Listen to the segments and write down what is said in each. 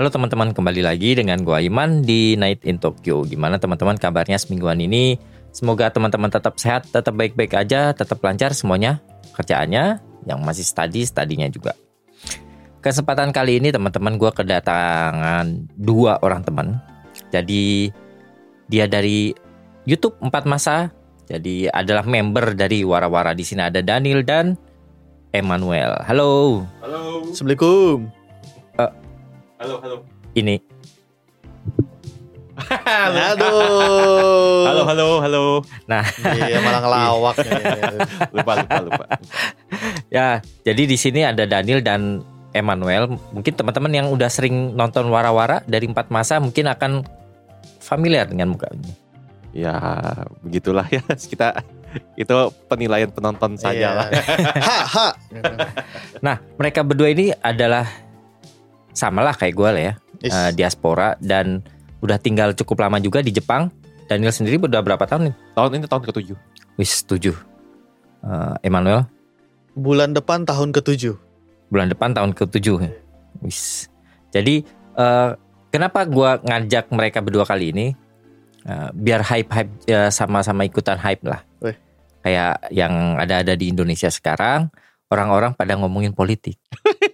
Halo teman-teman, kembali lagi dengan gua Iman di Night in Tokyo. Gimana teman-teman kabarnya semingguan ini? Semoga teman-teman tetap sehat, tetap baik-baik aja, tetap lancar semuanya kerjaannya, yang masih study, studinya juga. Kesempatan kali ini teman-teman gua kedatangan dua orang teman. Jadi dia dari YouTube 4 Masa, jadi adalah member dari Wara-Wara. Di sini ada Daniel dan Emmanuel. Halo. Halo. Assalamualaikum. Halo, halo. Ini Aduh. Halo, halo, halo. Nah, Iya malah ngelawak. Lupa, lupa, lupa. ya, jadi di sini ada Daniel dan Emmanuel. Mungkin teman-teman yang udah sering nonton Wara-Wara dari empat masa mungkin akan familiar dengan muka ini. Ya, begitulah ya. Kita itu penilaian penonton saja lah. ha ha. Nah, mereka berdua ini adalah samalah kayak gue lah ya, Is. eh, diaspora dan udah tinggal cukup lama juga di Jepang. Daniel sendiri udah berapa tahun nih? Tahun ini tahun ketujuh. Wis tujuh. Eh, Emmanuel Bulan depan tahun ke-7. bulan depan tahun ke-7 ya. Wis. Jadi eh, kenapa gua ngajak mereka berdua kali ini? Eh, biar hype-hype ya, sama-sama ikutan hype lah. Weh. Kayak yang ada-ada di Indonesia sekarang, orang-orang pada ngomongin politik.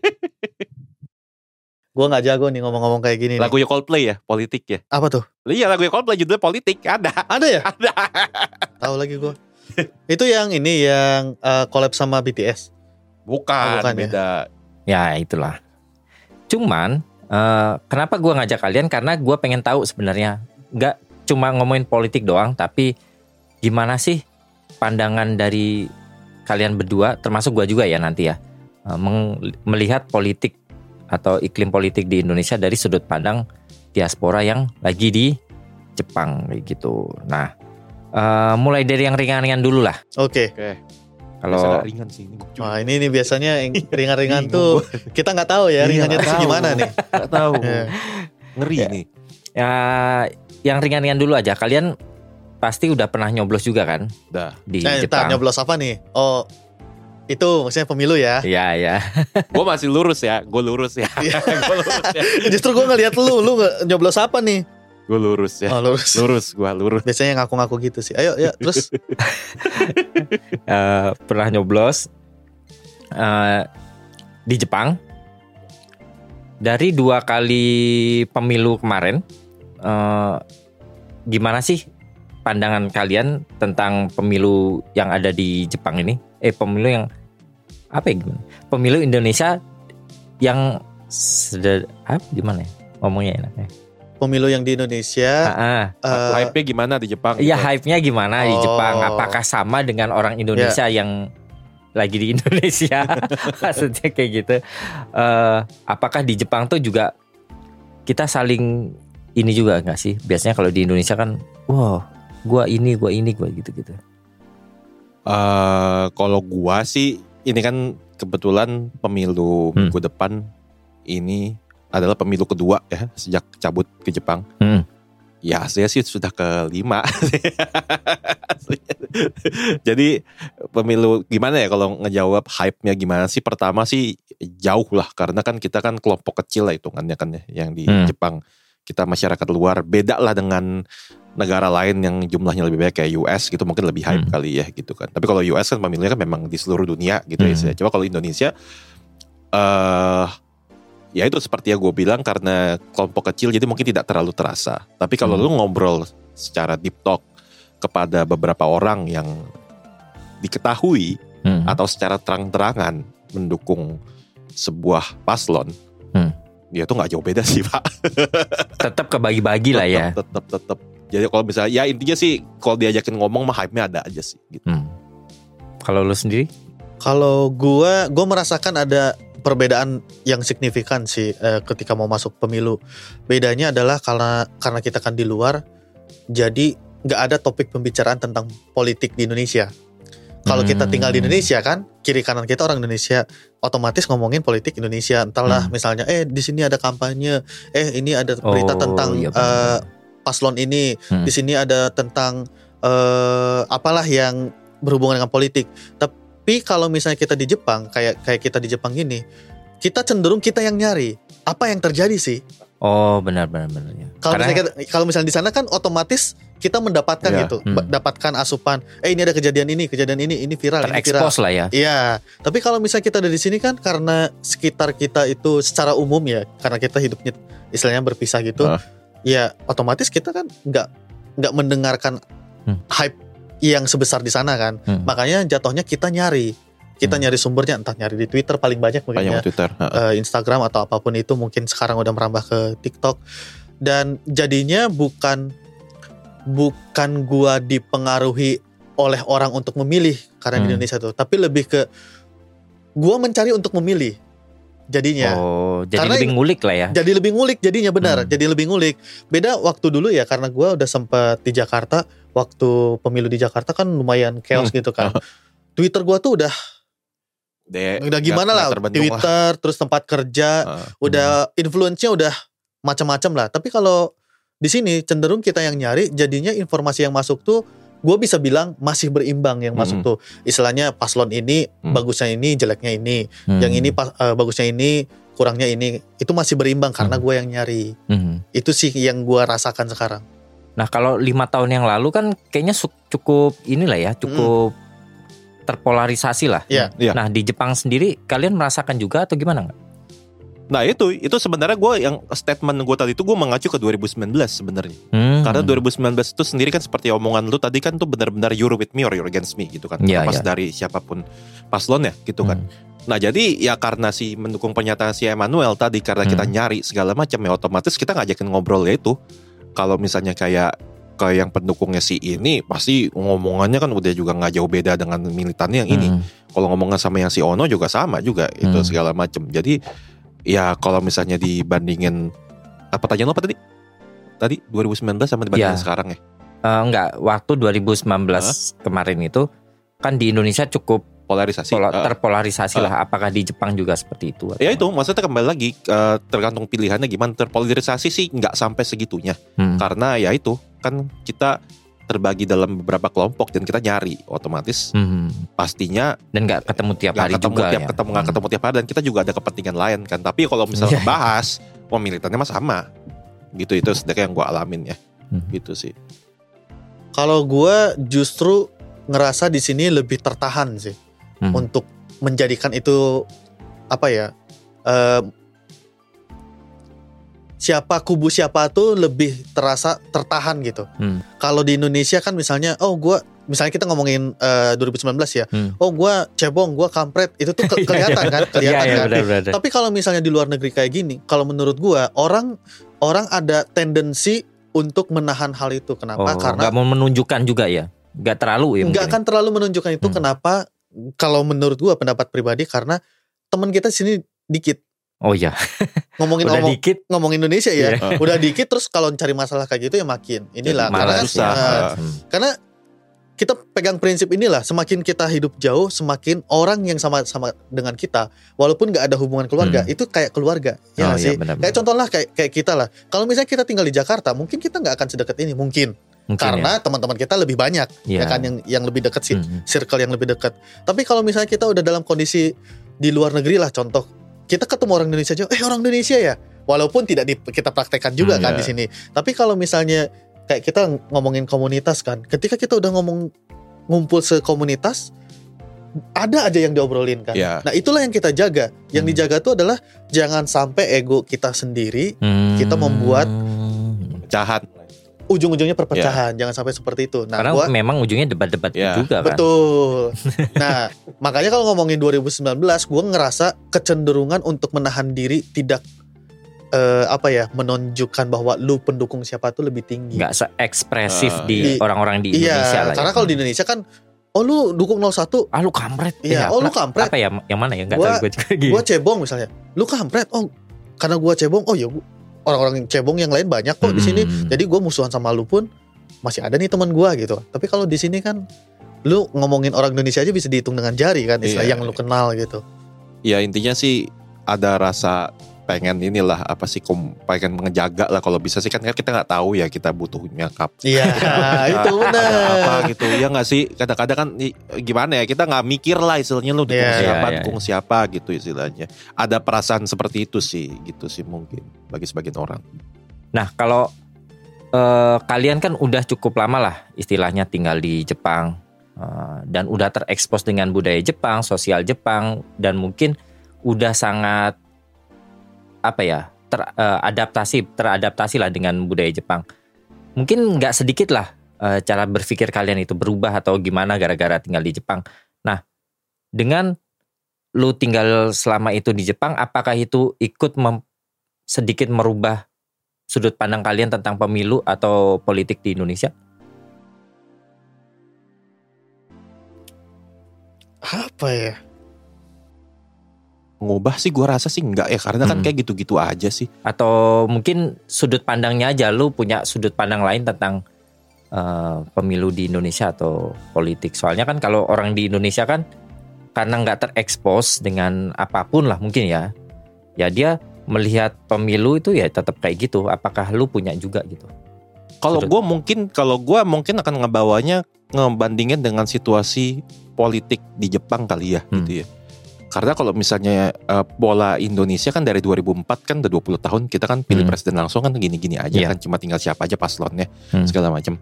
Gua nggak jago nih ngomong-ngomong kayak gini. nih. Lagunya Coldplay ya, politik ya. Apa tuh? Iya, lagunya Coldplay judulnya politik ada. Ada ya? Ada. Tahu lagi gua. Itu yang ini yang eh, collab sama BTS. Bukan, Oh, bukan ya? beda. Ya itulah. Cuman eh, kenapa gua ngajak kalian? Karena gua pengen tahu sebenarnya nggak cuma ngomongin politik doang, tapi gimana sih pandangan dari kalian berdua, termasuk gua juga ya nanti ya, meng- melihat politik atau iklim politik di Indonesia dari sudut pandang diaspora yang lagi di Jepang kayak gitu. Nah, eh, mulai dari yang ringan-ringan dulu lah. Oke. Oke. Kalau Biasa nggak ringan sih ini. Wah ini nih biasanya yang ringan-ringan Bingung tuh kita nggak tahu ya Iya, ringannya nggak tuh tahu. gimana nih. Gak tahu. Ya. Ngeri Ya. nih. ya yang ringan-ringan dulu aja. Kalian pasti udah pernah nyoblos juga kan Udah. di Eh, Jepang. ntar nyoblos apa nih? Oh itu maksudnya pemilu ya. Iya ya. Gue masih lurus ya. Gue lurus ya. Iya. Gue lurus ya. Justru gua ngeliat lu, lu nyoblos apa nih? Gue lurus ya. Oh lurus. Lurus, gue lurus. Biasanya ngaku-ngaku gitu sih. Ayo ya terus. Eh, pernah nyoblos eh, di Jepang dari dua kali pemilu kemarin. eh, gimana sih pandangan kalian tentang pemilu yang ada di Jepang ini? Eh pemilu yang apa ya gimana? Pemilu Indonesia yang seder, apa gimana ya? Ngomongnya enaknya. Pemilu yang di Indonesia. Ah. eh, Hype-nya gimana di Jepang? Iya gitu? hype-nya gimana di Oh. Jepang? Apakah sama dengan orang Indonesia yang lagi di Indonesia? Maksudnya kayak gitu. Eh, apakah di Jepang tuh juga kita saling ini juga nggak sih? Biasanya kalau di Indonesia kan, wow, gua ini, gua ini, gua gitu-gitu. Eh, kalau gua sih ini kan kebetulan pemilu Hmm. minggu depan ini adalah pemilu kedua ya sejak cabut ke Jepang. Hmm. Ya saya sih sudah kelima. Jadi pemilu gimana ya kalau ngejawab hype-nya gimana sih? Pertama sih jauh lah karena kan kita kan kelompok kecil lah hitungannya kan ya yang di Hmm. Jepang. Kita masyarakat luar beda lah dengan negara lain yang jumlahnya lebih banyak kayak US gitu mungkin lebih hype Hmm. kali ya gitu kan. Tapi kalau US kan pemilunya kan memang di seluruh dunia gitu Hmm. ya. Coba kalau Indonesia eh ya itu seperti yang gue bilang karena kelompok kecil jadi mungkin tidak terlalu terasa. Tapi kalau Hmm. lu ngobrol secara deep talk kepada beberapa orang yang diketahui Hmm. atau secara terang-terangan mendukung sebuah paslon, Hmm. Ya itu nggak jauh beda sih pak. Tetap kebagi-bagi lah ya. Tetap tetap. Jadi kalau misalnya ya intinya sih kalau diajakin ngomong mah hype-nya ada aja sih gitu. Hmm. Kalau lu sendiri? Kalau gua, gua merasakan ada perbedaan yang signifikan sih eh, ketika mau masuk pemilu. Bedanya adalah karena karena kita kan di luar, jadi nggak ada topik pembicaraan tentang politik di Indonesia. Kalau kita Hmm. tinggal di Indonesia kan, kiri kanan kita orang Indonesia, otomatis ngomongin politik Indonesia. Entahlah Hmm. misalnya, eh di sini ada kampanye, eh ini ada berita Oh, tentang iya eh, paslon ini, Hmm. di sini ada tentang eh apalah yang berhubungan dengan politik. Tapi kalau misalnya kita di Jepang, kayak kayak kita di Jepang gini, kita cenderung kita yang nyari apa yang terjadi sih. Oh benar benar benar ya. Kalau Karena misalnya kalau misalnya di sana kan otomatis kita mendapatkan Iya. gitu, Hmm. dapatkan asupan. Eh ini ada kejadian ini, kejadian ini, ini viral, ini viral. lah ya. Iya, tapi kalau misalnya kita ada di sini kan karena sekitar kita itu secara umum ya, karena kita hidupnya istilahnya berpisah gitu, Ah. ya otomatis kita kan nggak nggak mendengarkan Hmm. hype yang sebesar di sana kan, Hmm. makanya jatuhnya kita nyari, kita Hmm. nyari sumbernya entah nyari di Twitter paling banyak mungkin Banyak ya, Twitter. Eh, Instagram atau apa pun itu mungkin sekarang udah merambah ke TikTok dan jadinya bukan bukan gua dipengaruhi oleh orang untuk memilih karena di Hmm. Indonesia tuh tapi lebih ke gua mencari untuk memilih jadinya Oh jadi Karena lebih ngulik lah ya. jadi lebih ngulik jadinya benar Hmm. jadi lebih ngulik beda waktu dulu ya karena gua udah sempat di Jakarta waktu pemilu di Jakarta kan lumayan chaos Hmm. gitu kan Twitter gua tuh udah De- udah gimana nggak- lah terbentuk Twitter terus tempat kerja Heeh. udah influence-nya udah macam-macam lah. Tapi kalau di sini cenderung kita yang nyari, jadinya informasi yang masuk tuh gue bisa bilang masih berimbang yang masuk Mm. tuh. Istilahnya paslon ini Mm. bagusnya ini, jeleknya ini, Hmm. yang ini pas- eh, bagusnya ini, kurangnya ini. Itu masih berimbang karena Mm. gue yang nyari. Hmm. Itu sih yang gue rasakan sekarang. Nah kalau lima tahun yang lalu kan kayaknya cukup inilah ya, cukup terpolarisasi lah. Iya. Iya. Nah di Jepang sendiri kalian merasakan juga atau gimana nggak? Nah itu itu sebenarnya gue yang statement gue tadi itu gue mengacu ke 2019 sebenarnya. Hmm. Karena 2019 itu sendiri kan seperti omongan lu tadi kan tuh benar-benar you're with me or you're against me gitu kan. Iya, Pas iya. dari siapa pun paslon ya gitu kan. Hmm. Nah jadi ya karena si mendukung pernyataan si Emmanuel tadi karena kita Hmm. nyari segala macam ya otomatis kita ngajakin ngobrol ya itu. Kalau misalnya kayak kayak yang pendukungnya si ini pasti ngomongannya kan udah juga nggak jauh beda dengan militannya yang ini. Hmm. Kalau ngomongan sama yang si Ono juga sama juga itu Hmm. segala macam. Jadi ya kalau misalnya dibandingin apa pertanyaan lo apa tadi? Tadi 2019 sama dibandingin Ya. sekarang ya? Eh, enggak, waktu 2019 kemarin itu kan di Indonesia cukup Polarisasi. pola- Eh, terpolarisasi eh. lah. Apakah di Jepang juga seperti itu? ya itu maksudnya kembali lagi eh, tergantung pilihannya gimana terpolarisasi sih nggak sampai segitunya Hmm. karena ya itu kan kita terbagi dalam beberapa kelompok dan kita nyari otomatis Hmm. pastinya Dan nggak ketemu tiap nggak hari ketemu juga tiap ya. ketemu nggak Hmm. ketemu tiap hari dan kita juga ada kepentingan lain kan tapi kalau misalnya Iya. bahas wah militannya mah sama gitu itu sedangkan yang gue alamin ya Hmm. gitu sih Kalau gue justru ngerasa di sini lebih tertahan sih Hmm. untuk menjadikan itu apa ya eh, siapa kubu siapa tuh lebih terasa tertahan gitu. Hmm. Kalau di Indonesia kan misalnya oh gue misalnya kita ngomongin eh, 2019 ya, Hmm. oh gue cebong, gue kampret itu tuh ke- kelihatan kan, Iya, kelihatan iya, kan. benar, benar. Tapi kalau misalnya di luar negeri kayak gini, kalau menurut gue orang orang ada tendensi untuk menahan hal itu. Kenapa? Oh, Karena nggak mau menunjukkan juga ya, nggak terlalu ya. nggak mungkin. akan terlalu menunjukkan itu. Hmm. Kenapa? Kalau menurut gua pendapat pribadi karena teman kita sini dikit Oh iya, ngomongin udah ngomong, dikit ngomongin Indonesia ya, Iya. udah dikit terus kalau cari masalah kayak gitu ya makin inilah karena malah susah. eh, Hmm. karena kita pegang prinsip inilah semakin kita hidup jauh semakin orang yang sama sama dengan kita walaupun nggak ada hubungan keluarga Hmm. itu kayak keluarga ya Oh, nggak iya, sih benar, kayak contoh lah kayak kayak kita lah kalau misalnya kita tinggal di Jakarta mungkin kita nggak akan sedekat ini mungkin, Mungkin karena teman-teman kita lebih banyak ya ya. kan yang yang lebih dekat sih Hmm. circle yang lebih dekat. Tapi kalau misalnya kita udah dalam kondisi di luar negeri lah contoh, kita ketemu orang Indonesia aja, eh orang Indonesia ya. Walaupun tidak di, kita praktekkan juga Hmm, kan iya. di sini. Tapi kalau misalnya kayak kita ngomongin komunitas kan, ketika kita udah ngomong ngumpul sekomunitas, ada aja yang diobrolin kan. ya Nah itulah yang kita jaga. Yang Hmm. dijaga tuh adalah jangan sampai ego kita sendiri Hmm. kita membuat pecahan ujung-ujungnya perpecahan. Jangan sampai seperti itu. Nah, Karena gua memang ujungnya debat-debat Ya, juga kan. Betul. Nah, makanya kalau ngomongin 2019, gue ngerasa kecenderungan untuk menahan diri tidak eh, apa ya menunjukkan bahwa lu pendukung siapa tuh lebih tinggi. nggak se-ekspresif Ah, di iya. orang-orang di Indonesia iya, lah. ya. karena kalau di Indonesia kan oh lu dukung 01, ah lu kampret Iya, Eh, oh, lu kampret. apa ya yang mana ya nggak Gua- tahu gue juga gitu. gua cebong misalnya. Lu kampret. Oh, karena gua cebong, oh ya gua- orang-orang cebong yang lain banyak kok di sini. Hmm. Jadi gua musuhan sama lu pun masih ada nih teman gua gitu. Tapi kalau di sini kan lu ngomongin orang Indonesia aja bisa dihitung dengan jari kan istilah Iya. yang lu kenal gitu. ya intinya sih ada rasa pengen inilah apa sih kom, pengen mengejaga lah kalau bisa sih. Kan kita nggak tahu ya kita butuhnya kap Iya, itu ada apa benar. gitu. Ya nggak sih? Kadang-kadang kan gimana ya kita nggak mikir lah istilahnya lu dukung Iya, siapa iya, iya. dukung siapa gitu istilahnya. Ada perasaan seperti itu sih gitu sih mungkin bagi sebagian orang. Nah kalau eh, kalian kan udah cukup lama lah istilahnya tinggal di Jepang eh, dan udah terekspos dengan budaya Jepang, sosial Jepang dan mungkin udah sangat apa ya teradaptasi teradaptasi lah dengan budaya Jepang. Mungkin nggak sedikit lah eh, cara berpikir kalian itu berubah atau gimana gara-gara tinggal di Jepang. Nah dengan lu tinggal selama itu di Jepang, apakah itu ikut mem- sedikit merubah sudut pandang kalian tentang pemilu atau politik di Indonesia? Apa ya? Ngubah sih gua rasa sih enggak ya karena kan Hmm. kayak gitu-gitu aja sih Atau mungkin sudut pandangnya aja lu punya sudut pandang lain tentang eh, pemilu di Indonesia atau politik. Soalnya kan kalau orang di Indonesia kan karena nggak terekspos dengan apa pun lah mungkin ya. Ya dia melihat pemilu itu ya tetap kayak gitu. Apakah lu punya juga gitu? Kalau gue mungkin kalau gua mungkin akan ngebawanya ngebandingin dengan situasi politik di Jepang kali ya Hmm. gitu ya. Karena kalau misalnya eh, bola Indonesia kan dari 2004 kan udah 20 tahun kita kan pilih Hmm. presiden langsung kan gini-gini aja Iya. kan cuma tinggal siapa aja paslonnya Hmm. segala macam.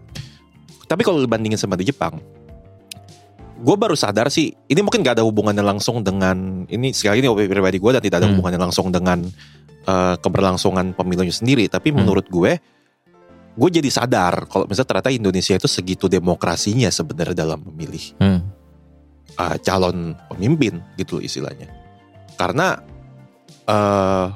Tapi kalau dibandingin sama di Jepang, gue baru sadar sih ini mungkin gak ada hubungannya langsung dengan ini sekali ini opini pribadi gue dan tidak ada Hmm. hubungannya langsung dengan eh, keberlangsungan pemilunya sendiri. Tapi Hmm. menurut gue, gue jadi sadar kalau misalnya ternyata Indonesia itu segitu demokrasinya sebenarnya dalam memilih Hmm. Uh, calon pemimpin gitu istilahnya. Karena eh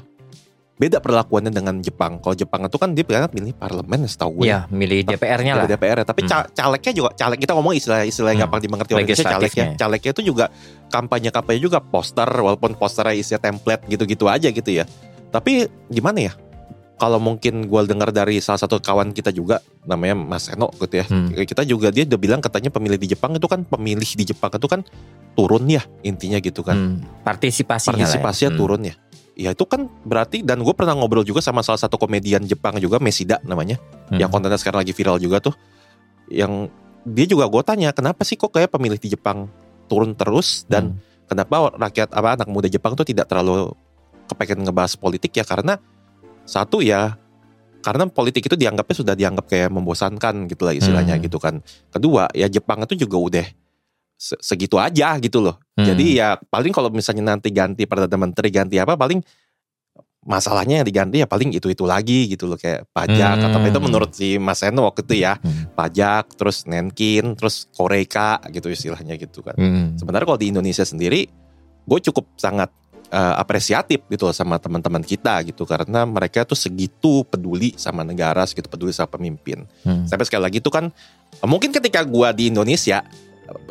beda perlakuannya dengan Jepang. Kalau Jepang itu kan dia kan pilih parlemen setahu gue. Ya, milih DPR-nya lah. Pilih DPR ya. Tapi ca- calegnya juga caleg kita ngomong istilah-istilah yang Hmm. gampang dimengerti oleh Indonesia calegnya. Calegnya itu juga kampanye-kampanye juga poster walaupun posternya isinya template gitu-gitu aja gitu ya. Tapi gimana ya? Kalau mungkin gue dengar dari salah satu kawan kita juga namanya Mas Eno gitu ya. Hmm. Kita juga dia udah bilang katanya pemilih di Jepang itu kan pemilih di Jepang itu kan turun ya intinya gitu kan. Hmm. Partisipasinya ya. Partisipasinya Hmm. turun ya. Ya itu kan berarti dan gue pernah ngobrol juga sama salah satu komedian Jepang juga Mesida namanya Hmm. yang kontennya sekarang lagi viral juga tuh yang dia juga gue tanya kenapa sih kok kayak pemilih di Jepang turun terus dan Hmm. kenapa rakyat apa anak muda Jepang tuh tidak terlalu kepengen ngebahas politik ya karena satu ya karena politik itu dianggapnya sudah dianggap kayak membosankan gitu lah istilahnya Hmm. gitu kan kedua ya Jepang itu juga udah se- segitu aja gitu loh Hmm. jadi ya paling kalau misalnya nanti ganti perdana menteri ganti apa paling masalahnya yang diganti ya paling itu itu lagi gitu loh kayak pajak Hmm. atau itu menurut si Mas Eno waktu itu ya Hmm. pajak terus nenkin terus koreka gitu istilahnya gitu kan Hmm. sebenarnya kalau di Indonesia sendiri gue cukup sangat eh, apresiatif gitu loh sama teman-teman kita gitu karena mereka tuh segitu peduli sama negara segitu peduli sama pemimpin Hmm. sampai sekali lagi itu kan mungkin ketika gua di Indonesia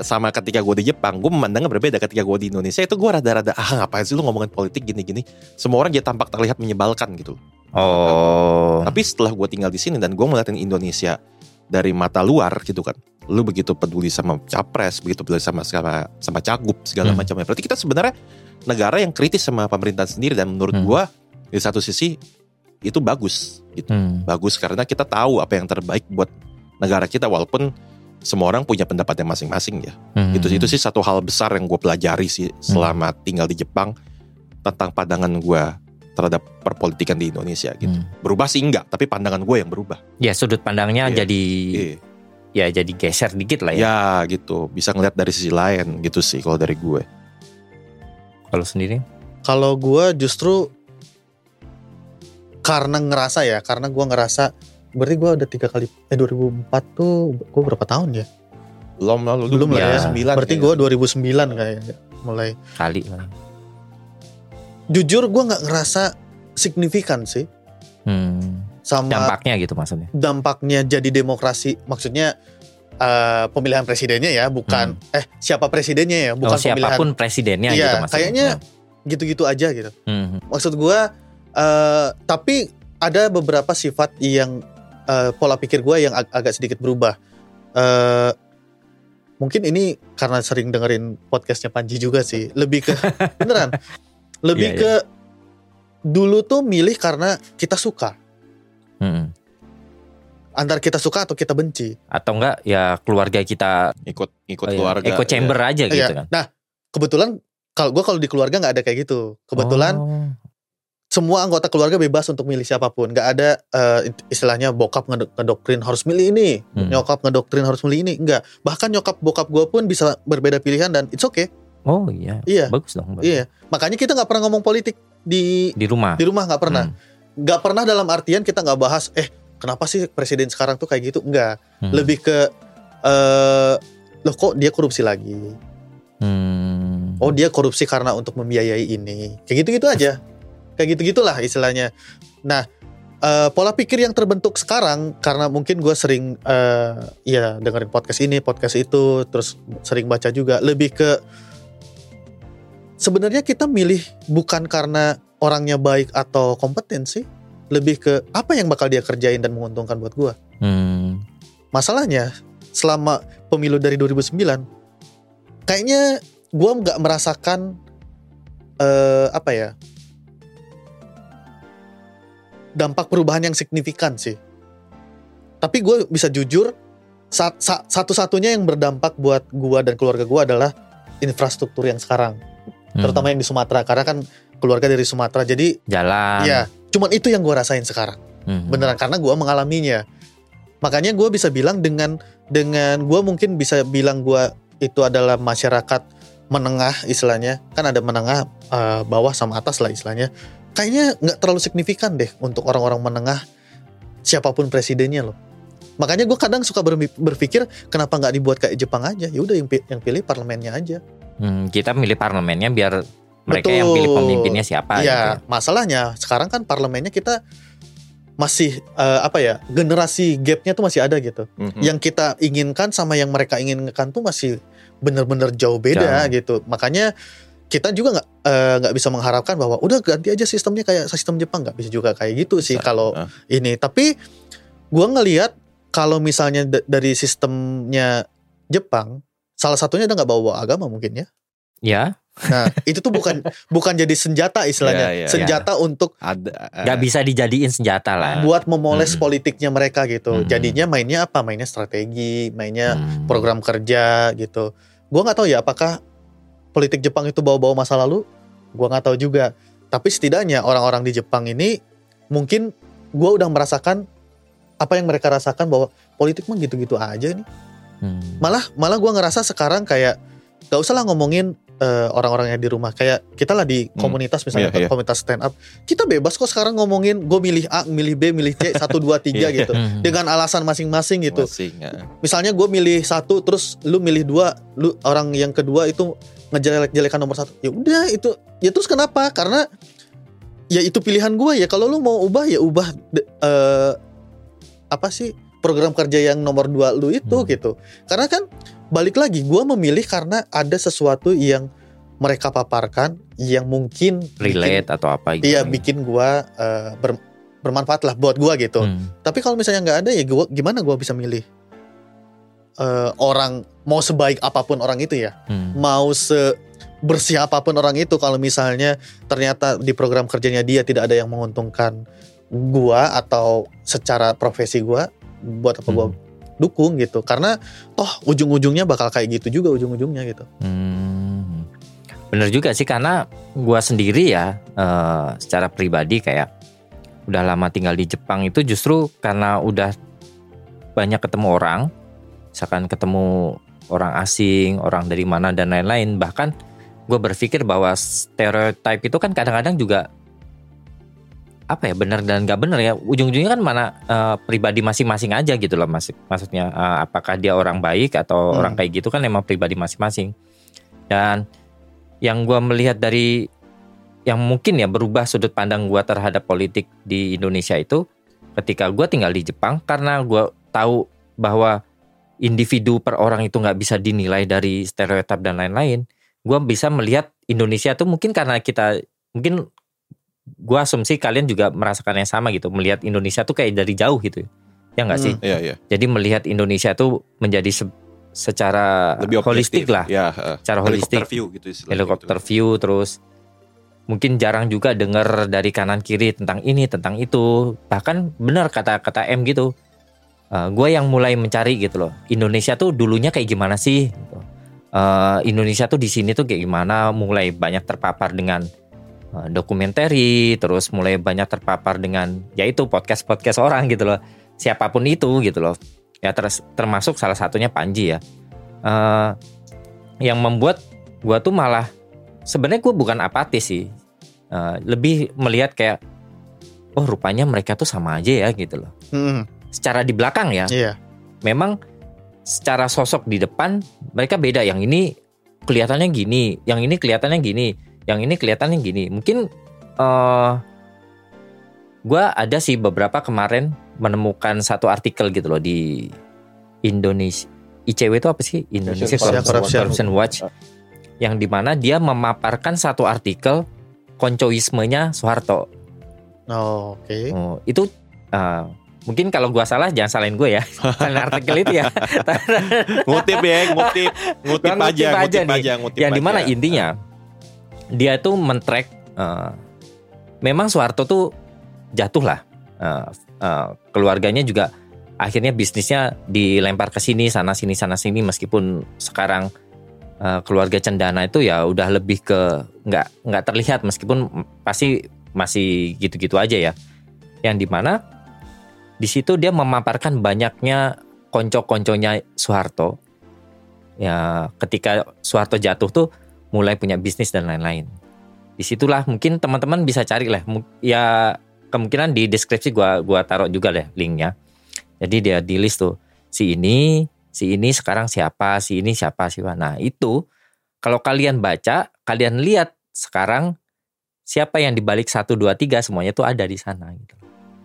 sama ketika gue di Jepang gue memandangnya berbeda ketika gue di Indonesia itu gue rada-rada ah ngapain sih lu ngomongin politik gini-gini semua orang jadi tampak terlihat menyebalkan gitu Oh. tapi setelah gue tinggal di sini dan gue melihatin Indonesia dari mata luar gitu kan lu begitu peduli sama capres begitu peduli sama sama, sama cagup segala Hmm. macamnya berarti kita sebenarnya negara yang kritis sama pemerintahan sendiri dan menurut Hmm. gua di satu sisi itu bagus gitu Hmm. bagus karena kita tahu apa yang terbaik buat negara kita walaupun semua orang punya pendapatnya masing-masing ya. Hmm. Itu itu sih satu hal besar yang gue pelajari sih selama tinggal di Jepang tentang pandangan gue terhadap perpolitikan di Indonesia gitu. Hmm. Berubah sih enggak, tapi pandangan gue yang berubah. Ya sudut pandangnya Iya. jadi Iya. ya jadi geser dikit lah ya. Ya gitu, bisa ngeliat dari sisi lain gitu sih kalau dari gue. Kalau sendiri. Kalau gua justru karena ngerasa ya, karena gua ngerasa berarti gua udah tiga kali eh 2004 tuh gua berapa tahun ya? Belum lalu Belum lah ya. sembilan Berarti gua 2009 kayaknya mulai. Kali lah. Jujur gua nggak ngerasa signifikan sih Hmm. sama Dampaknya gitu maksudnya. dampaknya jadi demokrasi maksudnya eh, pemilihan presidennya ya bukan eh siapa presidennya ya bukan oh, pemilihan siapa pun presidennya Iya, gitu maksudnya. kayaknya gitu-gitu aja gitu. Hmm. maksud gua eh, tapi ada beberapa sifat yang eh, pola pikir gua yang ag- agak sedikit berubah. Eh, mungkin ini karena sering dengerin podcastnya Panji juga sih. Lebih ke beneran. Lebih Iya, ke dulu tuh milih karena kita suka. Hmm. Antara kita suka atau kita benci Atau enggak ya keluarga kita ikut ikut oh, ya, keluarga echo chamber aja gitu Iya. kan. Nah, kebetulan kalau gue kalau di keluarga nggak ada kayak gitu. Kebetulan Oh. semua anggota keluarga bebas untuk milih siapa pun. Nggak ada eh, istilahnya bokap ngedok- ngedoktrin harus milih ini, Hmm. nyokap ngedoktrin harus milih ini. Enggak. Bahkan nyokap bokap gue pun bisa berbeda pilihan dan it's okay. Oh iya. Iya, Bagus dong. bagus. iya. Makanya kita nggak pernah ngomong politik di Di rumah. di rumah nggak pernah. Hmm. Nggak pernah dalam artian kita nggak bahas eh kenapa sih presiden sekarang tuh kayak gitu? Enggak. Hmm. Lebih ke eh loh kok dia korupsi lagi? Hmm. oh dia korupsi karena untuk membiayai ini kayak gitu-gitu aja kayak gitu-gitulah istilahnya nah eh, pola pikir yang terbentuk sekarang karena mungkin gue sering eh, ya dengerin podcast ini podcast itu terus sering baca juga lebih ke sebenarnya kita milih bukan karena orangnya baik atau kompeten sih lebih ke apa yang bakal dia kerjain dan menguntungkan buat gue Hmm. masalahnya selama pemilu dari 2009 kayaknya gue nggak merasakan eh, apa ya dampak perubahan yang signifikan sih tapi gue bisa jujur sa- sa- satu-satunya yang berdampak buat gue dan keluarga gue adalah infrastruktur yang sekarang Hmm. terutama yang di Sumatera karena kan keluarga dari Sumatera jadi jalan. ya cuman itu yang gue rasain sekarang. Hmm. beneran karena gue mengalaminya. Makanya gue bisa bilang dengan dengan gue mungkin bisa bilang gue itu adalah masyarakat menengah istilahnya. Kan ada menengah eh, bawah sama atas lah istilahnya. Kayaknya nggak terlalu signifikan deh untuk orang-orang menengah siapa pun presidennya loh. Makanya gue kadang suka berpikir kenapa nggak dibuat kayak Jepang aja? Ya udah yang, yang pilih parlemennya aja. Hmm, kita milih parlemennya biar mereka yang Betul. pilih pemimpinnya siapa gitu ya. masalahnya sekarang kan parlemennya kita masih eh, apa ya generasi gapnya tuh masih ada gitu. Mhm. yang kita inginkan sama yang mereka inginkan tuh masih bener-bener jauh beda gitu. Makanya kita juga nggak eh, nggak bisa mengharapkan bahwa udah ganti aja sistemnya kayak sistem Jepang. Nggak bisa juga kayak gitu sih kalau Ah. ini. Tapi gua ngelihat kalau misalnya da- dari sistemnya Jepang salah satunya ada nggak bawa-bawa agama mungkin ya. Ya, nah itu tuh bukan bukan jadi senjata istilahnya Iya, iya. senjata untuk ada eh, nggak bisa dijadiin senjata lah. buat memoles Hmm. politiknya mereka gitu Hmm. jadinya mainnya apa mainnya strategi mainnya Hmm. program kerja gitu. Gua nggak tahu ya apakah politik Jepang itu bawa-bawa masa lalu. Gua nggak tahu juga. Tapi setidaknya orang-orang di Jepang ini mungkin gua udah merasakan apa yang mereka rasakan bahwa politik mah gitu-gitu aja nih. Hmm. Malah malah gua ngerasa sekarang kayak gak usah lah ngomongin eh, orang-orang yang di rumah kayak kita lah di Hmm. komunitas misalnya Iya, iya. komunitas stand up kita bebas kok sekarang ngomongin gue milih A milih B milih C satu dua tiga Iya. gitu Hmm. dengan alasan masing-masing gitu masih nggak. misalnya gue milih satu terus lu milih dua lu orang yang kedua itu ngejelek-jelekan nomor satu ya udah itu ya terus kenapa karena ya itu pilihan gue ya kalau lu mau ubah ya ubah de- eh, apa sih program kerja yang nomor dua lu itu Hmm. gitu karena kan balik lagi gue memilih karena ada sesuatu yang mereka paparkan yang mungkin relate atau apa bikin, gitu. iya bikin gue eh, ber- bermanfaat lah buat gue gitu Hmm. tapi kalau misalnya nggak ada ya gua, gimana gua bisa milih Eh, orang mau sebaik apa pun orang itu ya, Hmm. mau se bersih apa pun orang itu kalau misalnya ternyata di program kerjanya dia tidak ada yang menguntungkan gua atau secara profesi gua, buat apa gua Hmm. Dukung gitu. Karena toh ujung-ujungnya bakal kayak gitu juga ujung-ujungnya gitu. Hmm. Bener juga sih karena gua sendiri ya eh, secara pribadi kayak udah lama tinggal di Jepang itu justru karena udah banyak ketemu orang, misalkan ketemu orang asing, orang dari mana dan lain-lain. Bahkan gue berpikir bahwa stereotype itu kan kadang-kadang juga apa ya benar dan nggak benar ya ujung-ujungnya kan mana eh, pribadi masing-masing aja gitu loh mas maksudnya eh, apakah dia orang baik atau Hmm. orang kayak gitu kan emang pribadi masing-masing dan yang gua melihat dari yang mungkin ya berubah sudut pandang gua terhadap politik di Indonesia itu ketika gua tinggal di Jepang karena gua tahu bahwa individu per orang itu nggak bisa dinilai dari stereotip dan lain-lain. Gua bisa melihat Indonesia tuh mungkin karena kita mungkin gua asumsi kalian juga merasakan yang sama gitu, melihat Indonesia tuh kayak dari jauh gitu. Ya nggak sih? Hmm. Iya, iya. Jadi melihat Indonesia tuh menjadi se- secara Lebih holistik lah, Ya, heeh. secara helikopter holistik view gitu helikopter gitu. view terus mungkin jarang juga dengar dari kanan kiri tentang ini tentang itu bahkan benar kata kata M gitu gue yang mulai mencari gitu loh Indonesia tuh dulunya kayak gimana sih gitu. Eh, Indonesia tuh di sini tuh kayak gimana mulai banyak terpapar dengan eh, dokumentari terus mulai banyak terpapar dengan yaitu podcast podcast orang gitu loh. Siapa pun itu gitu loh. Ya terus termasuk salah satunya Panji ya. Eh, yang membuat gua tuh malah sebenarnya gue bukan apatis sih. Eh, lebih melihat kayak oh rupanya mereka tuh sama aja ya gitu loh. Hmm, secara di belakang ya. Iya. memang secara sosok di depan mereka beda. Yang ini kelihatannya gini yang ini kelihatannya gini yang ini kelihatannya gini mungkin eh gua ada sih beberapa kemarin menemukan satu artikel gitu loh di Indonesia ICW itu apa sih Indonesia Corruption, Corruption. Corruption Watch yang di mana dia memaparkan satu artikel koncoismenya Soeharto Oh, Oke. Oh, itu uh, mungkin kalau gua salah jangan salahin gue ya. Salahin artikel itu ya. ngutip ya, ngutip, ngutip Gua aja, ngutip aja ngutip nih. aja, ngutip yang di mana aja. intinya dia tuh men-track uh, memang Soeharto tuh jatuh lah. Uh, uh, keluarganya juga akhirnya bisnisnya dilempar ke sini sana sini sana sini. Meskipun sekarang uh, keluarga cendana itu ya udah lebih ke nggak nggak terlihat. Meskipun pasti masih gitu-gitu aja ya. Yang di mana di situ dia memaparkan banyaknya konco-konconya Soeharto. Ya ketika Soeharto jatuh tuh mulai punya bisnis dan lain-lain. Di situlah mungkin teman-teman bisa cari lah. Ya kemungkinan di deskripsi gua gua taruh juga deh linknya. Jadi dia di list tuh si ini si ini sekarang siapa si ini siapa siapa nah itu kalau kalian baca kalian lihat sekarang siapa yang dibalik satu dua tiga semuanya tuh ada di sana gitu.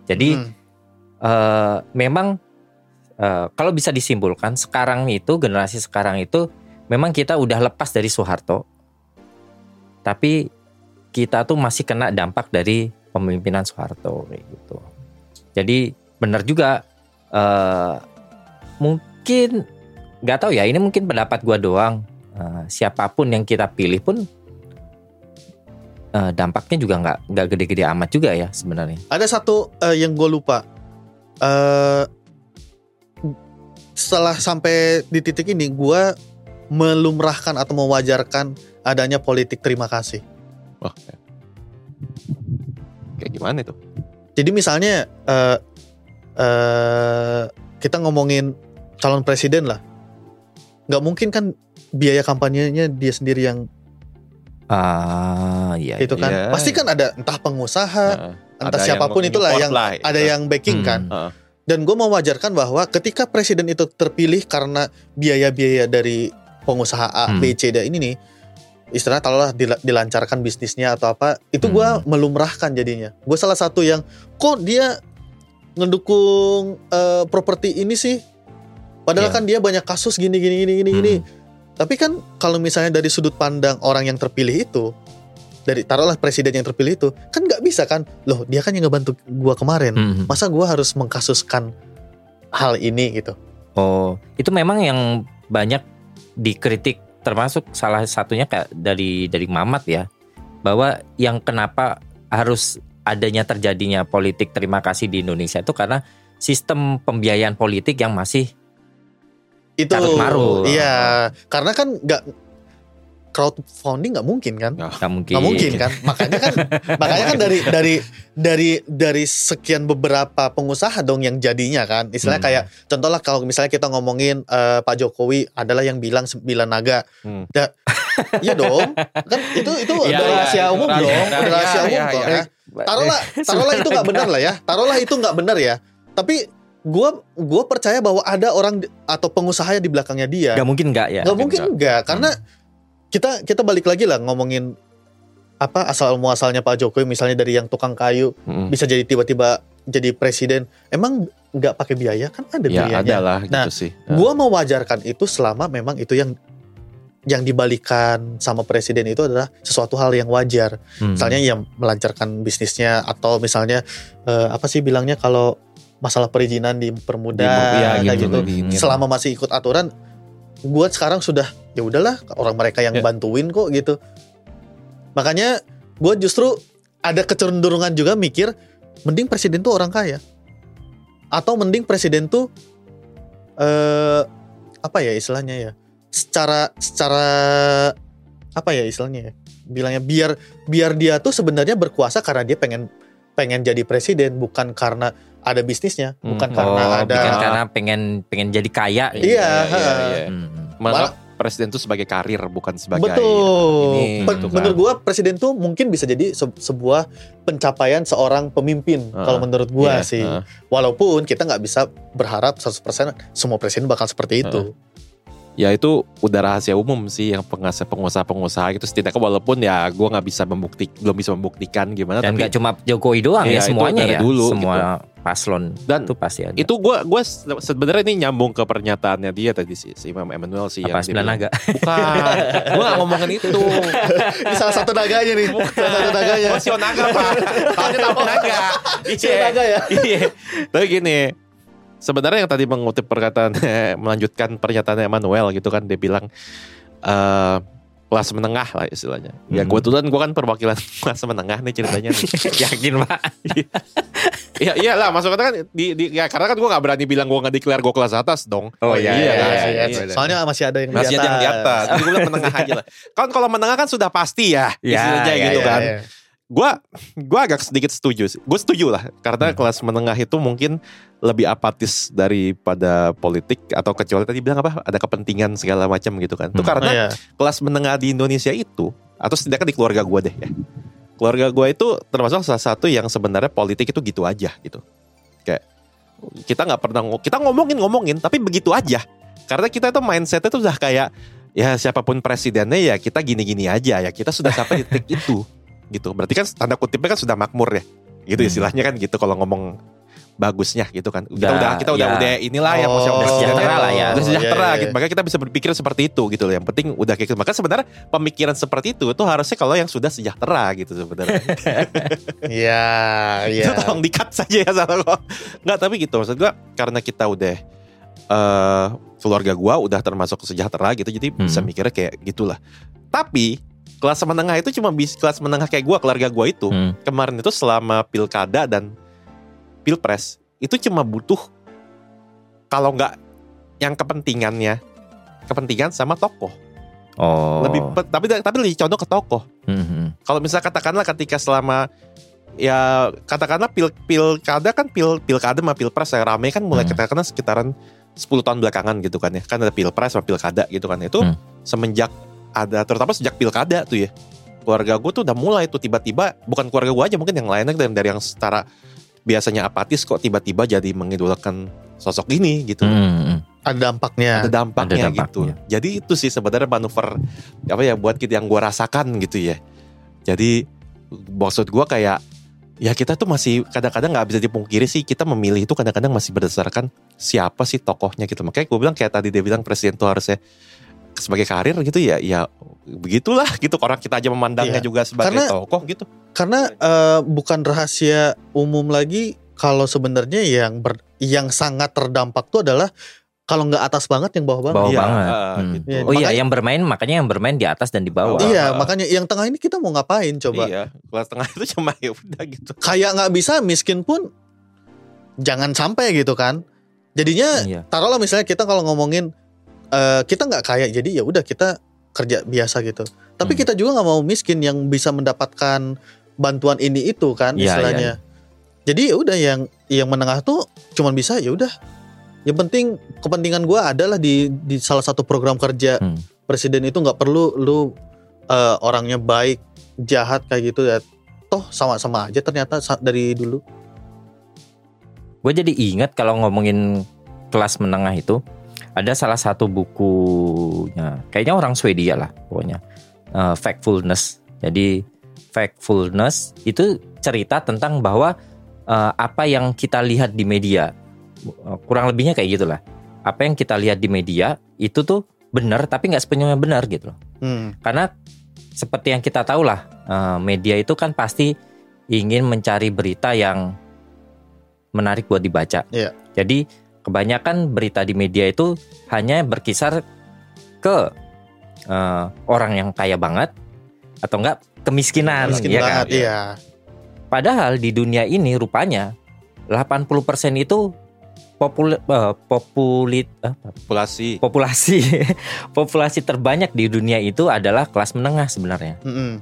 Jadi Hmm. eh, memang eh, kalau bisa disimpulkan sekarang itu generasi sekarang itu memang kita udah lepas dari Soeharto tapi kita tuh masih kena dampak dari pemimpinan Soeharto gitu. Jadi benar juga eh, mungkin nggak tahu ya ini mungkin pendapat gua doang. Eh, siapa pun yang kita pilih pun eh, dampaknya juga nggak nggak gede-gede amat juga ya sebenarnya. Ada satu eh, yang gue lupa. eh setelah sampai di titik ini, gue melumrahkan atau mewajarkan adanya politik terima kasih. Wah, kayak gimana itu? Jadi misalnya eh eh, kita ngomongin calon presiden lah, nggak mungkin kan biaya kampanyenya dia sendiri yang ah iya itu kan. Iya. Pasti kan ada entah pengusaha, Heeh. entah siapa pun yang itulah yang lah, ada gitu. yang backing Hmm. kan. Heeh. Dan gue mewajarkan bahwa ketika presiden itu terpilih karena biaya-biaya dari pengusaha A, Hmm. B, C, D ini nih, istilah taruhlah dila- dilancarkan bisnisnya atau apa, itu gue Hmm. melumrahkan jadinya. Gue salah satu yang kok dia ngedukung eh, properti ini sih, padahal Iya. kan dia banyak kasus gini gini gini gini gini. Hmm. Tapi kan kalau misalnya dari sudut pandang orang yang terpilih itu, dari taruhlah presiden yang terpilih itu, kan nggak bisa kan, loh dia kan yang ngebantu gue kemarin Hmm. masa gue harus mengkasuskan hal ini gitu Oh, itu memang yang banyak dikritik termasuk salah satunya kayak dari dari Mamat ya. Bahwa yang kenapa harus adanya terjadinya politik terima kasih di Indonesia itu karena sistem pembiayaan politik yang masih itu marut. iya karena kan nggak crowdfunding nggak mungkin kan nggak mungkin. nggak mungkin kan makanya kan makanya kan dari dari dari dari sekian beberapa pengusaha dong yang jadinya kan istilahnya Hmm. kayak contohlah kalau misalnya kita ngomongin eh, Pak Jokowi adalah yang bilang sembilan naga Hmm. Da- iya dong kan itu itu Iya, udah iya, rahasia itu umum rahasia. dong Iya, udah rahasia iya, umum iya, kok iya. ya taruhlah taruhlah itu nggak benar lah ya taruhlah itu nggak benar ya tapi gua gua percaya bahwa ada orang atau pengusaha di belakangnya dia Nggak mungkin nggak ya. nggak mungkin enggak. enggak karena kita kita balik lagi lah ngomongin apa asal muasalnya Pak Jokowi misalnya dari yang tukang kayu Mm. bisa jadi tiba-tiba jadi presiden emang nggak pakai biaya kan ada Ya biayanya ada lah Nah, gitu sih. gua mewajarkan itu selama memang itu yang yang dibalikan sama presiden itu adalah sesuatu hal yang wajar Hmm. misalnya yang melancarkan bisnisnya atau misalnya eh, apa sih bilangnya kalau masalah perizinan dipermudah Di- ya, kayak gitu, gitu selama masih ikut aturan gue sekarang sudah ya udahlah orang mereka yang Ya. bantuin kok gitu makanya gue justru ada kecenderungan juga mikir mending presiden tuh orang kaya atau mending presiden tuh eh apa ya istilahnya ya secara secara apa ya istilahnya ya bilangnya biar biar dia tuh sebenarnya berkuasa karena dia pengen pengen jadi presiden bukan karena ada bisnisnya bukan Hmm. karena oh, ada bukan karena pengen pengen jadi kaya. Iya, iya, ha. iya. Hmm. Menganggap presiden itu sebagai karir bukan sebagai Betul. ini, Pen- gitu kan. Menurut gua presiden tuh mungkin bisa jadi se- sebuah pencapaian seorang pemimpin Heeh. kalau menurut gua Iya, sih. heeh. Walaupun kita nggak bisa berharap 100% semua presiden bakal seperti itu. Ya itu udah rahasia umum sih yang pengusaha pengusaha pengusaha itu setidaknya walaupun ya gue nggak bisa membukti belum bisa membuktikan gimana Dan tapi nggak cuma Jokowi doang Iya, ya itu semuanya ya. dulu, Semua paslon Dan itu pasti ada. itu gue gue sebenarnya ini nyambung ke pernyataannya dia tadi sih si Imam Emmanuel sih apa yang sembilan bilang, naga? bukan gue gak ngomongin itu Ini salah satu naganya nih. salah satu naganya. Oh, Sio naga pak tahu naga Sio naga ya. Iya Tapi gini Sebenarnya yang tadi mengutip perkataan Melanjutkan pernyataan Emmanuel gitu kan Dia bilang eh Kelas menengah lah istilahnya Ya Hmm. kebetulan gue kan perwakilan kelas menengah nih ceritanya nih Yakin pak? Iya iyalah maksudnya kan di, di, ya, Karena kan gue gak berani bilang gue gak declare gue kelas atas dong Oh, iya, iya, iya, kan? iya, Iya, iya. Soalnya masih ada yang Masih di ada atas. yang di atas Jadi gue bilang menengah aja lah Kan kalau menengah kan sudah pasti ya Ya, Istilahnya ya, gitu ya, kan Iya. Gua gua agak sedikit setuju sih. Gue setuju lah karena Hmm. kelas menengah itu mungkin lebih apatis daripada politik atau kecuali tadi bilang apa ada kepentingan segala macam gitu kan. Itu Hmm. karena Iya. kelas menengah di Indonesia itu atau setidaknya di keluarga gua deh ya. Keluarga gua itu termasuk salah satu yang sebenarnya politik itu gitu aja gitu. Kayak kita nggak pernah kita ngomongin ngomongin tapi begitu aja. Karena kita itu mindsetnya tuh udah kayak ya siapa pun presidennya ya kita gini-gini aja ya kita sudah sampai titik itu gitu berarti kan tanda kutipnya kan sudah makmur ya gitu Hmm. istilahnya kan gitu kalau ngomong bagusnya gitu kan kita Udah, udah kita udah ya. udah inilah ya Oh, maksudnya udah sejahtera lah ya. udah sejahtera Oh, iya, iya, gitu iya. maka kita bisa berpikir seperti itu gitu loh yang penting udah kayak gitu maka sebenarnya pemikiran seperti itu itu harusnya kalau yang sudah sejahtera gitu sebenarnya Iya, iya. itu tolong dikat saja ya sama gua. Nggak tapi gitu maksud gua karena kita udah eh keluarga gua udah termasuk sejahtera gitu jadi Hmm. bisa mikirnya kayak gitulah. Tapi kelas menengah itu cuma bis kelas menengah kayak gua keluarga gua itu Hmm. kemarin itu selama pilkada dan pilpres itu cuma butuh kalau nggak yang kepentingannya kepentingan sama tokoh Oh. lebih tapi tapi lebih condong ke tokoh Hmm, hmm. kalau misalnya katakanlah ketika selama ya katakanlah pil pilkada kan pil pilkada sama pilpres yang rame kan mulai Hmm. katakanlah sekitaran 10 tahun belakangan gitu kan ya kan ada pilpres sama pilkada gitu kan itu Hmm. semenjak ada terutama sejak pilkada tuh ya keluarga gue tuh udah mulai tuh tiba-tiba bukan keluarga gue aja mungkin yang lainnya dari, dari yang setara biasanya apatis kok tiba-tiba jadi mengidolakan sosok ini gitu Hmm, hmm. Ada dampaknya. ada dampaknya, Ada gitu. dampaknya. Jadi itu sih sebenarnya manuver apa ya buat kita yang gua rasakan gitu ya. Jadi maksud gua kayak ya kita tuh masih kadang-kadang nggak bisa dipungkiri sih kita memilih itu kadang-kadang masih berdasarkan siapa sih tokohnya gitu. Makanya gue bilang kayak tadi dia bilang presiden tuh harusnya sebagai karir gitu ya ya begitulah gitu orang kita aja memandangnya Iya. juga sebagai Karena- tokoh gitu. Karena eh, bukan rahasia umum lagi kalau sebenarnya yang ber- yang sangat terdampak tuh adalah kalau nggak atas banget yang bawah banget. Bawah Iya, banget. ah, Hmm. gitu. Iya, Oh iya, makanya- yang bermain makanya yang bermain di atas dan di bawah. Ah. Iya, makanya yang tengah ini kita mau ngapain coba? Iya, kelas tengah itu cuma ya udah gitu. Kayak nggak bisa miskin pun jangan sampai gitu kan. Jadinya Iya. taruhlah misalnya kita kalau ngomongin eh, kita nggak kaya jadi ya udah kita kerja biasa gitu. Tapi Hmm. kita juga nggak mau miskin yang bisa mendapatkan bantuan ini itu kan Iya, istilahnya. Jadi ya udah yang yang menengah tuh cuman bisa ya udah. Yang penting kepentingan gua adalah di di salah satu program kerja Hmm. presiden itu nggak perlu lu eh, orangnya baik jahat kayak gitu ya. Toh sama-sama aja ternyata dari dulu. Gue jadi ingat kalau ngomongin kelas menengah itu ada salah satu bukunya, kayaknya orang Swedia lah pokoknya, Eh, Factfulness. Jadi factfulness itu cerita tentang bahwa eh, apa yang kita lihat di media eh, kurang lebihnya kayak gitulah. Apa yang kita lihat di media itu tuh benar tapi nggak sepenuhnya benar gitu loh. Hmm. Karena seperti yang kita tahu lah, eh, media itu kan pasti ingin mencari berita yang menarik buat dibaca. Iya. Jadi kebanyakan berita di media itu hanya berkisar ke eh, orang yang kaya banget atau enggak kemiskinan, Miskin ya kan? banget, iya. Padahal di dunia ini rupanya 80% itu popul eh, populit eh, Populasi. populasi populasi terbanyak di dunia itu adalah kelas menengah sebenarnya. Mm-mm.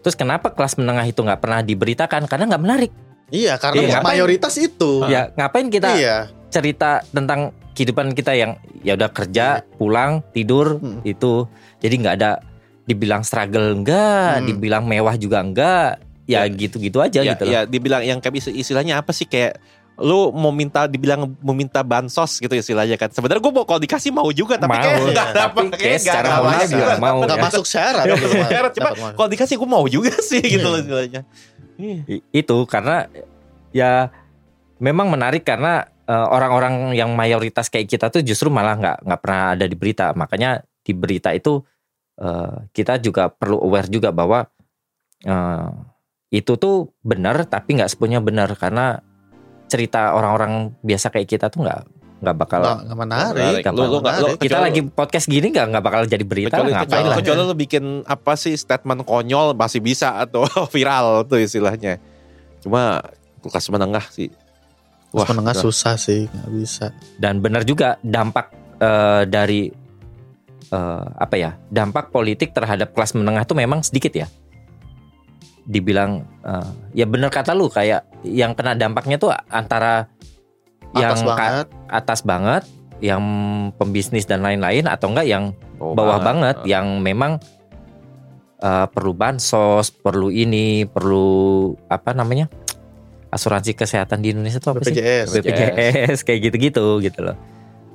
Terus kenapa kelas menengah itu nggak pernah diberitakan? Karena nggak menarik. Iya, karena Iya, ngapain? mayoritas itu. Ya ngapain kita Iya. Cerita tentang kehidupan kita yang ya udah kerja, pulang, tidur Hmm. itu. Jadi nggak ada dibilang struggle enggak, Hmm. dibilang mewah juga enggak. Ya Ya. gitu-gitu aja ya, gitu loh. ya dibilang yang kayak isti- istilahnya apa sih kayak lu mau minta dibilang meminta bansos gitu istilahnya kan. Sebenarnya gue mau kalau dikasih mau juga tapi Mau, kayak ya. nggak Tapi apa kayak kayak secara moral masuk. juga mau, Nggak ya. masuk syarat. Iya, syarat. Cuma kalau dikasih gue mau juga sih gitu Iya. loh istilahnya. Iya. I- itu karena ya memang menarik karena orang-orang yang mayoritas kayak kita tuh justru malah nggak nggak pernah ada di berita makanya di berita itu eh, kita juga perlu aware juga bahwa eh, itu tuh benar tapi nggak sepenuhnya benar karena cerita orang-orang biasa kayak kita tuh nggak nggak bakal Nggak menarik. Menarik. nggak Lu- lu nggak- lu- kita kecuali- lagi podcast gini nggak nggak bakal jadi berita Kecuali, ngapain kecuali, lah kecuali lu bikin apa sih statement konyol masih bisa atau viral tuh istilahnya. Cuma kelas menengah sih. Kelas menengah susah sih, nggak bisa. dan benar juga dampak eh, dari eh, apa ya dampak politik terhadap kelas menengah itu memang sedikit ya dibilang eh, ya benar kata lu kayak yang kena dampaknya tuh antara yang Atas ka- banget. atas banget yang pembisnis dan lain-lain atau enggak yang Oh, bawah banget yang memang eh, perlu bansos perlu ini perlu apa namanya asuransi kesehatan di Indonesia itu apa sih BPJS. BPJS kayak gitu-gitu gitu loh.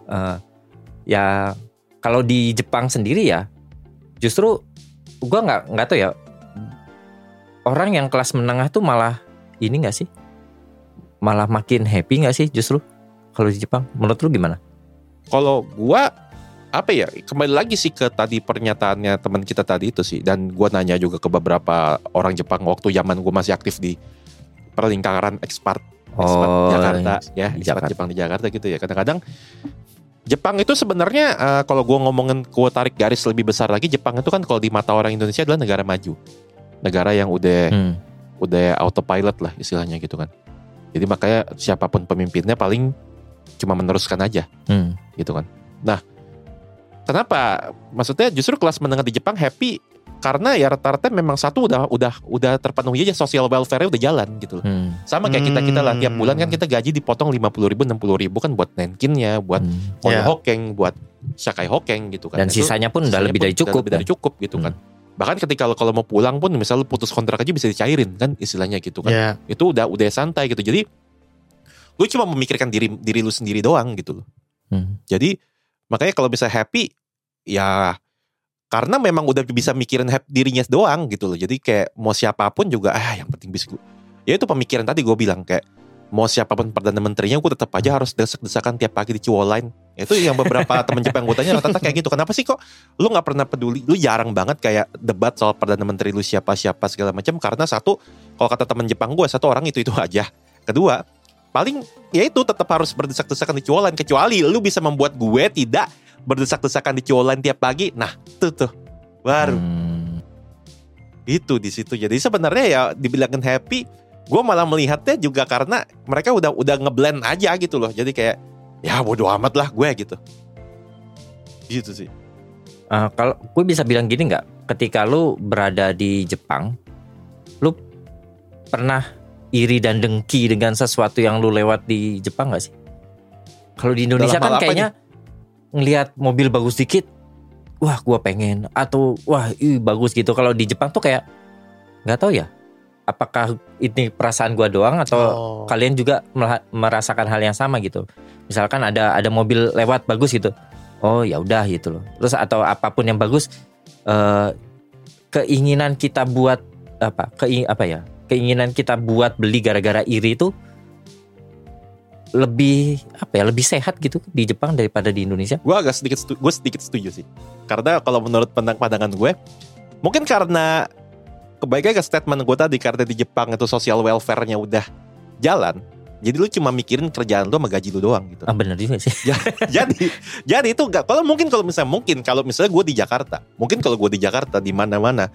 Eh, ya kalau di Jepang sendiri ya justru gua nggak nggak tahu ya orang yang kelas menengah tuh malah ini nggak sih malah makin happy nggak sih justru kalau di Jepang menurut lu gimana? Kalau gua apa ya kembali lagi sih ke tadi pernyataannya teman kita tadi itu sih dan gua nanya juga ke beberapa orang Jepang waktu zaman gua masih aktif di perlingkaran ekspat ekspat Jakarta ya di ekspat Jakarta. Jepang di Jakarta gitu ya kadang-kadang Jepang itu sebenarnya eh, kalau gua ngomongin gua tarik garis lebih besar lagi Jepang itu kan kalau di mata orang Indonesia adalah negara maju negara yang udah Hmm. udah autopilot lah istilahnya gitu kan jadi makanya siapa pun pemimpinnya paling cuma meneruskan aja Hmm. gitu kan. Nah, kenapa? Maksudnya justru kelas menengah di Jepang happy karena ya rata-rata memang satu udah udah udah terpenuhi aja social welfare udah jalan gitu loh. Hmm. Sama kayak kita kita lah tiap Hmm. bulan kan kita gaji dipotong 50 ribu 60 ribu kan buat nenkinnya, buat Hmm. Ya. hokeng, buat shakai hokeng gitu kan. Dan Itu sisanya pun udah sisanya lebih pun dari cukup. udah lebih dari kan? cukup gitu kan. Bahkan ketika lo kalau mau pulang pun misalnya lo putus kontrak aja bisa dicairin kan istilahnya gitu kan Ya, itu udah udah santai gitu jadi lu cuma memikirkan diri diri lu sendiri doang gitu loh Hmm. jadi makanya kalau bisa happy ya karena memang udah bisa mikirin dirinya doang gitu loh. Jadi kayak mau siapa pun juga ah yang penting bisa gue ya itu pemikiran tadi gue bilang kayak mau siapa pun perdana menterinya gue tetap aja harus desak-desakan tiap pagi di Ciwoline. Itu yang beberapa temen Jepang gue tanya rata-rata kayak gitu kenapa sih kok lu nggak pernah peduli? Lu jarang banget kayak debat soal perdana menteri lu siapa siapa segala macam karena satu kalau kata temen Jepang gue satu orang itu itu aja. Kedua paling ya itu tetap harus berdesak-desakan di Ciwoline kecuali lu bisa membuat gue tidak berdesak-desakan di tiap pagi. Nah itu tuh. Baru. Hmm. itu di situ. Jadi sebenarnya ya dibilangin happy gue malah melihatnya juga karena mereka udah udah ngeblend aja gitu loh. Jadi kayak ya bodo amat lah gue gitu. Gitu sih. Eh, kalau gue bisa bilang gini nggak, ketika lu berada di Jepang, lu pernah iri dan dengki dengan sesuatu yang lu lewat di Jepang nggak sih? Kalau di Indonesia Dalam kan kayaknya ngelihat mobil bagus dikit, wah gua pengen atau wah ih, bagus gitu. Kalau di Jepang tuh kayak nggak tahu ya, apakah ini perasaan gua doang atau Oh. kalian juga merasakan hal yang sama gitu. Misalkan ada ada mobil lewat bagus gitu. Oh ya udah gitu loh. Terus atau apa pun yang bagus eh, keinginan kita buat apa ke apa ya keinginan kita buat beli gara-gara iri itu lebih apa ya lebih sehat gitu di Jepang daripada di Indonesia. Gue agak sedikit gue sedikit setuju sih. Karena kalau menurut pandang pandangan gue, mungkin karena kebaikan ke statement gue tadi karena di Jepang itu social welfare-nya udah jalan. Jadi lu cuma mikirin kerjaan lu sama gaji lu doang gitu. Ah bener juga sih. jadi jadi itu enggak kalau mungkin kalau misalnya mungkin kalau misalnya gue di Jakarta mungkin kalau gue di Jakarta di mana-mana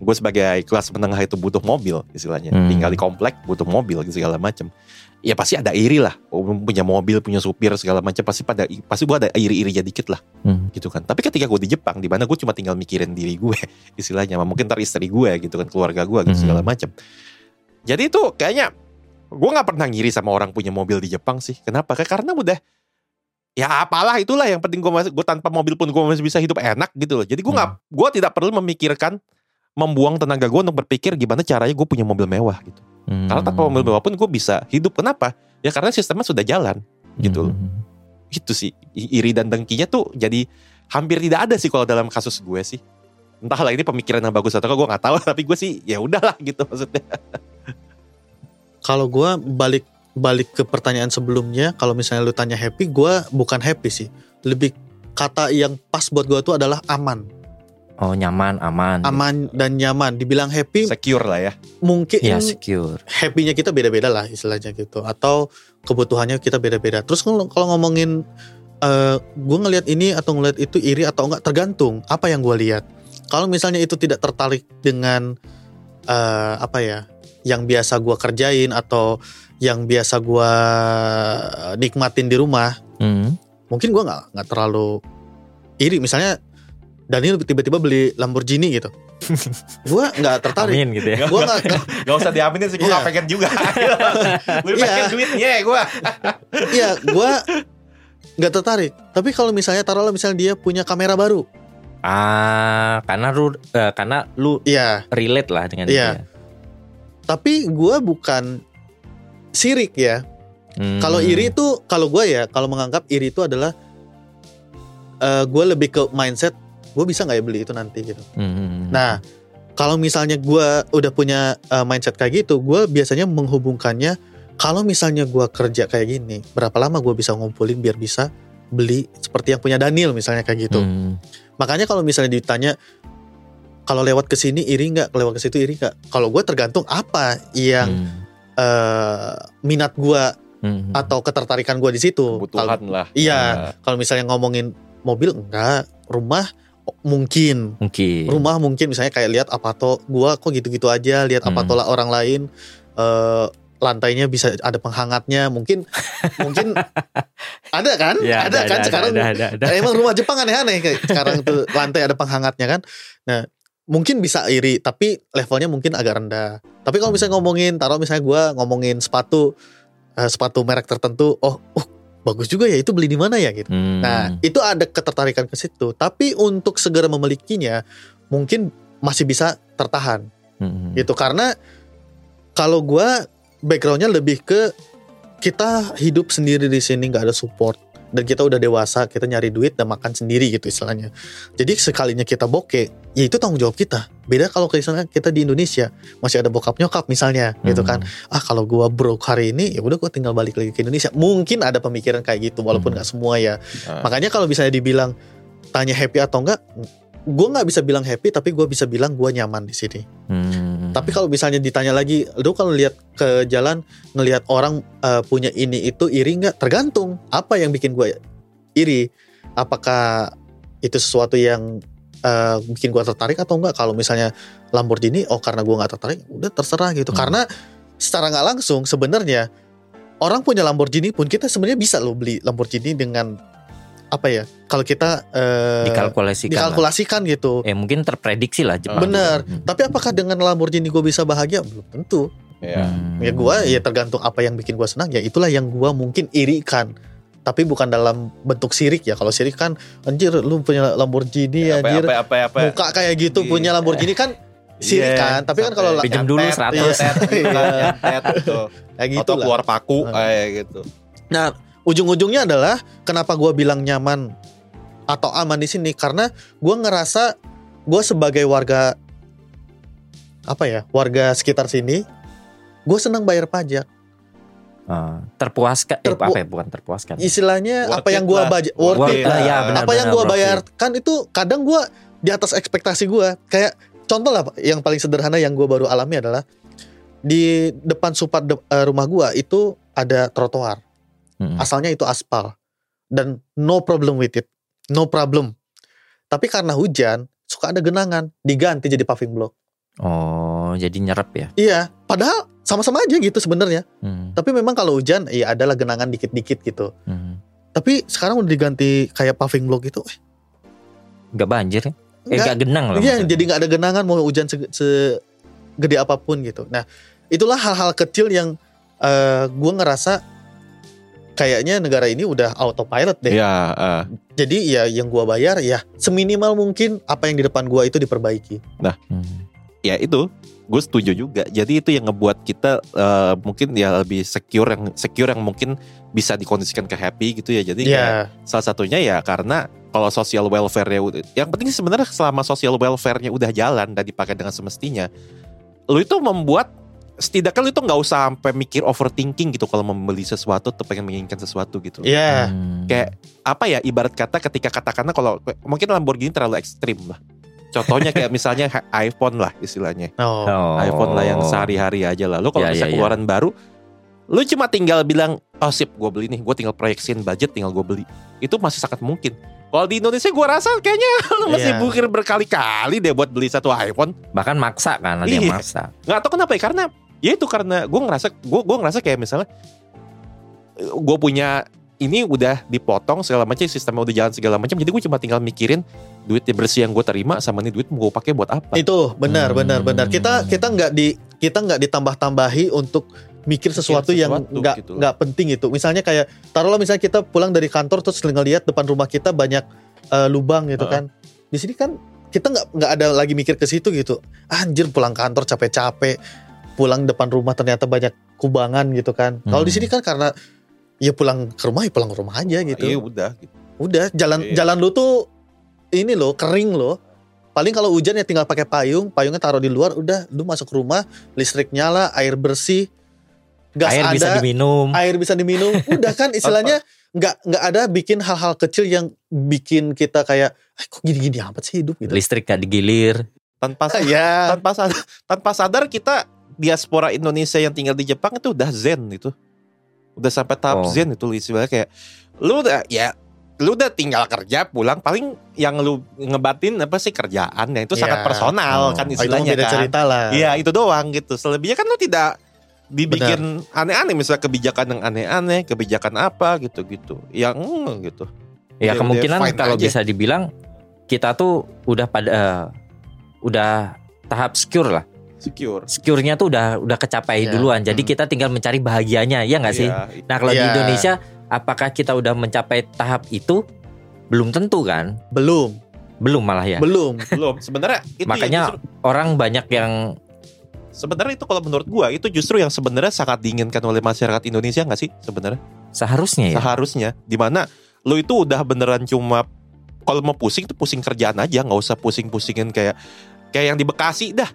gue sebagai kelas menengah itu butuh mobil istilahnya Hmm. tinggal di komplek butuh mobil segala macam ya pasti ada iri lah. Oh, punya mobil punya supir segala macam pasti pada pasti gue ada iri-irinya dikit lah. Hmm. gitu kan. Tapi ketika gue di Jepang di mana gue cuma tinggal mikirin diri gue istilahnya mungkin ntar istri gue gitu kan keluarga gue gitu Hmm. segala macam. Jadi itu kayaknya gue nggak pernah ngiri sama orang punya mobil di Jepang sih. Kenapa? Kayak karena udah ya apalah itulah yang penting gue masih gue tanpa mobil pun gue masih bisa hidup enak gitu loh. Jadi gue nggak gue tidak perlu memikirkan membuang tenaga gue untuk berpikir gimana caranya gue punya mobil mewah gitu Hmm. karena tanpa mobil mewah pun gue bisa hidup. Kenapa? Ya karena sistemnya sudah jalan gitu. Loh Hmm. itu sih iri dan dengkinya tuh jadi hampir tidak ada sih kalau dalam kasus gue sih. Entahlah ini pemikiran yang bagus atau gue nggak tahu. Tapi gue sih ya udahlah gitu maksudnya. Kalau gue balik balik ke pertanyaan sebelumnya, kalau misalnya lu tanya happy, gue bukan happy sih. Lebih kata yang pas buat gue tuh adalah aman, Oh nyaman aman. aman dan nyaman. Dibilang happy, secure lah ya mungkin Ya secure. happy-nya kita beda-beda lah istilahnya gitu, atau kebutuhannya kita beda-beda. Terus kalau kalau ngomongin eh gue ngelihat ini atau ngelihat itu iri atau enggak tergantung apa yang gue lihat. Kalau misalnya itu tidak tertarik dengan eh apa ya, yang biasa gue kerjain atau yang biasa gue nikmatin di rumah, Hmm. mungkin gue nggak nggak terlalu iri. Misalnya Daniel tiba-tiba beli Lamborghini gitu, gue nggak tertarik. Amin gitu ya. Gue nggak Gak usah diaminin sih gue Iya. gak pengen juga Gue Iya. pengen duitnya gue Iya, gue nggak tertarik. Tapi kalau misalnya taruhlah misalnya dia punya kamera baru, Ah karena lu eh, karena lu iya. relate lah dengan Iya. dia. Tapi gue bukan sirik ya. Hmm. Kalau iri itu, kalau gue ya, kalau menganggap iri itu adalah gue lebih ke mindset, gue bisa nggak ya beli itu nanti gitu. Hmm. Nah, kalau misalnya gue udah punya uh, mindset kayak gitu, gue biasanya menghubungkannya kalau misalnya gue kerja kayak gini, berapa lama gue bisa ngumpulin biar bisa beli seperti yang punya Daniel misalnya kayak gitu. Hmm. Makanya kalau misalnya ditanya kalau lewat ke sini iri nggak, kalau lewat ke situ iri nggak? Kalau gue tergantung apa yang Hmm. uh, minat gue Hmm. atau ketertarikan gue di situ. Kebutuhan lah Iya, kalau misalnya ngomongin mobil enggak, rumah mungkin mungkin. rumah mungkin misalnya kayak lihat apa tuh gua kok gitu-gitu aja lihat apa Hmm. tuh orang lain eh lantainya bisa ada penghangatnya mungkin mungkin ada kan Ya, ada, kan sekarang ada, ada, ada. emang rumah Jepang aneh-aneh kayak sekarang tuh lantai ada penghangatnya kan nah mungkin bisa iri tapi levelnya mungkin agak rendah tapi kalau misalnya ngomongin taruh misalnya gua ngomongin sepatu eh, sepatu merek tertentu oh uh, bagus juga ya itu beli di mana ya gitu Hmm. Nah, itu ada ketertarikan ke situ. Tapi untuk segera memilikinya, mungkin masih bisa tertahan Hmm. gitu. Karena kalau gua backgroundnya lebih ke kita hidup sendiri di sini nggak ada support dan kita udah dewasa kita nyari duit dan makan sendiri gitu istilahnya jadi sekalinya kita bokeh ya itu tanggung jawab kita beda kalau misalnya kita di Indonesia masih ada bokap nyokap misalnya gitu kan Hmm. ah kalau gua broke hari ini ya udah gua tinggal balik lagi ke Indonesia mungkin ada pemikiran kayak gitu walaupun Hmm. nggak semua ya Ah. makanya kalau misalnya dibilang tanya happy atau enggak gue nggak bisa bilang happy tapi gue bisa bilang gue nyaman di sini Hmm. Tapi kalau misalnya ditanya lagi lu kalau lihat ke jalan ngelihat orang eh, punya ini itu iri nggak? Tergantung apa yang bikin gue iri. Apakah itu sesuatu yang eh, bikin gue tertarik atau enggak kalau misalnya Lamborghini oh karena gue nggak tertarik udah terserah gitu. Hmm. karena secara nggak langsung sebenarnya orang punya Lamborghini pun kita sebenarnya bisa lo beli Lamborghini dengan apa ya kalau kita eh, dikalkulasikan. lah. dikalkulasikan gitu Eh mungkin terprediksi lah Jepang. Bener. Hmm. tapi apakah dengan Lamborghini gue bisa bahagia belum tentu Iya. Hmm. ya gue ya tergantung apa yang bikin gue senang ya itulah yang gue mungkin irikan tapi bukan dalam bentuk sirik ya kalau sirik kan anjir lu punya Lamborghini apa, anjir apa, apa, apa, muka kayak gitu Iya. punya Lamborghini kan sirik Iya, kan tapi kan kalau Pinjam dulu nyantet, 100. nyantet, gitu kayak gitu Atau lah keluar paku kayak gitu Nah, ujung-ujungnya adalah kenapa gue bilang nyaman atau aman di sini karena gue ngerasa gue sebagai warga apa ya warga sekitar sini, gue senang bayar pajak. Ah, terpuaskan eh, Terpu- apa ya bukan terpuaskan Istilahnya Worth apa yang gue budget worth, Worth it it lah, lah. ya, benar, apa yang benar, gue worth bayarkan itu kadang gue di atas ekspektasi gue. Kayak contoh lah yang paling sederhana yang gue baru alami adalah di depan supat de- eh, rumah gue itu ada trotoar. Mm-mm. Asalnya itu aspal dan no problem with it, no problem. Tapi karena hujan suka ada genangan, diganti jadi paving block. oh jadi nyerap ya Iya, padahal sama-sama aja gitu sebenarnya. Hmm, Tapi memang kalau hujan, ya adalah genangan dikit-dikit gitu. hmm. Tapi sekarang udah diganti kayak paving block gitu, eh, nggak banjir ya? eh nggak genang lah Iya, maksudnya. jadi nggak ada genangan mau hujan se- segede apa pun gitu. Nah, itulah hal-hal kecil yang eh gue ngerasa kayaknya negara ini udah autopilot deh. Iya, eh. Jadi ya yang gue bayar ya seminimal mungkin apa yang di depan gue itu diperbaiki. Hmm. ya itu gue setuju juga jadi itu yang ngebuat kita eh, mungkin ya lebih secure yang secure yang mungkin bisa dikondisikan ke happy gitu ya jadi kayak Ya, salah satunya ya karena kalau social welfare-nya udah- yang penting sebenarnya selama social welfare-nya udah jalan dan dipakai dengan semestinya lu itu membuat setidaknya lu itu nggak usah sampai mikir overthinking gitu kalau membeli sesuatu atau pengen menginginkan sesuatu gitu ya, Hmm. kayak apa ya ibarat kata ketika katakanlah kalau mungkin Lamborghini terlalu ekstrim lah contohnya kayak misalnya iPhone lah istilahnya oh, Oh. iPhone lah yang sehari-hari aja lah. Lu kalau Ya, bisa ya, ya. keluaran baru, lu cuma tinggal bilang, oh sip gue beli nih, gue tinggal proyeksiin budget tinggal gue beli. Itu masih sangat mungkin. Kalau di Indonesia gue rasa kayaknya lu masih Iya. bukir berkali-kali deh buat beli satu iPhone. bahkan maksa kan ada yang Iya. maksa Nggak tahu kenapa ya, karena ya itu karena gue ngerasa, gue gue ngerasa kayak misalnya, gue punya ini udah dipotong segala macam sistemnya udah jalan segala macam jadi gue cuma tinggal mikirin duit yang bersih yang gue terima sama nih duit mau gue pakai buat apa itu benar, Hmm. benar, benar. Kita kita nggak di kita nggak ditambah-tambahi untuk mikir sesuatu yang sesuatu nggak gitu nggak penting itu. Misalnya kayak taruhlah misalnya kita pulang dari kantor terus ngeliat depan rumah kita banyak eh, lubang gitu Heeh. kan. Di sini kan kita nggak nggak ada lagi mikir ke situ gitu. Anjir pulang kantor capek-capek, pulang depan rumah ternyata banyak kubangan gitu kan. Kalau di Hmm. sini kan karena ya pulang ke rumah ya pulang ke rumah aja gitu. Iya udah gitu. Udah jalan Iya. jalan lu tuh ini loh kering loh. Paling kalau hujan ya tinggal pakai payung, payungnya taruh di luar, udah lu masuk rumah, listrik nyala, air bersih, gas air ada, bisa diminum air bisa diminum, udah kan istilahnya nggak nggak ada bikin hal-hal kecil yang bikin kita kayak "Ah, kok gini-gini amat sih hidup gitu. listrik gak digilir Tanpa ya, tanpa sadar, tanpa sadar kita diaspora Indonesia yang tinggal di Jepang itu udah zen itu. Udah sampai tahap Oh. zen itu istilahnya kayak lu udah ya lu udah tinggal kerja pulang paling yang lu ngebatin apa sih kerjaan ya itu Ya. sangat personal Oh. kan Oh, itu istilahnya beda kan. cerita lah. Iya itu doang gitu. Selebihnya kan lu tidak dibikin aneh-aneh misalnya kebijakan yang aneh-aneh, kebijakan apa gitu-gitu. Yang mm, gitu. ya Ya, kemungkinan kalau aja. bisa dibilang kita tuh udah pada eh, udah tahap secure lah Secure. secure-nya tuh udah udah kecapai Ya. duluan jadi Hmm. kita tinggal mencari bahagianya ya nggak sih Iya, nah kalau di Iya. Indonesia apakah kita udah mencapai tahap itu belum tentu kan Belum, belum malah ya belum. belum. Sebenarnya itu makanya justru- orang banyak yang sebenarnya itu kalau menurut gua itu justru yang sebenarnya sangat diinginkan oleh masyarakat Indonesia nggak sih sebenarnya seharusnya ya seharusnya di mana lu itu udah beneran cuma kalau mau pusing tuh pusing kerjaan aja nggak usah pusing-pusingin kayak kayak yang di Bekasi dah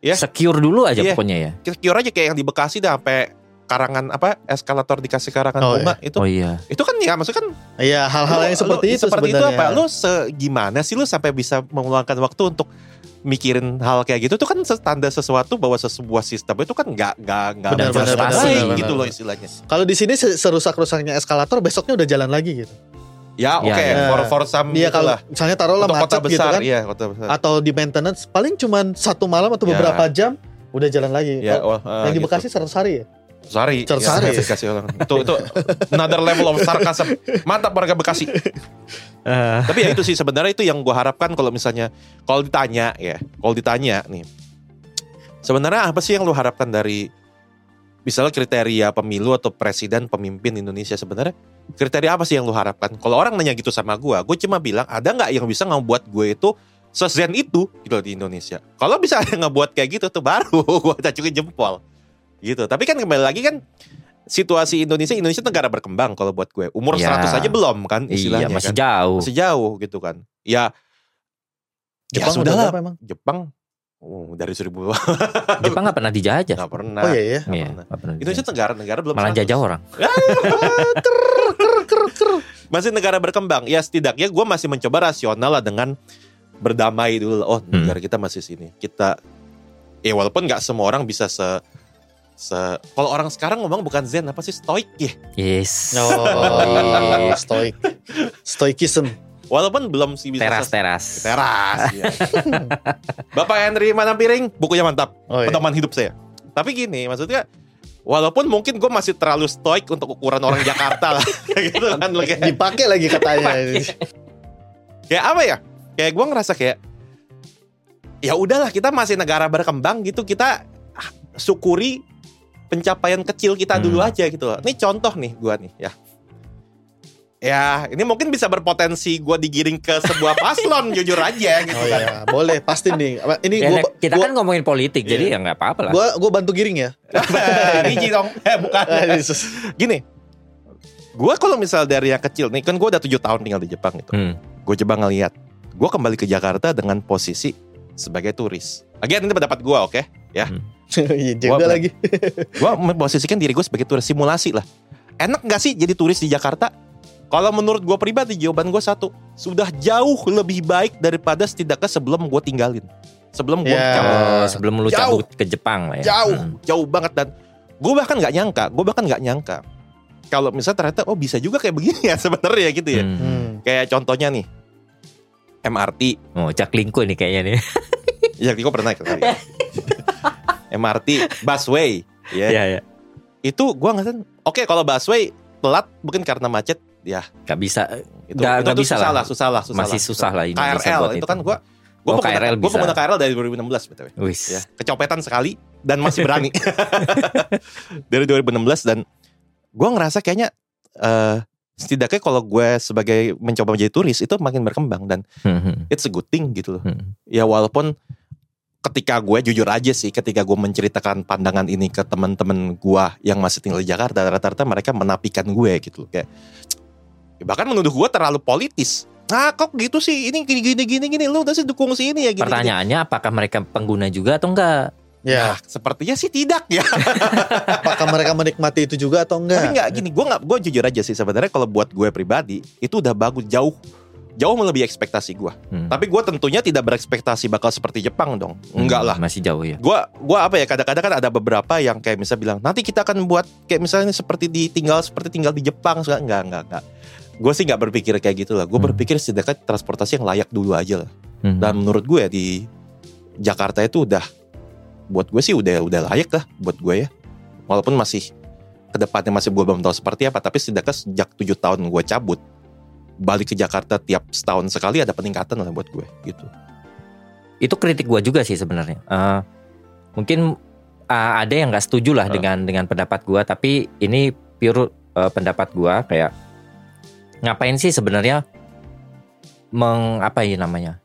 ya. secure dulu aja Iya. pokoknya ya kira aja kayak yang di Bekasi dah sampai karangan apa eskalator dikasih karangan Oh, bunga itu oh iya itu kan ya maksudnya kan Iya, hal-hal yang seperti lu- itu seperti itu sebenarnya. apa lu segimana sih lu sampai bisa mengeluarkan waktu untuk mikirin hal kayak gitu itu kan tanda sesuatu bahwa sebuah sistem itu kan nggak nggak nggak Benar, berjalan benar, gitu loh istilahnya Kalau di sini se- serusak-rusaknya eskalator besoknya udah jalan lagi gitu. Ya oke Ya, ya. for for some Iya kalau itulah. misalnya taruhlah untuk kota macet gitu besar kan iya kota besar atau di maintenance paling cuman satu malam atau Ya. beberapa jam udah jalan lagi. ya Oh, ah, yang di gitu. Bekasi 100 hari ya? Sari, Seratus ya, hari. Bekasi orang. Itu itu another level of sarcasm. Mantap warga Bekasi. Eh, Tapi ya itu sih sebenarnya itu yang gue harapkan kalau misalnya kalau ditanya ya, kalau ditanya nih. Sebenarnya apa sih yang lu harapkan dari misalnya kriteria pemilu atau presiden pemimpin Indonesia sebenarnya kriteria apa sih yang lu harapkan? Kalau orang nanya gitu sama gue, gue cuma bilang ada nggak yang bisa ngebuat gue itu sezen itu gitu loh di Indonesia. Kalau bisa ada ngebuat kayak gitu tuh baru gue cacukin jempol gitu. Tapi kan kembali lagi kan situasi Indonesia Indonesia negara berkembang kalau buat gue umur Ya. 100 aja belum kan iya istilahnya masih kan jauh masih jauh gitu kan. Ya Jepang ya udah sudahlah. berapa emang? Jepang Oh, dari seribu Jepang nggak pernah dijajah. nggak pernah. oh iya ya. Nggak Iya, pernah. nggak pernah Indonesia dijajah. negara-negara belum Malah 100. jajah orang. masih negara berkembang. Ya setidaknya gue masih mencoba rasional lah dengan berdamai dulu. Oh Hmm. negara kita masih sini. Kita, ya walaupun nggak semua orang bisa se se kalau orang sekarang ngomong bukan zen apa sih stoik ya Yes. Oh, stoik. Stoikism. Walaupun belum sih bisa Teras se- teras. teras ya. Bapak Henry mana piring bukunya mantap Oh, iya. pedoman hidup saya tapi gini maksudnya walaupun mungkin gue masih terlalu stoik untuk ukuran orang Jakarta lah gitu kan lo kayak Dipakai lagi katanya. kayak apa ya kayak gue ngerasa kayak ya udahlah kita masih negara berkembang gitu kita syukuri pencapaian kecil kita dulu Hmm. aja gitu ini contoh nih gue nih ya ya ini mungkin bisa berpotensi gue digiring ke sebuah paslon jujur aja gitu Oh kan iya, boleh pasti nih. Ini Ya, gua kita gua, kan ngomongin politik, Iya. jadi ya nggak apa-apa lah. gua gua bantu giring ya. Riji dong eh bukan Ah, gini gue kalau misal dari yang kecil nih kan gue udah tujuh tahun tinggal di Jepang gitu Hmm. gue coba ngeliat gue kembali ke Jakarta dengan posisi sebagai turis Again ini pendapat gue oke Iya juga Gua- lagi. gue memposisikan diri gue sebagai turis simulasi lah enak gak sih jadi turis di Jakarta kalau menurut gue pribadi jawaban gue satu sudah jauh lebih baik daripada setidaknya sebelum gue tinggalin sebelum gue Ya. cabut Oh, sebelum lu Jauh. cabut ke Jepang lah ya. jauh Hmm. jauh banget dan gue bahkan nggak nyangka gue bahkan nggak nyangka kalau misalnya ternyata oh bisa juga kayak begini ya sebenarnya gitu ya Hmm. Hmm. kayak contohnya nih MRT Oh, Cak Lingko nih kayaknya nih. ya gue pernah naik kali MRT busway ya Iya, iya. itu gue nggak oke kalau busway telat mungkin karena macet ya Gak bisa. itu Nggak- itu nggak tuh bisa susah lah. susah lah susah Masih susah lah Indonesia KRL itu itu. kan gue gue Oh, pengguna, KRL gua bisa. pengguna KRL dari 2016 btw ya kecopetan sekali dan masih berani dari 2016 dan gue ngerasa kayaknya eh setidaknya kalau gue sebagai mencoba menjadi turis itu makin berkembang dan hmm, it's a good thing gitu loh hmm. ya walaupun ketika gue jujur aja sih ketika gue menceritakan pandangan ini ke teman-teman gue yang masih tinggal di Jakarta rata-rata mereka menapikan gue gitu loh kayak bahkan menuduh gue terlalu politis. Ah kok gitu sih ini gini gini gini gini. Lu udah sih dukung si ini ya gini, gini. Pertanyaannya apakah mereka pengguna juga atau enggak? Ya, Nah, sepertinya sih tidak ya. Apakah mereka menikmati itu juga atau tapi enggak? nggak gini gue nggak gue jujur aja sih. Sebenarnya kalau buat gue pribadi itu udah bagus jauh. Jauh melebihi ekspektasi gue Hmm. tapi gue tentunya tidak berekspektasi bakal seperti Jepang dong. Enggak lah. Hmm, Masih jauh ya. gua gua apa ya kadang-kadang kan ada beberapa yang kayak misalnya bilang nanti kita akan buat kayak misalnya seperti ditinggal seperti tinggal di Jepang. Enggak enggak enggak enggak gue sih nggak berpikir kayak gitu lah gue Hmm. berpikir setidaknya transportasi yang layak dulu aja lah Hmm. dan menurut gue di Jakarta itu udah buat gue sih udah udah layak lah buat gue ya walaupun masih ke depannya masih gue belum tahu seperti apa tapi setidaknya sejak tujuh tahun gue cabut balik ke Jakarta tiap setahun sekali ada peningkatan lah buat gue gitu itu kritik gua juga sih sebenarnya. Eh, mungkin eh, ada yang nggak setuju lah Ah. dengan dengan pendapat gua, tapi ini pure eh, pendapat gua kayak ngapain sih sebenarnya meng apa ya namanya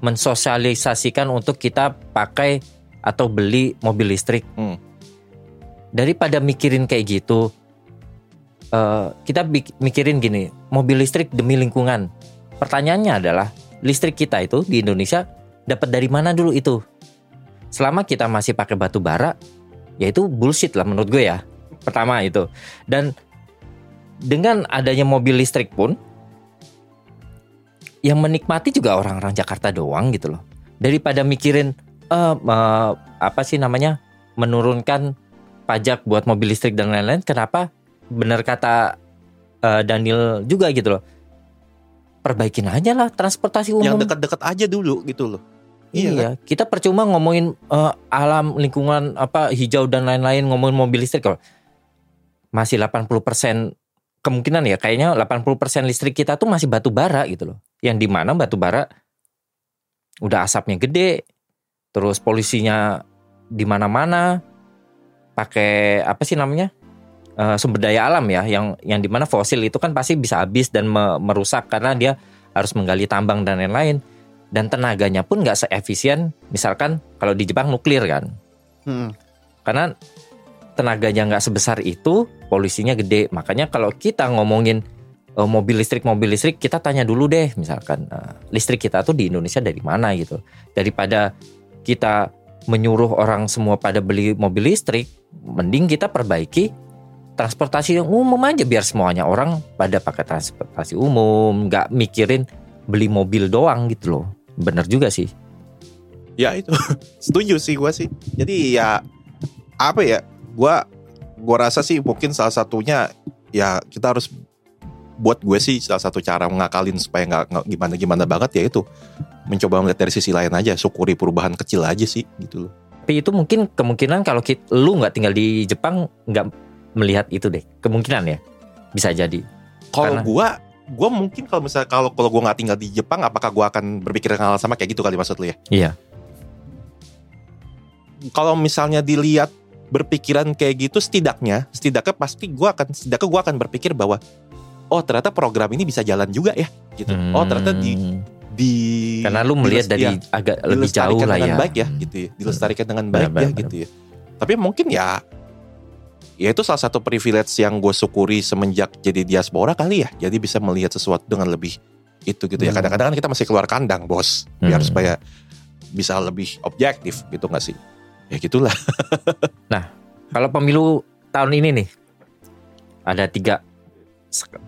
mensosialisasikan untuk kita pakai atau beli mobil listrik? Hmm. daripada mikirin kayak gitu eh, kita mikirin gini mobil listrik demi lingkungan. Pertanyaannya adalah listrik kita itu di Indonesia dapat dari mana dulu itu? Selama kita masih pakai batu bara ya itu bullshit lah menurut gue ya. Pertama itu. Dan dengan adanya mobil listrik pun yang menikmati juga orang-orang Jakarta doang gitu loh. Daripada mikirin eh eh, apa sih namanya menurunkan pajak buat mobil listrik dan lain-lain kenapa benar kata eh, Daniel juga gitu loh. Perbaikin aja lah transportasi umum. yang dekat-dekat aja dulu gitu loh. Iya, Iya kita percuma ngomongin eh, alam lingkungan apa hijau dan lain-lain ngomongin mobil listrik kalau masih 80% kemungkinan ya kayaknya 80% listrik kita tuh masih batu bara gitu loh. Yang di mana batu bara udah asapnya gede, terus polusinya di mana-mana pakai apa sih namanya? Eh, sumber daya alam ya yang yang di mana fosil itu kan pasti bisa habis dan me- merusak karena dia harus menggali tambang dan lain-lain dan tenaganya pun nggak seefisien misalkan kalau di Jepang nuklir kan Hmm. karena tenaganya nggak sebesar itu polusinya gede makanya kalau kita ngomongin eh, mobil listrik mobil listrik kita tanya dulu deh misalkan eh, listrik kita tuh di Indonesia dari mana gitu daripada kita menyuruh orang semua pada beli mobil listrik, mending kita perbaiki transportasi umum aja biar semuanya orang pada pakai transportasi umum, nggak mikirin beli mobil doang gitu loh. Bener juga sih. Ya itu setuju sih gue sih. Jadi ya apa ya? Gua gua rasa sih mungkin salah satunya ya kita harus buat gue sih salah satu cara mengakalin supaya nggak gimana gimana banget ya itu mencoba melihat dari sisi lain aja syukuri perubahan kecil aja sih gitu loh Tapi itu mungkin kemungkinan kalau kit- lu nggak tinggal di Jepang nggak melihat itu deh. Kemungkinan ya. Bisa jadi. kalau Karena- gua gua mungkin kalau misalnya kalau kalau gua nggak tinggal di Jepang apakah gua akan berpikir hal sama kayak gitu kali maksud lu ya Iya. kalau misalnya dilihat berpikiran kayak gitu setidaknya setidaknya pasti gua akan setidaknya gua akan berpikir bahwa oh ternyata program ini bisa jalan juga ya gitu oh ternyata di Hmm. di karena lu melihat dari ya, agak lebih jauh lah dengan ya. baik ya gitu ya dilestarikan dengan baik Benar, ya benar, gitu ya tapi mungkin ya ya itu salah satu privilege yang gue syukuri semenjak jadi diaspora kali ya jadi bisa melihat sesuatu dengan lebih itu gitu ya Hmm. kadang-kadang kan kita masih keluar kandang bos biar Hmm. supaya bisa lebih objektif gitu nggak sih ya gitulah Kalau pemilu tahun ini nih ada tiga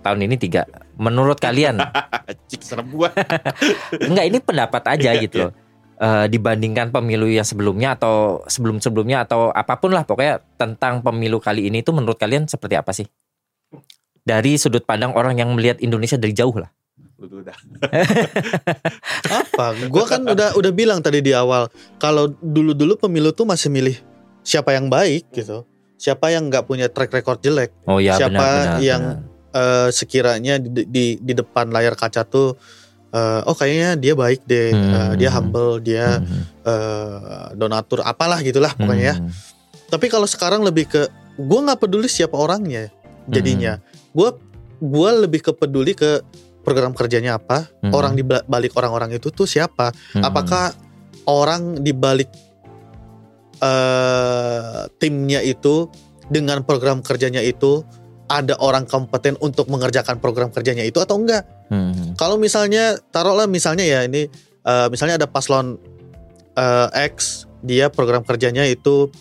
tahun ini tiga. Menurut kalian cik serem gua enggak ini pendapat aja Iya, gitu loh. Eh, dibandingkan pemilu yang sebelumnya atau sebelum sebelumnya atau apa pun lah pokoknya tentang pemilu kali ini itu menurut kalian seperti apa sih? Dari sudut pandang orang yang melihat Indonesia dari jauh lah. Udah Apa? Gua kan udah udah bilang tadi di awal kalau dulu-dulu pemilu tuh masih milih siapa yang baik gitu. Siapa yang nggak punya track record jelek. Oh ya Siapa benar benar. yang eh, sekiranya di, di di depan layar kaca tuh eh, oh kayaknya dia baik deh, Hmm. Eh, dia humble, dia benar. Hmm. eh, donatur apalah gitulah pokoknya ya. Hmm. Tapi kalau sekarang lebih ke gue nggak peduli siapa orangnya jadinya. Gue gua lebih ke peduli ke program kerjanya apa, Hmm. orang di ba- balik orang-orang itu tuh siapa. Hmm. Apakah orang di balik eh, timnya itu dengan program kerjanya itu ada orang kompeten untuk mengerjakan program kerjanya itu atau enggak? Hmm. Kalau misalnya taruhlah misalnya ya ini eh, misalnya ada paslon eh, X dia program kerjanya itu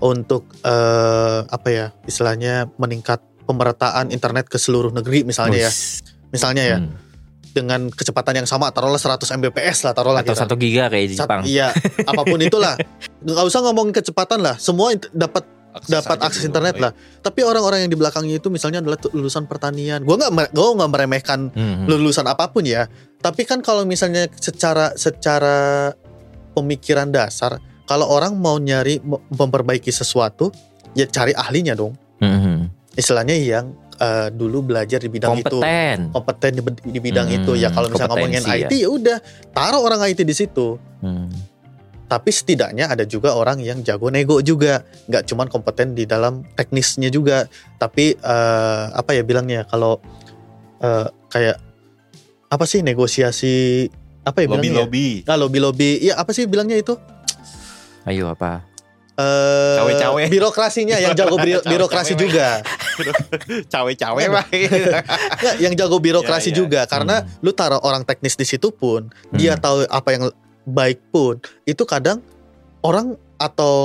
untuk eh, apa ya istilahnya meningkat pemerataan internet ke seluruh negeri misalnya ya Wis. Misalnya ya Hmm. dengan kecepatan yang sama taruhlah 100 Mbps lah taruhlah Atau kita. satu giga kayak di Sat- Jepang. iya apa pun itulah nggak usah ngomongin kecepatan lah semua dapat dapat akses internet baik. lah tapi orang-orang yang di belakangnya itu misalnya adalah lulusan pertanian gua nggak gua nggak meremehkan Hmm. lulusan apa pun ya. Tapi kan kalau misalnya secara secara pemikiran dasar, kalau orang mau nyari memperbaiki sesuatu, ya cari ahlinya dong. Hmm. Istilahnya yang eh, dulu belajar di bidang itu, Kompeten. kompeten di, di bidang Hmm, itu. Ya kalau misalnya ngomongin kompetensi IT ya udah taruh orang IT di situ. Hmm. Tapi setidaknya ada juga orang yang jago nego juga, nggak cuman kompeten di dalam teknisnya juga, tapi eh, apa ya bilangnya kalau eh, kayak apa sih negosiasi apa ya lobby bilangnya? lobby Nah, lobby lobby, iya apa sih bilangnya itu? Ayo apa? Eh, Cawe-cawe. birokrasinya yang jago biro- Cawe-cawe, birokrasi juga, cawe-cawe. Nggak, yang jago birokrasi Iya, iya. juga, karena lu taruh orang teknis di situ pun, dia Hmm. tahu apa yang baik pun, itu kadang orang atau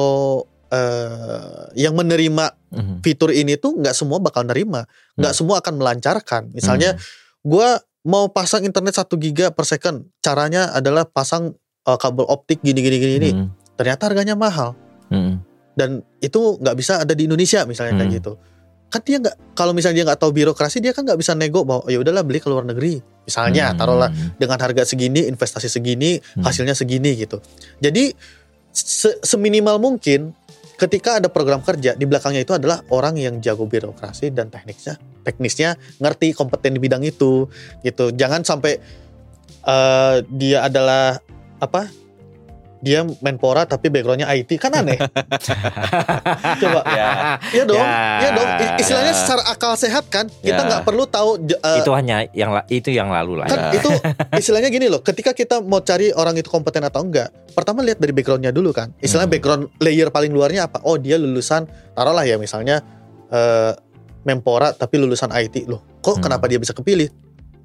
eh, yang menerima Hmm. fitur ini tuh nggak semua bakal nerima, nggak semua akan melancarkan. Misalnya, Hmm. gua mau pasang internet 1 giga per second, caranya adalah pasang eh, kabel optik gini gini gini ini. Hmm. Ternyata harganya mahal Hmm. dan itu nggak bisa ada di Indonesia misalnya kayak Hmm. gitu. Kan dia nggak kalau misalnya dia nggak tahu birokrasi dia kan nggak bisa nego bahwa ya udahlah beli ke luar negeri. Misalnya Hmm. taruhlah dengan harga segini, investasi segini, Hmm. hasilnya segini gitu. Jadi se- seminimal mungkin ketika ada program kerja di belakangnya itu adalah orang yang jago birokrasi dan teknisnya, teknisnya ngerti kompeten di bidang itu gitu. Jangan sampai eh, dia adalah apa? Dia menpora tapi backgroundnya IT kan aneh. Coba Ya. Iya dong, Ya. iya dong. Istilahnya secara akal sehat kan, kita Ya. nggak perlu tahu eh, itu hanya yang itu yang lalu lah. kan ya. itu istilahnya gini loh ketika kita mau cari orang itu kompeten atau enggak pertama lihat dari backgroundnya dulu kan istilahnya Hmm. background layer paling luarnya apa oh dia lulusan taruhlah ya misalnya eh Mempora tapi lulusan IT loh kok Hmm. kenapa dia bisa kepilih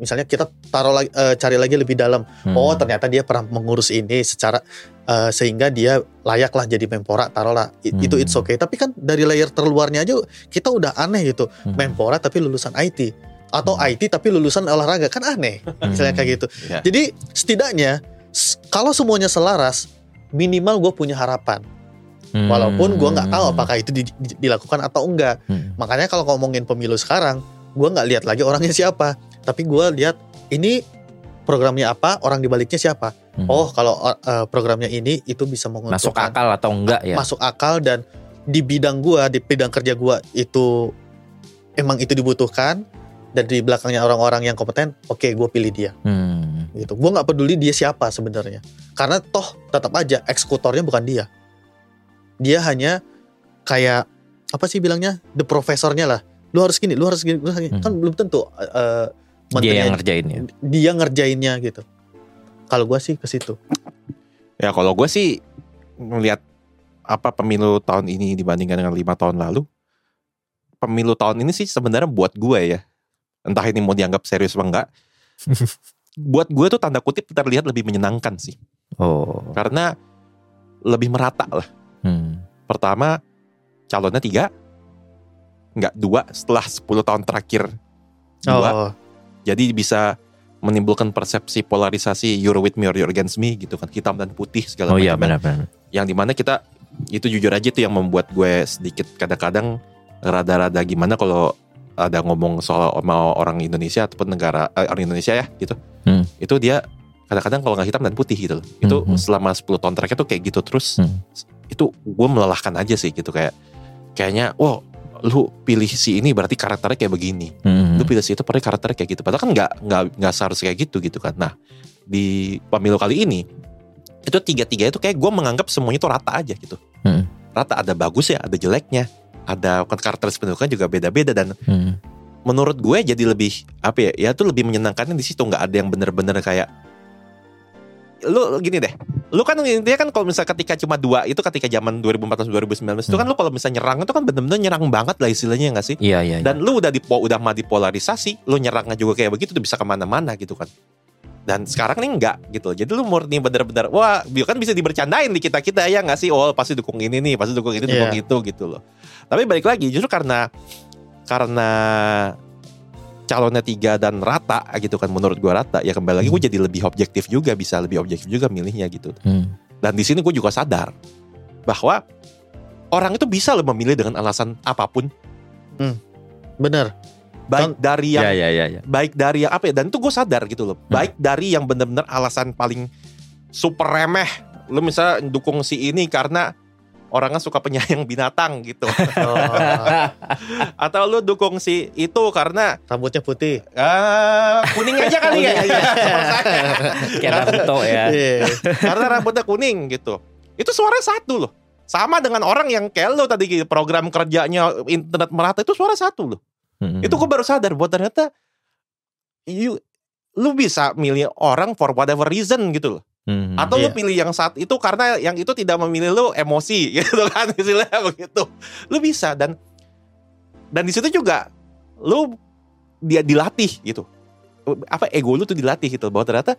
misalnya kita taruh lagi eh, cari lagi lebih dalam Hmm. oh ternyata dia pernah mengurus ini secara eh, sehingga dia layaklah jadi menpora taruhlah I- itu Hmm. it's okay tapi kan dari layer terluarnya aja kita udah aneh gitu Hmm. menpora tapi lulusan IT atau Hmm. IT tapi lulusan olahraga kan aneh misalnya kayak gitu Ya. jadi setidaknya kalau semuanya selaras minimal gue punya harapan Hmm. walaupun gue nggak tahu apakah itu di- di- dilakukan atau enggak Hmm. makanya kalau ngomongin pemilu sekarang gue nggak lihat lagi orangnya siapa tapi gue lihat ini programnya apa orang dibaliknya siapa Hmm. oh kalau uh, programnya ini itu bisa masuk menguntungkan akal atau enggak ya? masuk akal dan di bidang gua di bidang kerja gua itu emang itu dibutuhkan dan di belakangnya orang-orang yang kompeten oke gue pilih dia Hmm. gitu gua nggak peduli dia siapa sebenarnya karena toh tetap aja eksekutornya bukan dia dia hanya kayak apa sih bilangnya the profesornya lah lu harus gini lu harus gini, lu harus gini. Hmm. kan belum tentu uh, Dia yang ngerjain ya. dia ngerjainnya gitu kalau gua sih ke situ Ya kalau gue sih melihat apa pemilu tahun ini dibandingkan dengan lima tahun lalu, pemilu tahun ini sih sebenarnya buat gue ya, entah ini mau dianggap serius apa enggak, buat gue tuh tanda kutip terlihat lebih menyenangkan sih, Oh. karena lebih merata lah. Hmm. Pertama calonnya tiga, nggak dua setelah 10 tahun terakhir dua, oh jadi bisa menimbulkan persepsi polarisasi you're with me or you're against me gitu kan hitam dan putih segala Oh iya macam. benar-benar. yang di mana kita itu jujur aja tuh yang membuat gue sedikit kadang-kadang rada-rada gimana kalau ada ngomong soal sama orang Indonesia ataupun negara eh, orang Indonesia ya gitu Hmm. itu dia kadang-kadang kalau nggak hitam dan putih gitu loh itu Hmm, hmm. selama 10 tahun terakhir tuh kayak gitu terus Hmm. itu gue melelahkan aja sih gitu kayak kayaknya wow lu pilih si ini berarti karakternya kayak begini Hmm. lu pilih si itu berarti karakternya kayak gitu padahal kan nggak nggak nggak seharusnya kayak gitu gitu kan nah di pemilu kali ini itu tiga tiga itu kayak gue menganggap semuanya itu rata aja gitu Hmm. rata ada bagus ya ada jeleknya ada karakter penunjukan juga beda-beda dan Hmm. menurut gue jadi lebih apa ya ya tuh lebih menyenangkannya di situ nggak ada yang bener-bener kayak lu gini deh lu kan intinya kan kalau misalnya ketika cuma dua itu ketika zaman 2014 2019 itu kan lu kalau misalnya nyerang itu kan bener-bener nyerang banget lah istilahnya nggak sih Iya iya. iya. dan lu udah di udah mah dipolarisasi lu nyerangnya juga kayak begitu tuh bisa ke mana-mana gitu kan dan sekarang nih enggak gitu jadi lu murni bener-bener wah kan bisa dibercandain di kita kita ya nggak sih oh pasti dukung ini nih pasti dukung ini dukung Iya. itu gitu loh tapi balik lagi justru karena karena calonnya tiga dan rata gitu kan menurut gua rata. Ya kembali lagi gue jadi lebih objektif juga bisa lebih objektif juga milihnya gitu. Hmm. dan di sini gue juga sadar bahwa orang itu bisa loh memilih dengan alasan apa pun. Bener baik dari yang Iya iya iya. iya. baik dari yang apa ya dan itu gue sadar gitu loh. Baik dari yang benar-benar alasan paling super remeh lu misalnya dukung si ini karena orangnya suka penyayang binatang gitu. Oh, atau lu dukung si itu karena rambutnya putih. Ah, kuning aja kali ya. Kayak Naruto ya. Iya. karena rambutnya kuning gitu. Itu suaranya satu loh. Sama dengan orang yang kayak lo tadi program kerjanya internet merata itu suara satu loh. Hmm. itu gue baru sadar bahwa ternyata you, lu bisa milih orang for whatever reason gitu loh Hmm. atau lu Iya. pilih yang saat itu karena yang itu tidak memilih lu emosi gitu kan istilahnya begitu lu bisa dan dan di situ juga lu dia dilatih gitu apa ego lu tuh dilatih gitu bahwa ternyata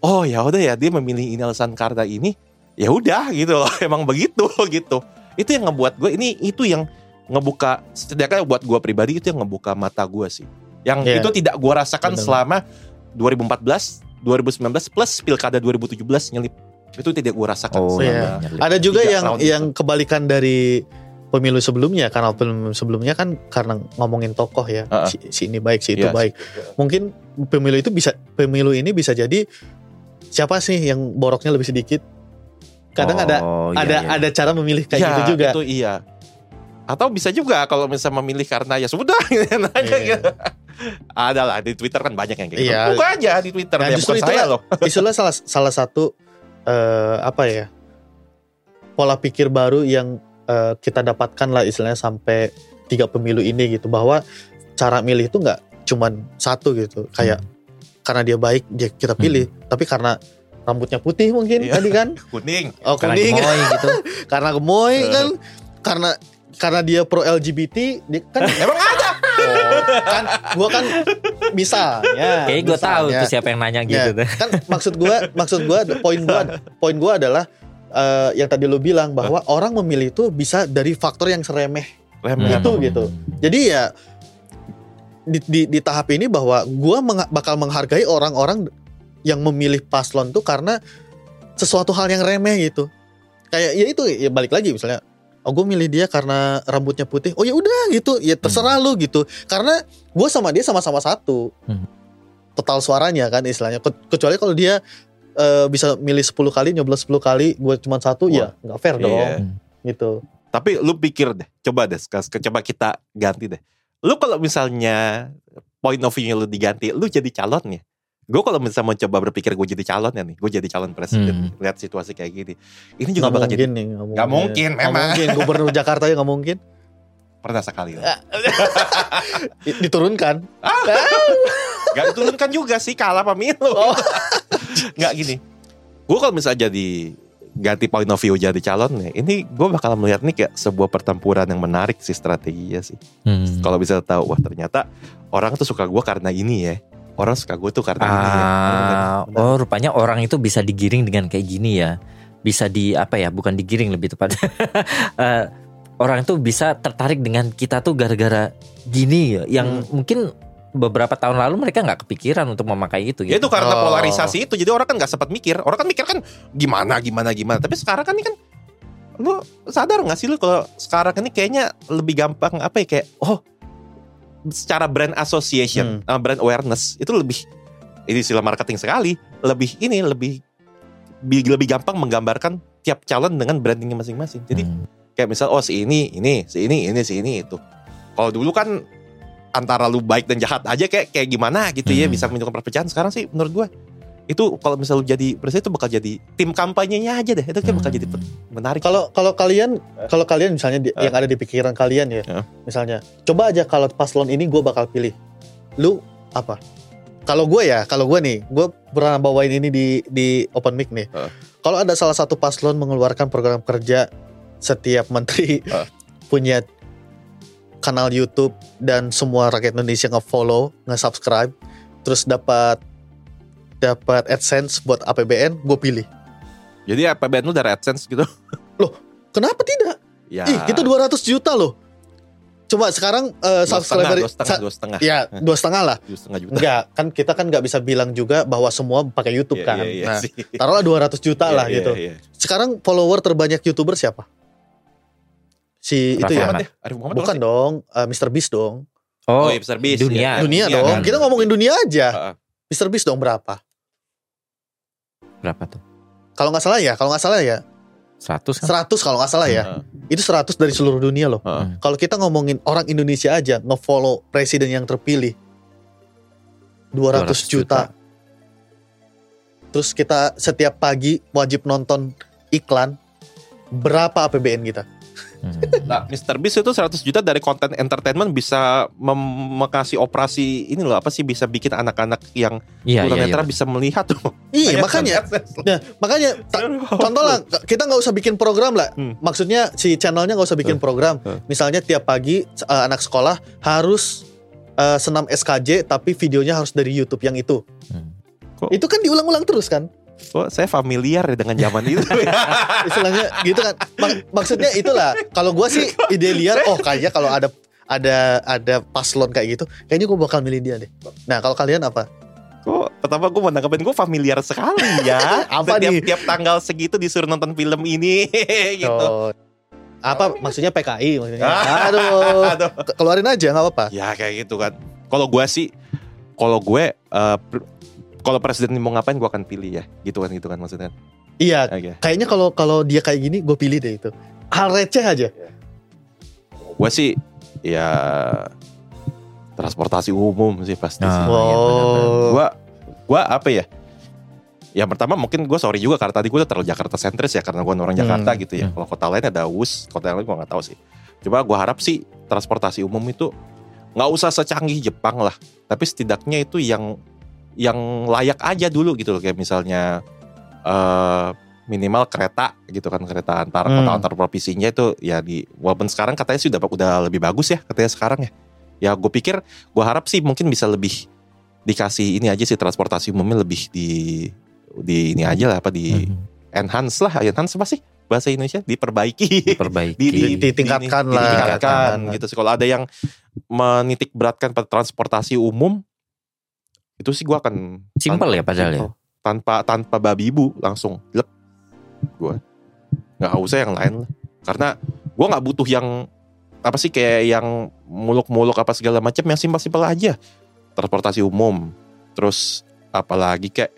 oh ya udah ya dia memilih ini alasan karena ini ya udah gitu loh emang begitu gitu itu yang ngebuat gue ini itu yang ngebuka setidaknya buat gue pribadi itu yang ngebuka mata gue sih yang Iya. itu tidak gue rasakan Benar. selama 2014 2019 plus pilkada 2017 nyelip itu tidak gue rasakan Oh iya. nyelip. ada juga Tiga yang tahun itu. yang kebalikan dari pemilu sebelumnya karena pemilu sebelumnya kan karena ngomongin tokoh ya Uh-uh. si, si ini baik si itu Iya. baik mungkin pemilu itu bisa pemilu ini bisa jadi siapa sih yang boroknya lebih sedikit kadang ada Oh, iya, ada iya. ada cara memilih kayak Ya, gitu juga itu iya atau bisa juga kalau misalnya memilih karena ya sudah gitu aja Iya. gitu. ada lah di Twitter kan banyak yang kayak gitu. Iya. buka aja di Twitter Nah, ya justru bukan saya itulah- loh. itulah salah salah satu eh, apa ya pola pikir baru yang eh, kita dapatkan lah istilahnya sampai tiga pemilu ini gitu. Bahwa cara milih itu nggak cuman satu gitu. Kayak karena dia baik dia kita pilih. Tapi karena rambutnya putih mungkin Iya. tadi kan? Kuning. Oh Karena kuning. gemoy gitu. karena gemoy kan? Karena karena dia pro LGBT dia kan emang ada oh, kan gua kan misalnya. Kayaknya gue tahu misalnya. tuh siapa yang nanya Ya, gitu. tuh. kan maksud gua maksud gua poin gua poin gua adalah eh, yang tadi lu bilang bahwa orang memilih itu bisa dari faktor yang seremeh Remeh. itu gitu. Jadi ya di, di, di tahap ini bahwa gua mengha- bakal menghargai orang-orang yang memilih paslon tuh karena sesuatu hal yang remeh gitu. Kayak ya itu ya balik lagi misalnya Oh gue milih dia karena rambutnya putih. Oh ya udah gitu. Ya terserah lu gitu. Karena gue sama dia sama-sama satu. Hmm. Total suaranya kan istilahnya. Ke- Kecuali kalau dia eh, Bisa milih 10 kali Nyoblos 10 kali Gue cuma satu Ya nggak fair dong Iya. Gitu. Tapi lu pikir deh, coba deh, coba kita ganti deh. Lu kalau misalnya point of view lu diganti, lu jadi calonnya. Gue kalau misalnya mau coba berpikir gue jadi calonnya nih, gue jadi calon presiden, lihat situasi kayak gini, ini juga Nggak bakal jadi mungkin nih Nggak mungkin, Nggak memang. mungkin Gubernur Jakarta ya nggak mungkin pernah sekali lah. Di- Diturunkan Gak diturunkan juga sih kalah pemilu. Oh. Nggak gini. Gue kalau misalnya jadi ganti point of view jadi calon nih, ini gue bakal melihat nih kayak sebuah pertempuran yang menarik sih strateginya sih. Hmm. Kalau bisa tahu, wah ternyata orang tuh suka gue karena ini ya. Orang suka gue tuh karena ini ya. Ah, Benar. oh rupanya orang itu bisa digiring dengan kayak gini ya. Bisa di apa ya? Bukan digiring lebih tepat. Eh, orang itu bisa tertarik dengan kita tuh gara-gara gini ya. Yang Hmm. mungkin beberapa tahun lalu mereka nggak kepikiran untuk memakai itu. Ya Gitu. itu karena Oh. polarisasi itu. Jadi orang kan nggak sempat mikir. Orang kan mikir kan gimana gimana gimana. Tapi sekarang kan ini kan lu sadar nggak sih lu kalau sekarang ini kayaknya lebih gampang apa ya kayak oh secara brand association, uh, brand awareness itu lebih ini istilah marketing sekali. Lebih ini lebih bi- lebih gampang menggambarkan tiap calon dengan brandingnya masing-masing. Jadi Hmm. kayak misal oh si ini ini si ini ini si ini itu kalau dulu kan antara lu baik dan jahat aja kayak kayak gimana gitu ya Hmm. bisa menimbulkan perpecahan sekarang sih menurut gue itu kalau misal jadi presiden itu bakal jadi tim kampanyenya aja deh itu kayak bakal Hmm. jadi pe- menarik Kalau kalau kalian kalau kalian misalnya di- Eh. yang ada di pikiran kalian ya, Eh. misalnya coba aja kalau paslon ini gue bakal pilih, lu apa? Kalau gue ya, kalau gue nih, gue pernah bawain ini di di open mic nih. Eh. Kalau ada salah satu paslon mengeluarkan program kerja setiap menteri Eh. punya kanal YouTube dan semua rakyat Indonesia nge-follow, nge-subscribe, terus dapat dapat AdSense buat APBN, gue pilih. jadi APBN lu dari AdSense gitu Kenapa tidak? ya Ih, itu 200 juta loh. Coba sekarang eh, dua setengah subscriber dua setengah dua setengah ya dua setengah lah. dua setengah juta Enggak, kan kita kan nggak bisa bilang juga bahwa semua pakai YouTube Iya, kan. iya, iya nah, sih. taruhlah 200 juta Iya, lah iya, gitu. iya. Sekarang follower terbanyak YouTuber siapa? Si Raffi itu ya. Ahmad. Ya? Arif Muhammad Bukan dong, eh, Mr Beast dong. Oh, oh iya Mr. Beast dunia. ya. dunia Iya, dong. kan. Kita ngomongin dunia aja. Heeh. Mr Beast dong berapa? Berapa tuh? Kalau nggak salah ya, kalau nggak salah ya, 100 kan? 100 kalau nggak salah ya. Heeh. Itu 100 dari seluruh dunia loh. Hmm. Kalau kita ngomongin orang Indonesia aja nge-follow presiden yang terpilih 200, 200 juta. juta. Terus kita setiap pagi wajib nonton iklan berapa APBN kita? Hmm. Nah, Mr. Beast itu 100 juta dari konten entertainment bisa memekasi operasi ini loh apa sih bisa bikin anak-anak yang Iya, iya, iya. tunanetra bisa melihat tuh. Iya, makanya Nah, makanya contoh lah kita nggak usah bikin program lah. Hmm. Maksudnya si channelnya nggak usah bikin Hmm. program. Hmm. Misalnya tiap pagi eh, anak sekolah harus eh, senam SKJ tapi videonya harus dari YouTube yang itu. Hmm. Itu kan diulang-ulang terus kan? Kok saya familiar ya dengan zaman itu. istilahnya gitu kan Mak- maksudnya itulah kalau gua sih ide liar oh kayaknya kalau ada ada ada paslon kayak gitu kayaknya gua bakal milih dia deh nah kalau kalian apa Kok pertama gue mau nanggepin gue familiar sekali ya. Apa Setiap nih? tiap tanggal segitu disuruh nonton film ini gitu. Oh, apa maksudnya PKI maksudnya aduh Aduh. ke- keluarin aja nggak apa-apa Ya kayak gitu kan. Kalau gue sih, kalau gue, pr- kalau presiden mau ngapain gue akan pilih ya. Gitu kan, gitu kan maksudnya. iya Oke. kayaknya kalau kalau dia kayak gini gue pilih deh itu hal receh aja Gue sih, ya transportasi umum sih pasti Ah, sih. iya, benar-benar. oh Gua, gua apa ya? Yang pertama mungkin gue sorry juga karena tadi gue udah terlalu Jakarta sentris ya karena gue orang Hmm. Jakarta gitu ya. Hmm. Kalau kota lain ada US, kota lain gue nggak tahu sih. Coba gue harap sih transportasi umum itu nggak usah secanggih Jepang lah, tapi setidaknya itu yang yang layak aja dulu gitu loh kayak misalnya eh minimal kereta gitu kan kereta antar Hmm. kota antar provinsinya itu ya di walaupun sekarang katanya sih udah udah lebih bagus ya katanya sekarang ya. Ya gue pikir gue harap sih mungkin bisa lebih dikasih ini aja sih transportasi umumnya lebih di di ini aja lah apa di Mhm. enhance lah enhance apa sih bahasa Indonesia diperbaiki Perbaiki. di, di, Ditingkatkan di- lah. ditingkatkan Ditingkatkan. gitu sih kalau ada yang menitik beratkan pada transportasi umum itu sih gua akan tanpa- ya padahal ya. tanpa tanpa babi ibu langsung lep gua. Nggak usah yang lain lah. Karena gua nggak butuh yang apa sih kayak yang muluk-muluk apa segala macam yang simpel-simpel aja. Transportasi umum terus apalagi kayak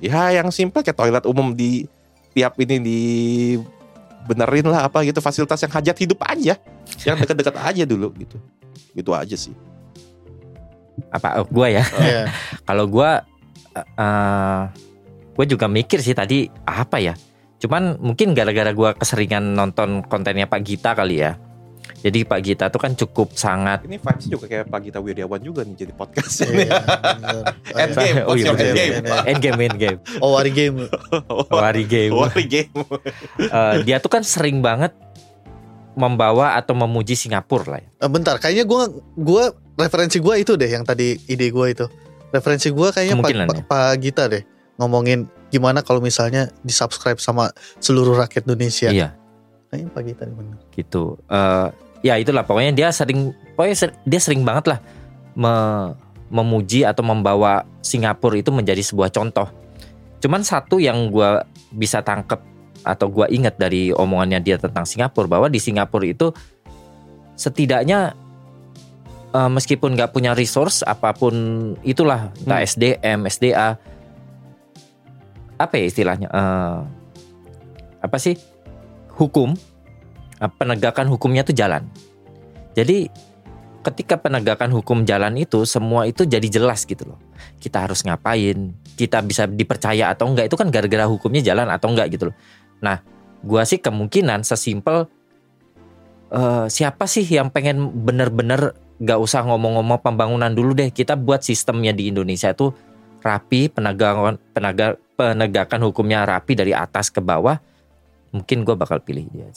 ya yang simpel kayak toilet umum di tiap ini di benerin lah apa gitu fasilitas yang hajat hidup aja. Yang deket-deket aja dulu gitu. Gitu aja sih Apa oh, gua ya? Iya. Kalau gua eh gue juga mikir sih tadi apa ya? Cuman mungkin gara-gara gua keseringan nonton kontennya Pak Gita kali ya. Jadi Pak Gita tuh kan cukup sangat ini vibes juga kayak Pak Gita Wirjawan juga nih jadi podcast Iya, bener. Endgame, Oh, iya, Endgame. endgame endgame, Oh, Wari game. wari game. Wari game. Eh, dia tuh kan sering banget membawa atau memuji Singapura lah ya. Eh, bentar, kayaknya gua gua referensi gua itu deh yang tadi ide gua itu. Referensi gua kayaknya Pak, ya. Pak, Pak Gita deh ngomongin gimana kalau misalnya di subscribe sama seluruh rakyat Indonesia. Iya, Kayaknya Pak Gita nih bener. gitu. Eh, ya itulah pokoknya dia sering, pokoknya ser- dia sering banget lah me- memuji atau membawa Singapura itu menjadi sebuah contoh. Cuman satu yang gua bisa tangkep atau gua ingat dari omongannya dia tentang Singapura bahwa di Singapura itu setidaknya eh, meskipun nggak punya resource apa pun itulah entah Hmm. SDM, SDA apa ya istilahnya eh, apa sih hukum eh, penegakan hukumnya tuh jalan. Jadi ketika penegakan hukum jalan itu semua itu jadi jelas gitu loh. Kita harus ngapain, kita bisa dipercaya atau enggak itu kan gara-gara hukumnya jalan atau enggak gitu loh. Nah, gua sih kemungkinan sesimpel eh, siapa sih yang pengen bener-bener gak usah ngomong-ngomong pembangunan dulu deh. Kita buat sistemnya di Indonesia itu rapi, penegakan penaga, penegakan hukumnya rapi dari atas ke bawah. Mungkin gua bakal pilih dia.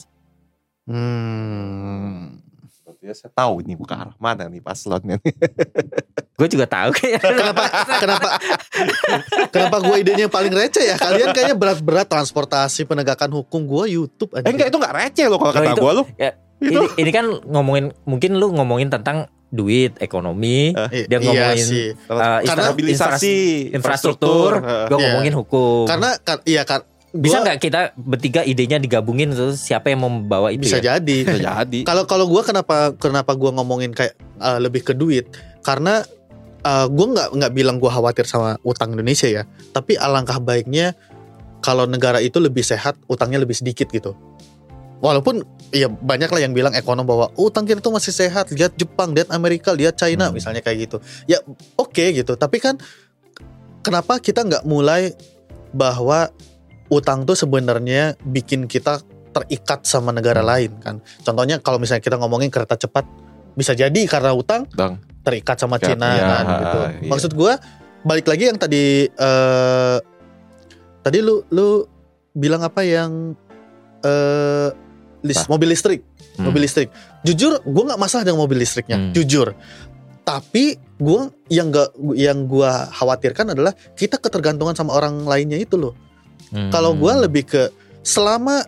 Hmm. Berarti saya tahu ini ke arah mana nih paslonnya. Gue juga tahu kayak Kenapa kenapa kenapa gua idenya yang paling receh ya? Kalian kayaknya berat-berat transportasi penegakan hukum gua YouTube aja. eh enggak itu enggak receh loh kalau Loh, kata gua lu. ya, Itu ini, ini kan ngomongin mungkin lu ngomongin tentang duit, ekonomi, I- dia iya ngomongin sih. eh, Karena mobilisasi infrastruktur, Heeh. gue Iya. ngomongin hukum. Karena kan iya kan bisa nggak kita bertiga idenya digabungin terus siapa yang membawa itu bisa ya? jadi. bisa jadi. Kalau kalau gue kenapa kenapa gue ngomongin kayak uh, lebih ke duit karena uh, gue nggak nggak bilang gue khawatir sama utang Indonesia ya, tapi alangkah baiknya kalau negara itu lebih sehat, utangnya lebih sedikit gitu. Walaupun ya banyak lah yang bilang ekonom bahwa "Oh, utang kita tuh masih sehat, lihat Jepang, lihat Amerika, lihat China Hmm. misalnya kayak gitu. Ya oke gitu, tapi kan kenapa kita nggak mulai bahwa utang tuh sebenarnya bikin kita terikat sama negara Hmm. lain kan. Contohnya kalau misalnya kita ngomongin kereta cepat bisa jadi karena utang Dang. terikat sama Ya, Cina ya, kan gitu. iya. Maksud gua balik lagi yang tadi eh tadi lu lu bilang apa yang eh lis- Apa? mobil listrik, Hmm. mobil listrik. Jujur gua nggak masalah dengan mobil listriknya, Hmm. jujur. Tapi gua yang gak yang gua khawatirkan adalah kita ketergantungan sama orang lainnya itu loh. Hmm. Kalau gua lebih ke selama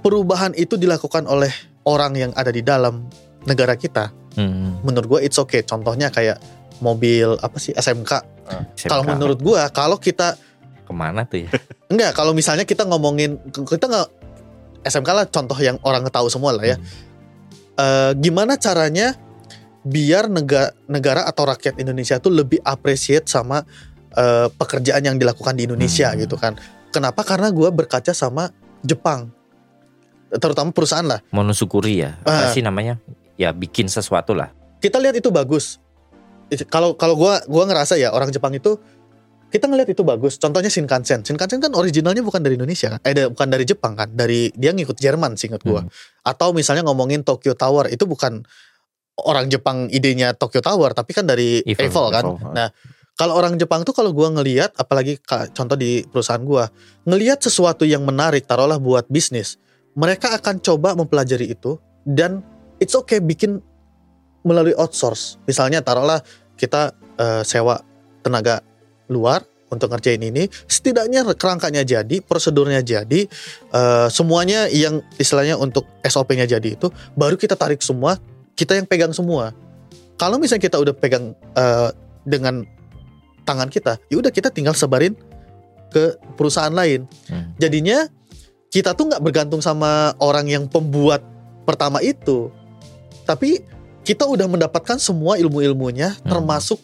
perubahan itu dilakukan oleh orang yang ada di dalam negara kita, Hmm. menurut gua it's okay. Contohnya kayak mobil apa sih SMK. SMK. Kalau menurut gua kalau kita ke mana tuh ya? enggak kalau misalnya kita ngomongin kita nggak SMK lah contoh yang orang tahu semua lah ya. Eh, gimana caranya biar negara negara atau rakyat Indonesia tuh lebih appreciate sama eh, pekerjaan yang dilakukan di Indonesia Hmm. gitu kan. Kenapa? Karena gua berkaca sama Jepang. Terutama perusahaan lah. Monosyukuri ya? Apa Ah. sih namanya? Ya bikin sesuatu lah. kita lihat itu bagus. Kalau kalau gua gua ngerasa ya orang Jepang itu kita ngelihat itu bagus. Contohnya Shinkansen. Shinkansen kan originalnya bukan dari Indonesia kan? Eh da- bukan dari Jepang kan? Dari dia ngikut Jerman sih ingat gua. Hmm. Atau misalnya ngomongin Tokyo Tower itu bukan orang Jepang idenya Tokyo Tower tapi kan dari Eiffel, Eiffel, kan. Eiffel, Nah, kalau orang Jepang tuh kalau gua ngelihat apalagi contoh di perusahaan gua, ngelihat sesuatu yang menarik taruhlah buat bisnis, mereka akan coba mempelajari itu dan it's okay bikin melalui outsource. Misalnya taruhlah kita eh, sewa tenaga luar untuk ngerjain ini setidaknya kerangkanya jadi prosedurnya jadi eh, semuanya yang istilahnya untuk SOP-nya jadi itu baru kita tarik semua kita yang pegang semua kalau misalnya kita udah pegang eh, dengan tangan kita ya udah kita tinggal sebarin ke perusahaan lain Hmm. jadinya kita tuh nggak bergantung sama orang yang pembuat pertama itu tapi kita udah mendapatkan semua ilmu-ilmunya Hmm. termasuk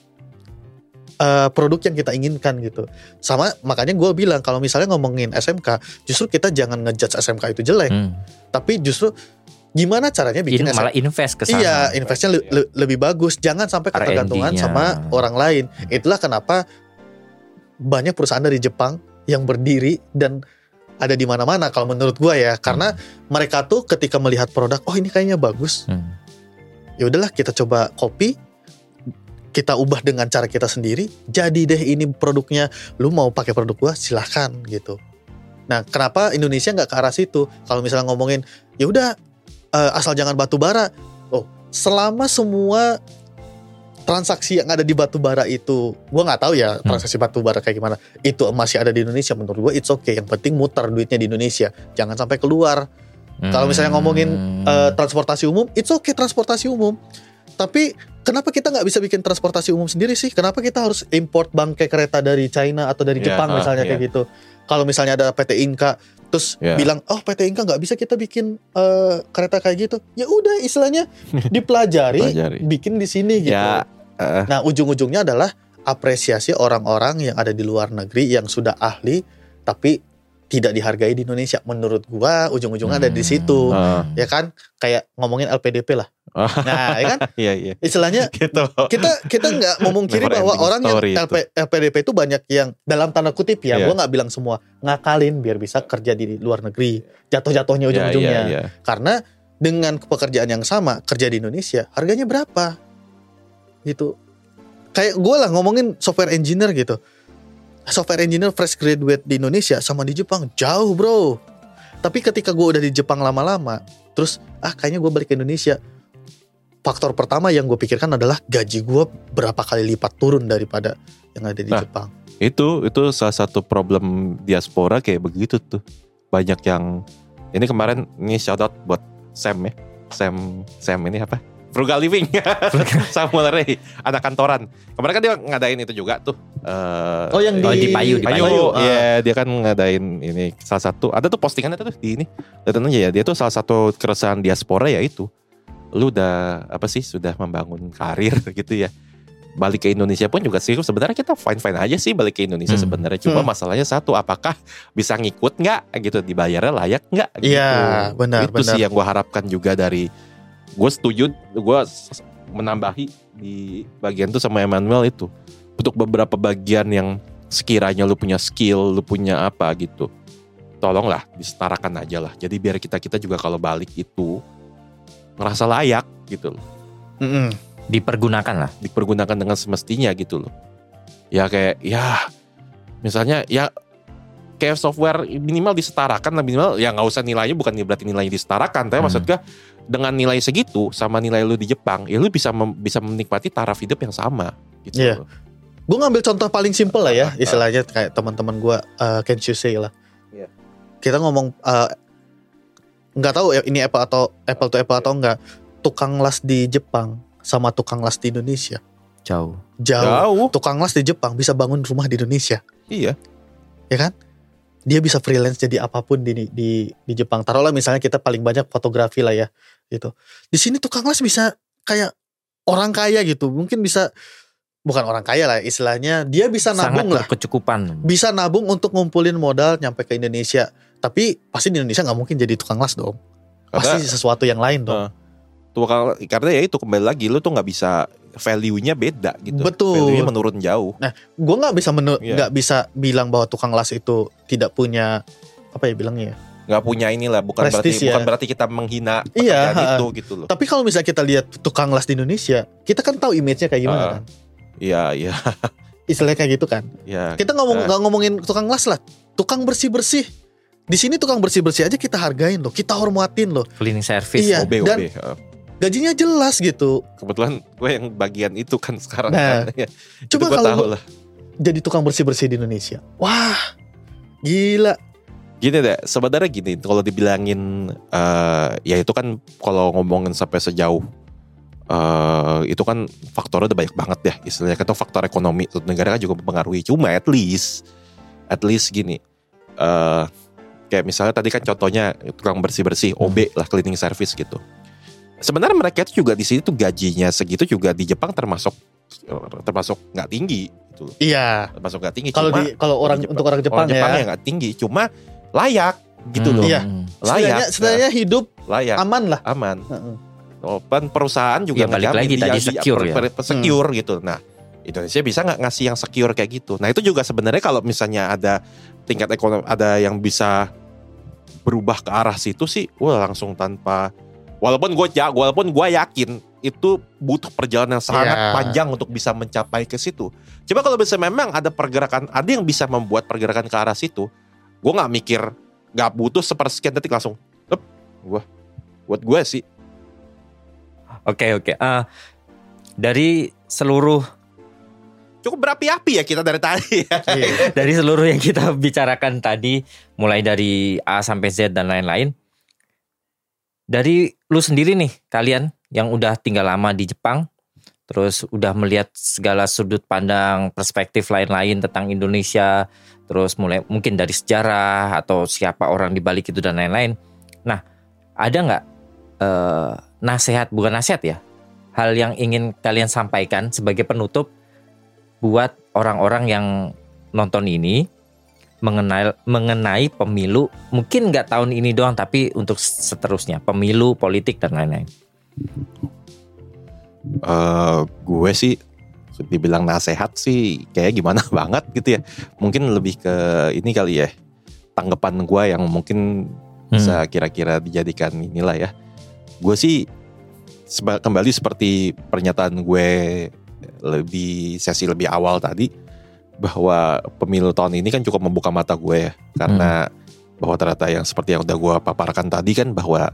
eh, produk yang kita inginkan gitu sama makanya gue bilang kalau misalnya ngomongin SMK justru kita jangan ngejudge SMK itu jelek Hmm. tapi justru gimana caranya bikin In- malah invest ke sana. Iya, investnya le- le- lebih bagus. Jangan sampai ketergantungan sama orang lain. Itulah kenapa banyak perusahaan dari Jepang yang berdiri dan ada di mana-mana kalau menurut gua ya. Karena mereka tuh ketika melihat produk, oh ini kayaknya bagus. Hmm. Ya udahlah kita coba copy kita ubah dengan cara kita sendiri. Jadi deh ini produknya. Lu mau pakai produk gua silahkan gitu. Nah, kenapa Indonesia nggak ke arah situ? Kalau misalnya ngomongin, ya udah eh, asal jangan batu bara. Oh, selama semua transaksi yang ada di batu bara itu, gua nggak tahu ya transaksi batu bara kayak gimana. Itu masih ada di Indonesia. Menurut gua it's okay. Yang penting muter duitnya di Indonesia. Jangan sampai keluar. Kalau misalnya ngomongin Hmm. eh, transportasi umum, it's okay transportasi umum. Tapi kenapa kita nggak bisa bikin transportasi umum sendiri sih? Kenapa kita harus import bangkai kereta dari China atau dari Iya, Jepang ah, misalnya iya. kayak gitu? Kalau misalnya ada PT Inka, terus Iya. bilang, oh PT Inka nggak bisa kita bikin eh, kereta kayak gitu, ya udah istilahnya dipelajari, Pelajari. bikin di sini gitu. Ya, eh, Nah ujung-ujungnya adalah apresiasi orang-orang yang ada di luar negeri yang sudah ahli, tapi tidak dihargai di Indonesia. Menurut gua ujung-ujungnya ada di situ eh, ya kan kayak ngomongin LPDP lah. nah ya kan iya iya. istilahnya Gitu. kita kita nggak memungkiri bahwa orang yang. LP, LPDP itu banyak yang dalam tanda kutip ya Iya. gua nggak bilang semua ngakalin biar bisa kerja di luar negeri jatuh-jatuhnya Iya, ujung-ujungnya iya, iya. karena dengan pekerjaan yang sama kerja di Indonesia harganya berapa gitu kayak gue lah ngomongin software engineer gitu software engineer fresh graduate di Indonesia sama di Jepang jauh bro tapi ketika gue udah di Jepang lama-lama terus ah kayaknya gue balik ke Indonesia faktor pertama yang gue pikirkan adalah gaji gue berapa kali lipat turun daripada yang ada di Nah. Jepang Itu itu salah satu problem diaspora kayak begitu tuh. Banyak yang ini kemarin ini shout out buat Sam ya. Sam Sam ini apa? Frugal Living. Samuel Ray, anak kantoran. Kemarin kan dia ngadain itu juga tuh. eh, Oh, yang Oh, di Payu, di Payu, Payu. Ah. iya dia kan ngadain ini salah satu ada tuh postingannya tuh di ini. Lihat aja ya, dia tuh salah satu keresahan diaspora ya itu. Lu udah apa sih sudah membangun karir gitu ya. Balik ke Indonesia pun juga sih sebenarnya kita fine fine aja sih balik ke Indonesia Hmm. sebenarnya. Cuma Hmm. masalahnya satu apakah bisa ngikut nggak gitu dibayarnya layak nggak? Gitu. Iya, benar, Itu sih benar. yang gue harapkan juga dari gue setuju gue menambahi di bagian tuh sama Emmanuel itu untuk beberapa bagian yang sekiranya lu punya skill lu punya apa gitu tolonglah disetarakan aja lah jadi biar kita kita juga kalau balik itu ngerasa layak gitu loh Mm-mm. dipergunakan lah. dipergunakan dengan semestinya gitu loh ya kayak ya misalnya ya kayak software minimal disetarakan lah minimal ya nggak usah nilainya bukan berarti nilainya disetarakan tapi Hmm. maksudnya dengan nilai segitu sama nilai lu di Jepang ya lu bisa mem- bisa menikmati taraf hidup yang sama gitu Iya. loh. Gue ngambil contoh paling simpel lah ya, Ah, ah. istilahnya kayak teman-teman gue uh, can you say lah. Iya. Kita ngomong uh, nggak tahu ya ini apple atau apple to apple atau enggak. Tukang las di Jepang sama tukang las di Indonesia Jauh. jauh. jauh Tukang las di Jepang bisa bangun rumah di Indonesia, iya ya kan? Dia bisa freelance jadi apa pun di di di Jepang. Taruhlah misalnya kita paling banyak fotografi lah ya, gitu. Di sini tukang las bisa kayak orang kaya gitu, mungkin bisa bukan orang kaya lah istilahnya, dia bisa Sangat nabung lah. berkecukupan. bisa nabung untuk ngumpulin modal nyampe ke Indonesia. Tapi pasti di Indonesia nggak mungkin jadi tukang las dong. karena Pasti sesuatu yang lain dong. Tuh kalau- karena ya itu kembali lagi lu tuh nggak bisa value-nya beda gitu Betul. value-nya menurun jauh Gue nggak bisa Iya. nggak bisa bilang bahwa tukang las itu tidak punya apa ya bilangnya. ya. nggak punya inilah bukan berarti Prestis ya. bukan berarti kita menghina Iya, itu gitu loh Tapi kalau misalnya kita lihat tukang las di Indonesia, kita kan tahu image-nya kayak gimana Ah. kan. iya iya Istilahnya kayak gitu kan. iya Kita ngomong nggak ngomongin tukang las lah, tukang bersih bersih. Di sini tukang bersih bersih aja kita hargain loh, kita hormatin loh. Cleaning service. Iya. OB dan- OB Heeh. Gajinya jelas gitu. kebetulan gue yang bagian itu kan sekarang Nah, kan. Ya, coba kalau tahu lah jadi tukang bersih-bersih di Indonesia. Wah, gila. Gini deh, sebenarnya gini, kalau dibilangin eh ya itu kan kalau ngomongin sampai sejauh eh itu kan faktornya udah banyak banget ya istilahnya kan itu faktor ekonomi suatu negara kan juga mempengaruhi cuma at least at least gini eh kayak misalnya tadi kan contohnya tukang bersih bersih OB lah cleaning service gitu sebenarnya mereka itu juga di sini tuh gajinya segitu juga di Jepang termasuk termasuk nggak tinggi gitu loh. Iya. termasuk nggak tinggi Kalau di kalau orang Jepang- untuk orang Jepang, orang Jepang ya. ya nggak tinggi cuma layak gitu Hmm. loh Iya. Layak setidaknya hidup layak aman lah. aman Heeh. Kan perusahaan juga Ya, balik lagi dia- tadi secure ya. per- per- secure gitu. Nah, Indonesia bisa nggak ngasih yang secure kayak gitu? Nah, itu juga sebenarnya kalau misalnya ada tingkat ekonomi ada yang bisa berubah ke arah situ sih, wah langsung tanpa walaupun gue ya, walaupun gue yakin itu butuh perjalanan yang sangat Iya. panjang untuk bisa mencapai ke situ. Coba kalau bisa memang ada pergerakan, ada yang bisa membuat pergerakan ke arah situ, gue nggak mikir nggak butuh sepersekian detik langsung, Up, gue buat gue sih Oke oke. Ah, dari seluruh cukup berapi-api ya kita dari tadi ya. Iya. dari seluruh yang kita bicarakan tadi, mulai dari A sampai Z dan lain-lain. Dari lu sendiri nih, kalian yang udah tinggal lama di Jepang, terus udah melihat segala sudut pandang, perspektif lain-lain tentang Indonesia, terus mulai mungkin dari sejarah atau siapa orang di balik itu dan lain-lain. Nah, ada nggak eh, nasihat, bukan nasihat ya, hal yang ingin kalian sampaikan sebagai penutup buat orang-orang yang nonton ini mengenai mengenai pemilu mungkin nggak tahun ini doang tapi untuk seterusnya pemilu politik dan lain-lain Eh, gue sih dibilang nasehat sih kayak gimana banget gitu ya. Mungkin lebih ke ini kali ya. Tanggapan gue yang mungkin bisa kira-kira dijadikan inilah ya. Gue sih kembali seperti pernyataan gue lebih sesi lebih awal tadi bahwa pemilu tahun ini kan cukup membuka mata gue ya karena bahwa ternyata yang seperti yang udah gue paparkan tadi kan bahwa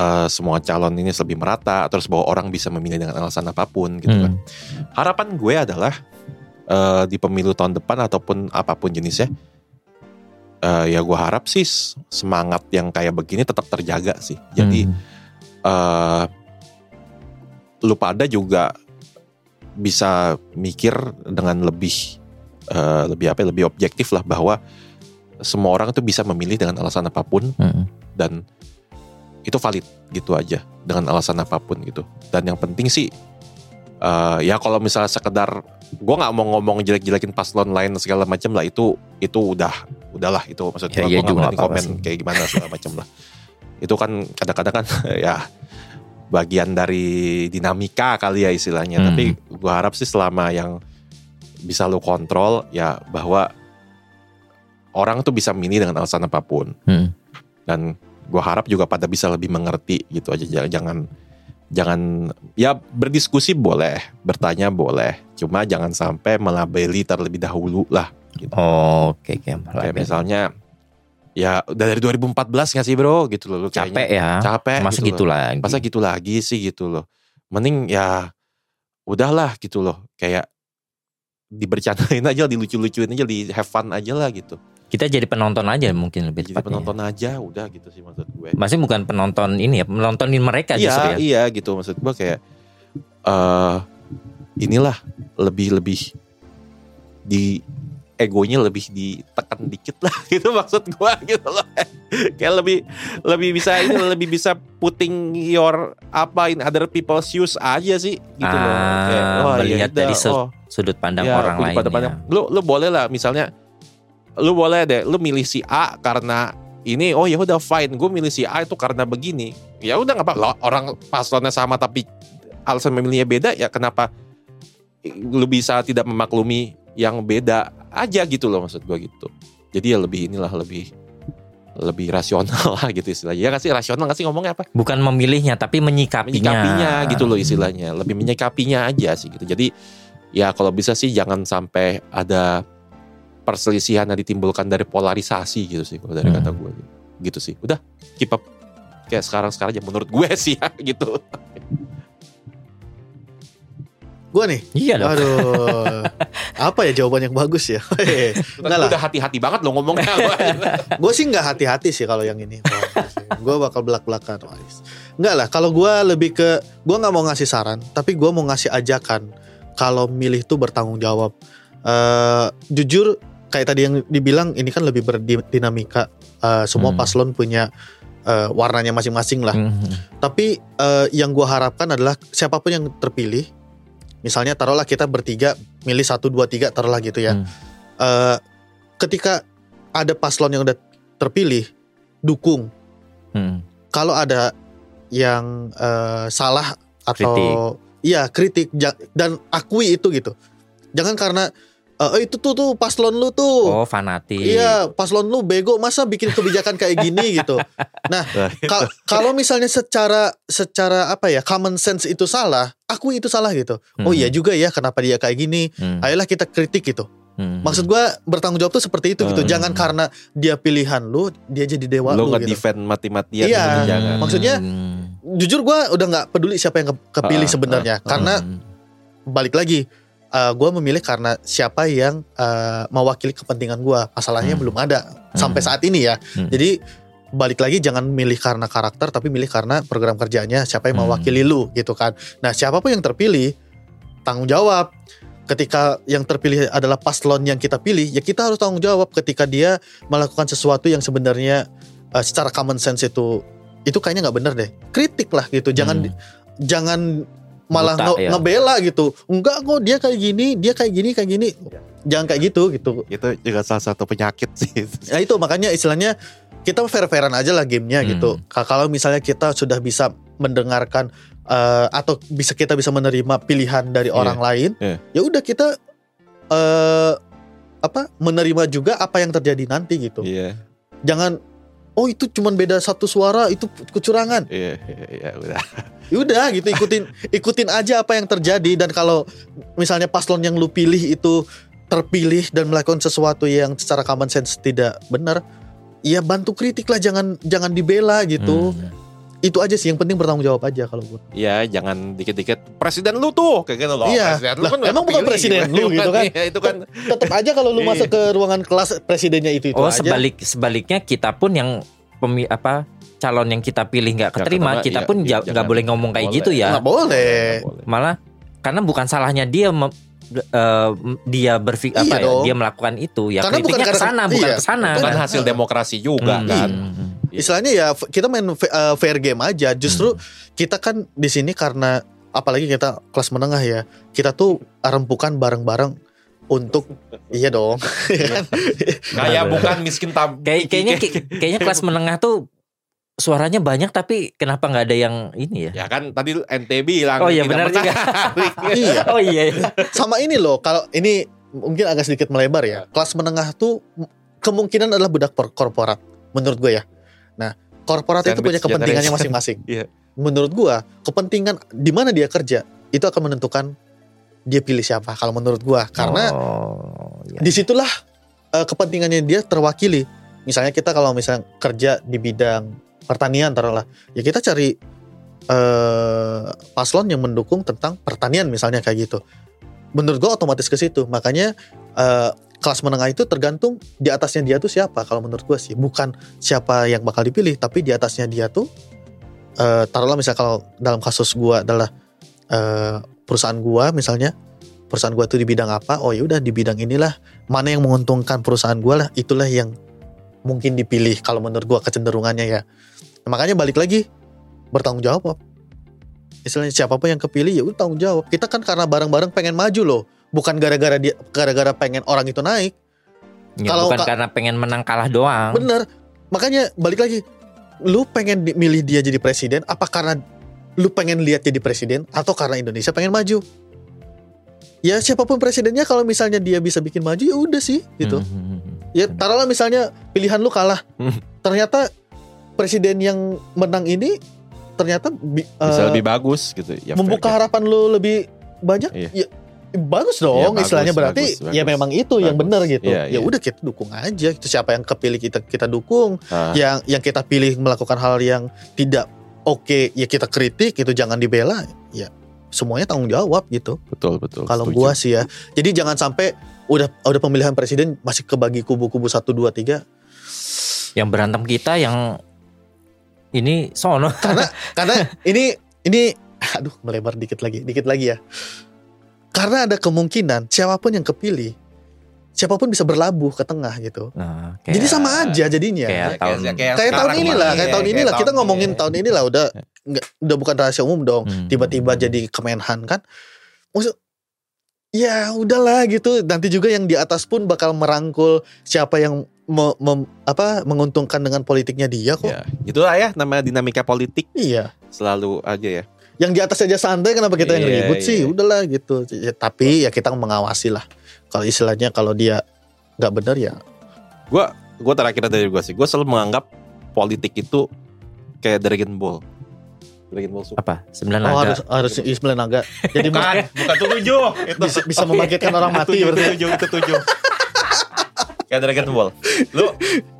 eh, semua calon ini lebih merata terus bahwa orang bisa memilih dengan alasan apa pun gitu kan Hmm. harapan gue adalah eh, di pemilu tahun depan ataupun apa pun jenisnya eh, ya gue harap sih semangat yang kayak begini tetap terjaga sih jadi Hmm. eh lu pada juga bisa mikir dengan lebih eh, lebih apa ya, lebih objektif lah bahwa semua orang tuh bisa memilih dengan alasan apa pun Hmm. dan itu valid gitu aja dengan alasan apa pun gitu dan yang penting sih eh, ya kalau misalnya sekedar gue nggak mau ngomong jelek-jelekin paslon lain segala macam lah itu itu udah udahlah itu maksud Ya, gue iya nggak komen sih. kayak gimana segala macam lah itu kan kadang-kadang kan ya bagian dari dinamika kali ya istilahnya. Hmm. tapi gue harap sih selama yang bisa lo kontrol ya bahwa orang tuh bisa milih dengan alasan apa pun. Hmm. dan gue harap juga pada bisa lebih mengerti gitu aja. Jangan jangan ya berdiskusi boleh bertanya boleh. Cuma jangan sampai melabeli terlebih dahulu lah gitu. Oh, oke oke kayak misalnya ya udah dari 2014 nggak sih bro? Gitu loh lu kayaknya. capek ya. Capek masa gitu gitu loh. lagi. Masa gitu lagi sih gitu loh. Mending ya udahlah gitu loh. Kayak dibercandain aja dilucu-lucuin aja di have fun aja lah gitu. Kita jadi penonton aja mungkin lebih jadi tepatnya penonton aja udah gitu sih maksud gue. Masih bukan penonton ini ya menontonin mereka justru iya ya? iya gitu maksud gue kayak eh inilah lebih lebih di egonya lebih ditekan dikit lah gitu maksud gue gitu loh. Kayak lebih lebih bisa ini lebih bisa putting your apa in other people's shoes aja sih gitu loh. Ah, kayak oh, melihat udah, dari oh, sudut pandang ya, orang lain ya. pandang. lu lu boleh lah misalnya lu boleh deh lu milih si A karena ini oh ya udah fine. Gue milih si A itu karena begini. Ya udah nggak apa orang paslonnya sama tapi alasan memilihnya beda ya kenapa lu bisa tidak memaklumi yang beda aja gitu loh maksud gue gitu. Jadi ya lebih inilah lebih lebih rasional lah gitu istilahnya. Ya nggak sih rasional nggak sih ngomongnya apa? Bukan memilihnya tapi menyikapinya. Menyikapinya gitu loh istilahnya. Lebih menyikapinya aja sih gitu. Jadi ya kalau bisa sih jangan sampai ada perselisihan yang ditimbulkan dari polarisasi gitu sih kalau dari Hmm. kata gue gitu. Sih. Udah keep up. Kayak sekarang sekarang aja menurut gue sih ya gitu gue nih. Iya dong. Aduh. apa ya jawaban yang bagus ya? Enggak lah. Udah hati-hati banget lo ngomongnya. Gue sih nggak hati-hati sih kalau yang ini. gue bakal belak-belakan. Wais. Nggak lah. Kalau gue lebih ke gue nggak mau ngasih saran, tapi gue mau ngasih ajakan. Kalau milih tuh bertanggung jawab. Eh, jujur kayak tadi yang dibilang ini kan lebih berdinamika. Eh, semua Hmm. paslon punya eh, warnanya masing-masing lah. Mhm. Tapi eh, yang gue harapkan adalah siapa pun yang terpilih, misalnya taruhlah kita bertiga milih satu dua tiga taruhlah gitu ya. Hmm. Eh, ketika ada paslon yang udah terpilih, dukung. Hmm. Kalau ada yang eh, salah atau Kritik. iya kritik dan akui itu gitu. Jangan karena eh, "Eh, itu tuh tuh paslon lu tuh. Oh fanatik. Iya, paslon lu bego masa bikin kebijakan kayak gini gitu. Nah, Ka- kalau misalnya secara secara apa ya common sense itu salah, akui itu salah gitu. Oh Hmm. iya juga ya, kenapa dia kayak gini? Hmm. Ayolah kita kritik gitu. Hmm. Maksud gua bertanggung jawab tuh seperti itu gitu. Hmm. Jangan karena dia pilihan lu, dia jadi dewa lo lu gitu. nge-defend mati-matian Iya. gitu, jangan. Maksudnya, Hmm. Jujur gua udah nggak peduli siapa yang ke- kepilih Ah, sebenarnya, ah, ah. karena Hmm. balik lagi. Eh, gua memilih karena siapa yang eh, mewakili kepentingan gua. Masalahnya Hmm. belum ada sampai saat ini ya. Hmm. Jadi balik lagi jangan milih karena karakter tapi milih karena program kerjanya siapa yang Hmm. mewakili lu gitu kan. Nah, siapa pun yang terpilih tanggung jawab. Ketika yang terpilih adalah paslon yang kita pilih, ya kita harus tanggung jawab ketika dia melakukan sesuatu yang sebenarnya eh, secara common sense itu itu kayaknya nggak bener deh. Kritik lah gitu. Jangan Hmm. jangan malah Buta, nge- ya. ngebela gitu. Enggak kok dia kayak gini, dia kayak gini kayak gini. Jangan kayak gitu gitu. Itu juga salah satu penyakit sih. Ya itu makanya istilahnya kita fair-fairan aja lah gamenya Hmm. gitu. Ka- Kalau misalnya kita sudah bisa mendengarkan eh, atau bisa kita bisa menerima pilihan dari Iya, orang lain, iya. ya udah kita eh apa menerima juga apa yang terjadi nanti gitu. Iya, Jangan oh itu cuman beda satu suara itu kecurangan. iya, iya, iya, udah. Ya udah gitu ikutin ikutin aja apa yang terjadi dan kalau misalnya paslon yang lu pilih itu terpilih dan melakukan sesuatu yang secara common sense tidak benar, ya bantu kritik lah jangan jangan dibela gitu. Hmm. Itu aja sih yang penting bertanggung jawab aja kalau gue. Iya, jangan dikit-dikit presiden lu tuh kayak gitu loh. Iya. Presiden lu kan emang bukan presiden lu gitu kan? Iya, itu kan Tetap aja kalau lu Iya. masuk ke ruangan kelas presidennya itu itu Oh aja. sebalik sebaliknya kita pun yang pemi apa calon yang kita pilih nggak keterima, kita iya, pun iya, nggak boleh ngomong kayak Boleh. gitu ya. Nggak boleh. Malah karena bukan salahnya dia eh, dia berpikir Iya apa ya, dia melakukan itu ya Karena bukan kritiknya ke karena- sana bukan iya. ke sana. Bukan hasil demokrasi juga Hmm. kan. Hmm. Istilahnya ya kita main eh, fair game aja. Justru Hmm. kita kan di sini karena apalagi kita kelas menengah ya. Kita tuh rempukan bareng-bareng untuk iya dong. ya kan? Kayak bukan miskin tab. Kayak kayaknya kayaknya kelas menengah tuh suaranya banyak tapi kenapa nggak ada yang ini ya? Ya kan tadi NTB bilang Oh iya, benar juga. iya. Oh iya. iya. Sama ini loh, kalau ini mungkin agak sedikit melebar ya. Kelas menengah tuh kemungkinan adalah budak por- korporat menurut gue ya. Nah, korporat itu punya kepentingannya masing-masing. Iya. Menurut gue, kepentingan di mana dia kerja itu akan menentukan dia pilih siapa kalau menurut gue. Karena Oh, iya. di situlah eh, kepentingannya dia terwakili. Misalnya kita kalau misalnya kerja di bidang pertanian taruhlah, ya kita cari eh paslon yang mendukung tentang pertanian misalnya kayak gitu. Menurut gua otomatis ke situ. Makanya eh, kelas menengah itu tergantung di atasnya dia tuh siapa kalau menurut gua sih. Bukan siapa yang bakal dipilih, tapi di atasnya dia tuh eh taruhlah misalnya kalau dalam kasus gua adalah eh, perusahaan gua misalnya perusahaan gua tuh di bidang apa? Oh ya udah di bidang inilah mana yang menguntungkan perusahaan gua lah itulah yang mungkin dipilih kalau menurut gua kecenderungannya ya. Nah, makanya balik lagi bertanggung jawab. Istilahnya siapa pun yang kepilih ya udah tanggung jawab. Kita kan karena bareng-bareng pengen maju loh, bukan gara-gara dia gara-gara pengen orang itu naik. Ya, kalau bukan ka- karena pengen menang kalah doang. Bener. Makanya balik lagi. Lu pengen milih dia jadi presiden apa karena lu pengen lihat jadi presiden atau karena Indonesia pengen maju? Ya siapa pun presidennya kalau misalnya dia bisa bikin maju ya udah sih gitu. Hmm, hmm, hmm. Ya taruhlah misalnya pilihan lu kalah. Hmm. Ternyata presiden yang menang ini ternyata bi- Bisa eh, lebih bagus gitu. Ya, membuka fair harapan lu lebih banyak. Iya. Ya, bagus dong bagus, istilahnya berarti bagus, ya bagus. memang itu yang Bagus. benar gitu. Iya, ya iya. udah kita dukung aja. Itu siapa yang kepilih kita kita dukung. Ah, Yang yang kita pilih melakukan hal yang tidak oke ya kita kritik itu jangan dibela. Ya semuanya tanggung jawab gitu. Betul betul. Kalau gua sih ya. Jadi jangan sampai udah udah pemilihan presiden masih kebagi kubu-kubu 1 2 3 Yang berantem kita yang ini sono. karena karena ini ini aduh melebar dikit lagi, dikit lagi ya. Karena ada kemungkinan siapa pun yang kepilih siapa pun bisa berlabuh ke tengah gitu. Nah, Jadi sama aja jadinya. kayak tahun kayak tahun inilah, kayak tahun inilah kita ngomongin tahun inilah udah nggak udah bukan rahasia umum dong. Hmm. Tiba-tiba jadi Kemenhan kan. Maksud ya udahlah gitu. Nanti juga yang di atas pun bakal merangkul siapa yang me- mem- apa menguntungkan dengan politiknya dia kok. Ya, itulah ya namanya dinamika politik Iya. selalu aja ya. Yang di atas aja santai kenapa kita yang Iya, ribut sih? iya. Udahlah gitu. Ya, tapi ya kita mengawasi lah. Kalau istilahnya kalau dia nggak benar ya Gua gua terakhir dari gua sih. Gua selalu menganggap politik itu kayak Dragon Ball. Dragon Ball Super. apa? Sembilan oh, naga. harus harus sembilan naga. Jadi Bukan, bukan tujuh. Itu bisa, bisa membangkitkan orang mati tujuh, berarti. itu tujuh, itu tujuh. Kayak Dragon Ball. Lu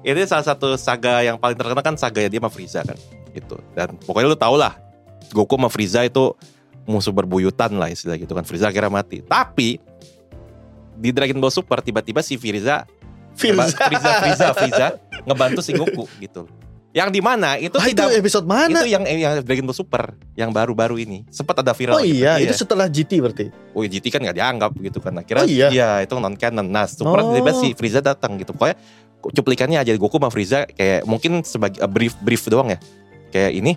ini salah satu saga yang paling terkenal kan saga ya dia sama Frieza kan. Itu. Dan pokoknya lu tau lah. Goku sama Frieza itu musuh berbuyutan lah istilah gitu kan. Frieza akhirnya mati. Tapi di Dragon Ball Super tiba-tiba si Frieza. Frieza Frieza Frieza ngebantu si Goku gitu. Yang di mana itu Ah, itu tidak episode mana? itu yang yang Dragon Ball Super yang baru-baru ini sempat ada viral Oh gitu. iya, itu setelah GT berarti. Oh ya, GT kan nggak dianggap gitu kan Akhirnya Oh, iya? ya itu non canon Nah super Oh. tiba-tiba si Frieza datang gitu Pokoknya cuplikannya aja Goku sama Frieza Kayak mungkin sebagai eh, brief brief doang ya Kayak ini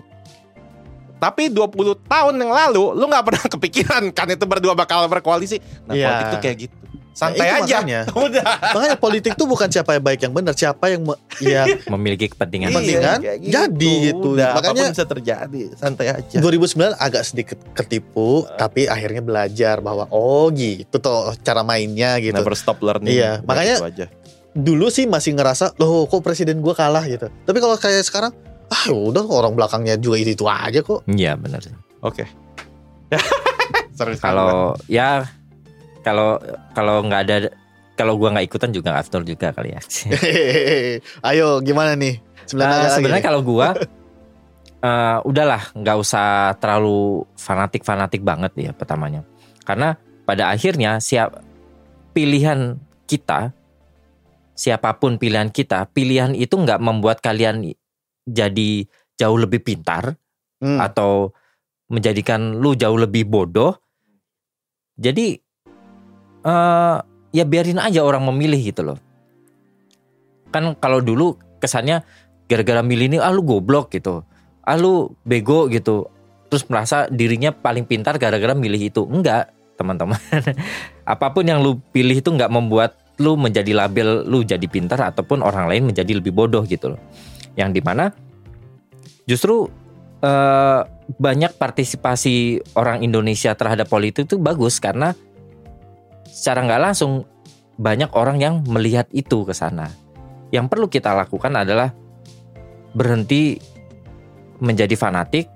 tapi 20 tahun yang lalu lu nggak pernah kepikiran kan itu berdua bakal berkoalisi. Nah, Iya. politik tuh kayak gitu. Santai Nah, aja. makanya. Udah. Makanya politik tuh bukan siapa yang baik yang benar, siapa yang me- ya memiliki kepentingan. Iya. kepentingan, kayak jadi gitu. Udah, Makanya- bisa terjadi. Santai aja. 2009 agak sedikit ketipu, tapi akhirnya belajar bahwa oh gitu tuh cara mainnya gitu. Never stop learning. Iya, makanya- gitu aja. Dulu sih masih ngerasa loh kok presiden gua kalah gitu. Tapi kalau kayak sekarang ah udah orang belakangnya juga itu itu aja kok. Iya benar. Oke. Seru sekali, Bang. Kalau ya kalau kalau nggak ada kalau gua nggak ikutan juga after juga kali ya. Ayo gimana nih? Sembilan Nah, sebenarnya kalau gua eh, udahlah nggak usah terlalu fanatik fanatik banget ya pertamanya karena pada akhirnya siap pilihan kita siapa pun pilihan kita pilihan itu nggak membuat kalian jadi jauh lebih pintar Hmm. atau menjadikan lu jauh lebih bodoh. Jadi eh ya biarin aja orang memilih gitu loh. Kan kalau dulu kesannya gara-gara milih ini ah lu goblok gitu. Ah lu bego gitu. Terus merasa dirinya paling pintar gara-gara milih itu. Enggak teman-teman. Apa pun yang lu pilih itu enggak membuat lu menjadi label lu jadi pintar ataupun orang lain menjadi lebih bodoh gitu loh yang di mana justru eh, banyak partisipasi orang Indonesia terhadap politik itu bagus karena secara nggak langsung banyak orang yang melihat itu ke sana yang perlu kita lakukan adalah berhenti menjadi fanatik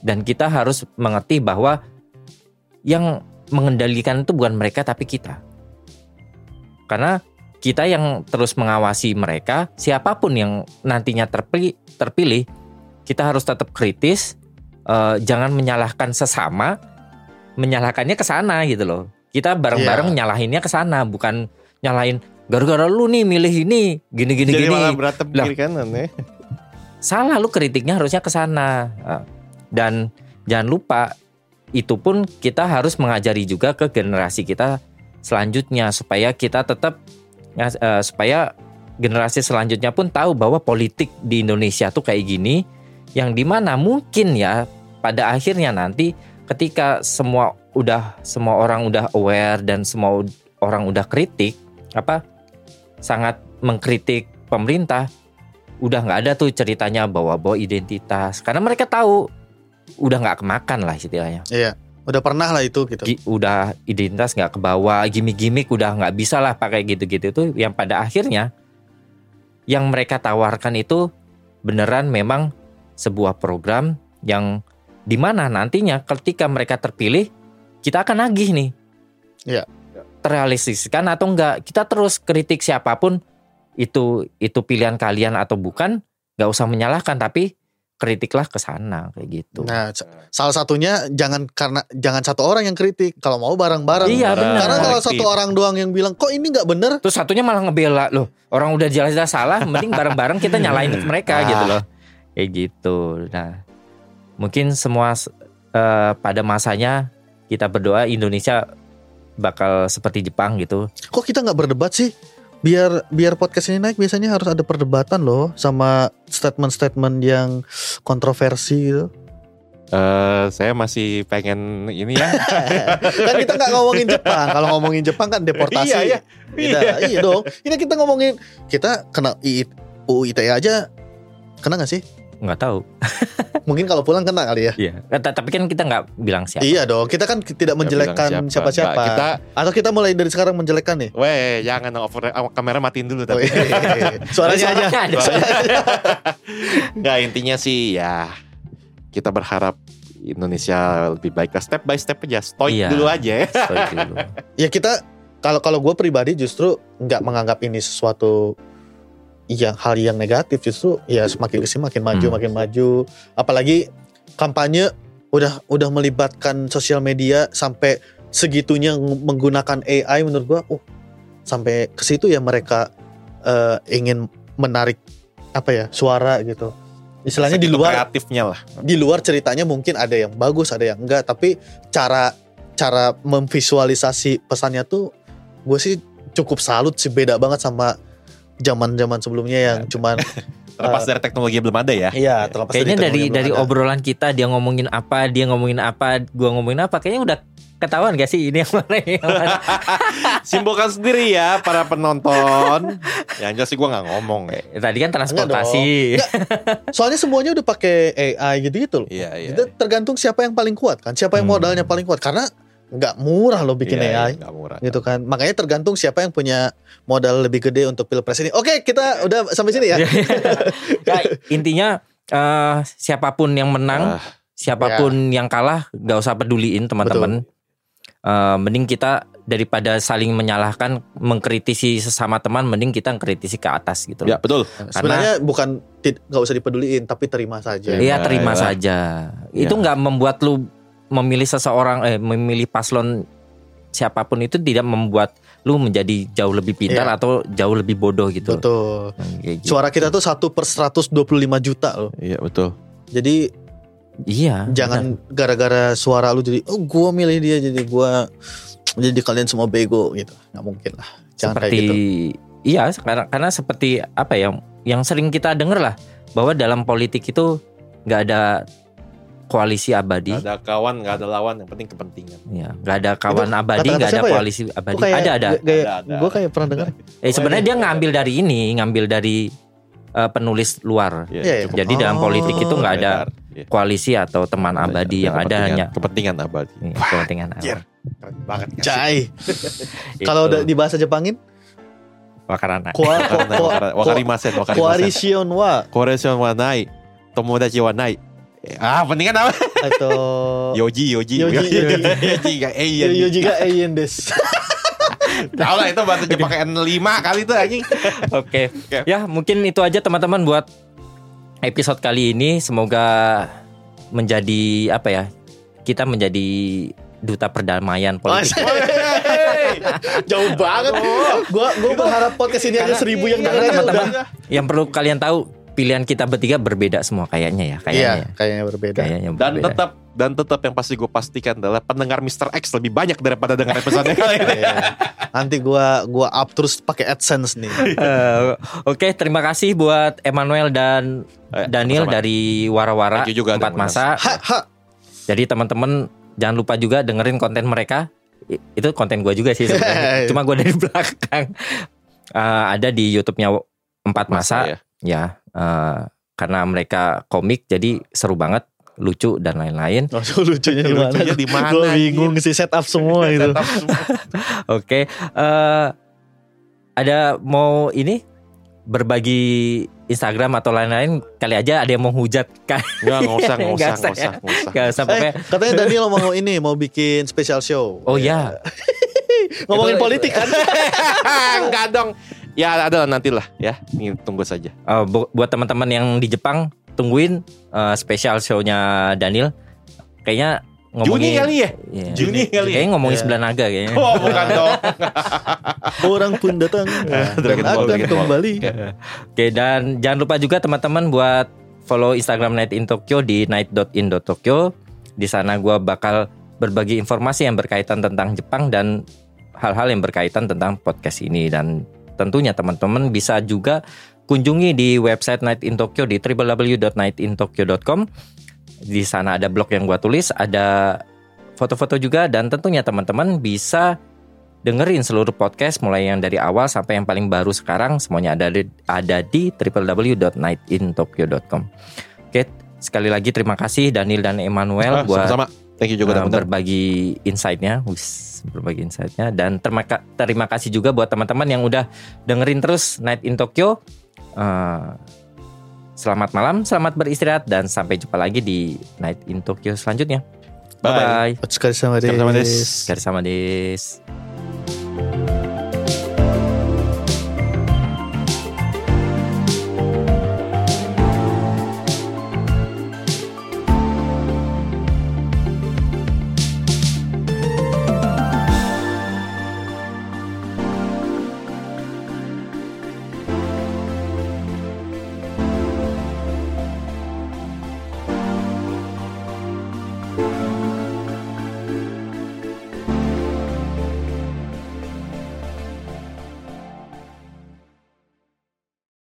dan kita harus mengerti bahwa yang mengendalikan itu bukan mereka tapi kita. Karena kita yang terus mengawasi mereka, siapa pun yang nantinya terpilih, terpilih kita harus tetap kritis, eh, jangan menyalahkan sesama, menyalahkannya ke sana gitu loh. Kita bareng-bareng nyalahinnya ke sana, bukan nyalahin gara-gara lu nih milih ini gini gini Jadi gini malah berantem Lah. kiri kanan ya. salah lu kritiknya harusnya ke sana Eh, dan jangan lupa itu pun kita harus mengajari juga ke generasi kita selanjutnya supaya kita tetap eh, supaya generasi selanjutnya pun tahu bahwa politik di Indonesia tuh kayak gini yang di mana mungkin ya pada akhirnya nanti ketika semua udah semua orang udah aware dan semua orang udah kritik apa sangat mengkritik pemerintah udah nggak ada tuh ceritanya bawa-bawa identitas. Karena mereka tahu udah nggak kemakan lah istilahnya. Iya, udah pernah lah itu gitu. Gi- udah identitas nggak kebawa gimmick-gimmick udah nggak bisa lah pakai gitu-gitu tuh yang pada akhirnya yang mereka tawarkan itu beneran memang sebuah program yang di mana nantinya ketika mereka terpilih kita akan nagih nih Iya. terrealistiskan atau enggak kita terus kritik siapa pun itu itu pilihan kalian atau bukan nggak usah menyalahkan tapi kritiklah ke sana kayak gitu. Nah, sa- salah satunya jangan karena jangan satu orang yang kritik. Kalau mau bareng-bareng. Iya, benar. Karena kalau satu orang doang yang bilang kok ini nggak bener, Terus satunya malah ngebela loh. Orang udah jelas-jelas salah, mending bareng-bareng kita nyalain mereka Ah. gitu loh. Kayak gitu. Nah, mungkin semua eh, pada masanya kita berdoa Indonesia bakal seperti Jepang gitu. kok kita nggak berdebat sih? Biar biar podcast ini naik biasanya harus ada perdebatan loh sama statement-statement yang kontroversi gitu. Eh, saya masih pengen ini ya. kan kita nggak ngomongin Jepang. Kalau ngomongin Jepang kan deportasi. Iya, iya. Beda. Iya dong. Ini kita ngomongin kita kena UU ITE aja kena nggak sih? Nggak tahu. Mungkin kalau pulang kena kali ya. Iya. Tapi kan kita nggak bilang siapa. Iya dong. Kita kan tidak menjelekkan siapa-siapa. Kita, Atau kita mulai dari sekarang menjelekkan nih. weh jangan over kamera matiin dulu Oh, tapi. iya. Suaranya aja. Suaranya ada. Nggak intinya sih ya kita berharap Indonesia lebih baik lah step by step aja. Stoik Iya. dulu aja ya. Sorry dulu. Ya kita kalau kalau gue pribadi justru nggak menganggap ini sesuatu yang hal yang negatif justru ya semakin ke sini makin maju Hmm. makin maju apalagi kampanye udah udah melibatkan sosial media sampai segitunya ng- menggunakan AI menurut gua oh sampai ke situ ya mereka eh, ingin menarik apa ya suara gitu istilahnya di luar kreatifnya lah. di luar ceritanya mungkin ada yang bagus ada yang enggak tapi cara cara memvisualisasi pesannya tuh gue sih cukup salut sih beda banget sama zaman zaman sebelumnya yang cuman Terlepas dari teknologi belum ada ya. iya terlepas Kayaknya dari teknologi dari ada. obrolan kita dia ngomongin apa, dia ngomongin apa, gua ngomongin apa, kayaknya udah ketahuan gak sih ini yang mana yang mana? Simpulkan sendiri ya para penonton. Yang jelas sih gue nggak ngomong ya. Eh, Tadi kan transportasi. soalnya semuanya udah pakai AI gitu gitu loh Iya iya. Itu tergantung siapa yang paling kuat kan siapa yang Hmm. modalnya paling kuat karena nggak murah loh bikin Iya, AI iya, nggak murah. gitu kan makanya tergantung siapa yang punya modal lebih gede untuk pilpres ini oke kita udah sampai sini ya ya, intinya eh, siapa pun yang menang, Ah, siapa pun yang kalah, gak usah peduliin teman-teman. Eh, mending kita daripada saling menyalahkan, mengkritisi sesama teman, mending kita kritisi ke atas gitu. ya loh. betul. sebenarnya bukan nggak usah dipeduliin tapi terima saja Iya terima Iya. saja. Itu nggak membuat lu memilih seseorang, eh memilih paslon siapa pun itu tidak membuat lu menjadi jauh lebih pintar Iya. atau jauh lebih bodoh gitu. betul Hmm, gitu. Suara kita tuh satu per 125 juta loh. Iya betul. Jadi Iya. jangan gara-gara suara lu jadi oh gua milih dia jadi gua jadi kalian semua bego gitu. nggak mungkin lah. Jangan seperti kayak gitu. iya karena karena seperti apa ya yang sering kita dengar lah bahwa dalam politik itu nggak ada koalisi abadi Gak ada kawan, gak ada lawan. Yang penting kepentingan. ya nggak ada kawan Itu abadi nggak ada ya? koalisi abadi Gua kayak, ada ada Kayak, Ada, ada. Gua kayak pernah dengar. eh sebenarnya dia ngambil dari ini ngambil dari eh, penulis luar iya. cukup jadi dalam Oh. politik itu nggak ada beredar. Iya. koalisi atau teman abadi yang ada hanya kepentingan abadi. Iya, kepentingan Anjir. Keren banget. Cai. Kalau udah di bahasa Jepangin, Wakarana. wakarimasen, wakarimasen. koalisian wa Koresion wa nai, tomodachi wa nai. Eh, Ah, pentingan apa? atau Yoji, Yoji. Yoji, Yoji. Yoji, eh yo yo juga alien des. Tahu lah itu bahasa Jepang pakai N5 kali itu anjing. Oke. Oke. Ya, mungkin itu aja teman-teman buat episode kali ini. Semoga menjadi apa ya? Kita menjadi duta perdamaian politik. Jauh banget. Gua gua berharap podcast ini aja Karena- seribu yang karena denger aja teman-teman. Yang perlu kalian tahu, pilihan kita bertiga berbeda semua kayaknya ya, Iya, kayaknya. ya. kayaknya berbeda. Kayaknya Dan berbeda. tetap dan tetap yang pasti gue pastikan adalah pendengar Mr. X lebih banyak daripada dengar episode kali ini. Iya. Nanti gua gua up terus pakai AdSense nih. Eh, Oke, terima kasih buat Emmanuel dan Eh, Daniel sama-sama. dari Wara-Wara you juga, Empat. Masa. Ha, ha. Jadi teman-teman jangan lupa juga dengerin konten mereka. Itu konten gue juga sih sebenarnya. Cuma gue dari belakang. Eh, ada di YouTube-nya Empat Masa. ya. Ya, eh, karena mereka komik jadi seru banget, lucu dan lain-lain. Oh, lucunya di mana? Lucunya di mana, anjir? bingung sih setup semua itu. Oke, eh, ada mau ini berbagi Instagram atau lain-lain kali aja ada yang mau hujat kan? Enggak, enggak usah, enggak usah, Nggak usah enggak usah, enggak usah. Gak usah Eh, katanya Daniel mau ini mau bikin special show. Oh ya, Ngomongin Itu- politik kan? Enggak dong. Ya ada lah nanti lah ya. Ini tunggu saja. Eh, bu- buat teman-teman yang di Jepang tungguin eh, spesial show-nya Daniel. Kayaknya ngomongin Juni kali ya? Iya. Juni kali ya? Kayaknya ngomongin Iya. sembilan naga kayaknya. Oh bukan dong. Orang pun datang dan akan kembali. Oke dan jangan lupa juga teman-teman buat follow Instagram Night in Tokyo di night.in.tokyo. Di sana gua bakal berbagi informasi yang berkaitan tentang Jepang dan hal-hal yang berkaitan tentang podcast ini dan tentunya teman-teman bisa juga kunjungi di website Night in Tokyo di www.nightintokyo.com. Di sana ada blog yang gua tulis, ada foto-foto juga dan tentunya teman-teman bisa dengerin seluruh podcast mulai yang dari awal sampai yang paling baru sekarang semuanya ada di, ada di www.nightintokyo.com. Oke, sekali lagi terima kasih Daniel dan Emmanuel Ah, buat Sama-sama. Thank you juga uh, berbagi insight-nya, Berbagi insight-nya dan terima, terima kasih juga buat teman-teman yang udah dengerin terus Night in Tokyo. Uh, selamat malam, selamat beristirahat dan sampai jumpa lagi di Night in Tokyo selanjutnya. Bye. Bye bye. Otsukare sama Sama-sama, desu. Des. Garis sama des.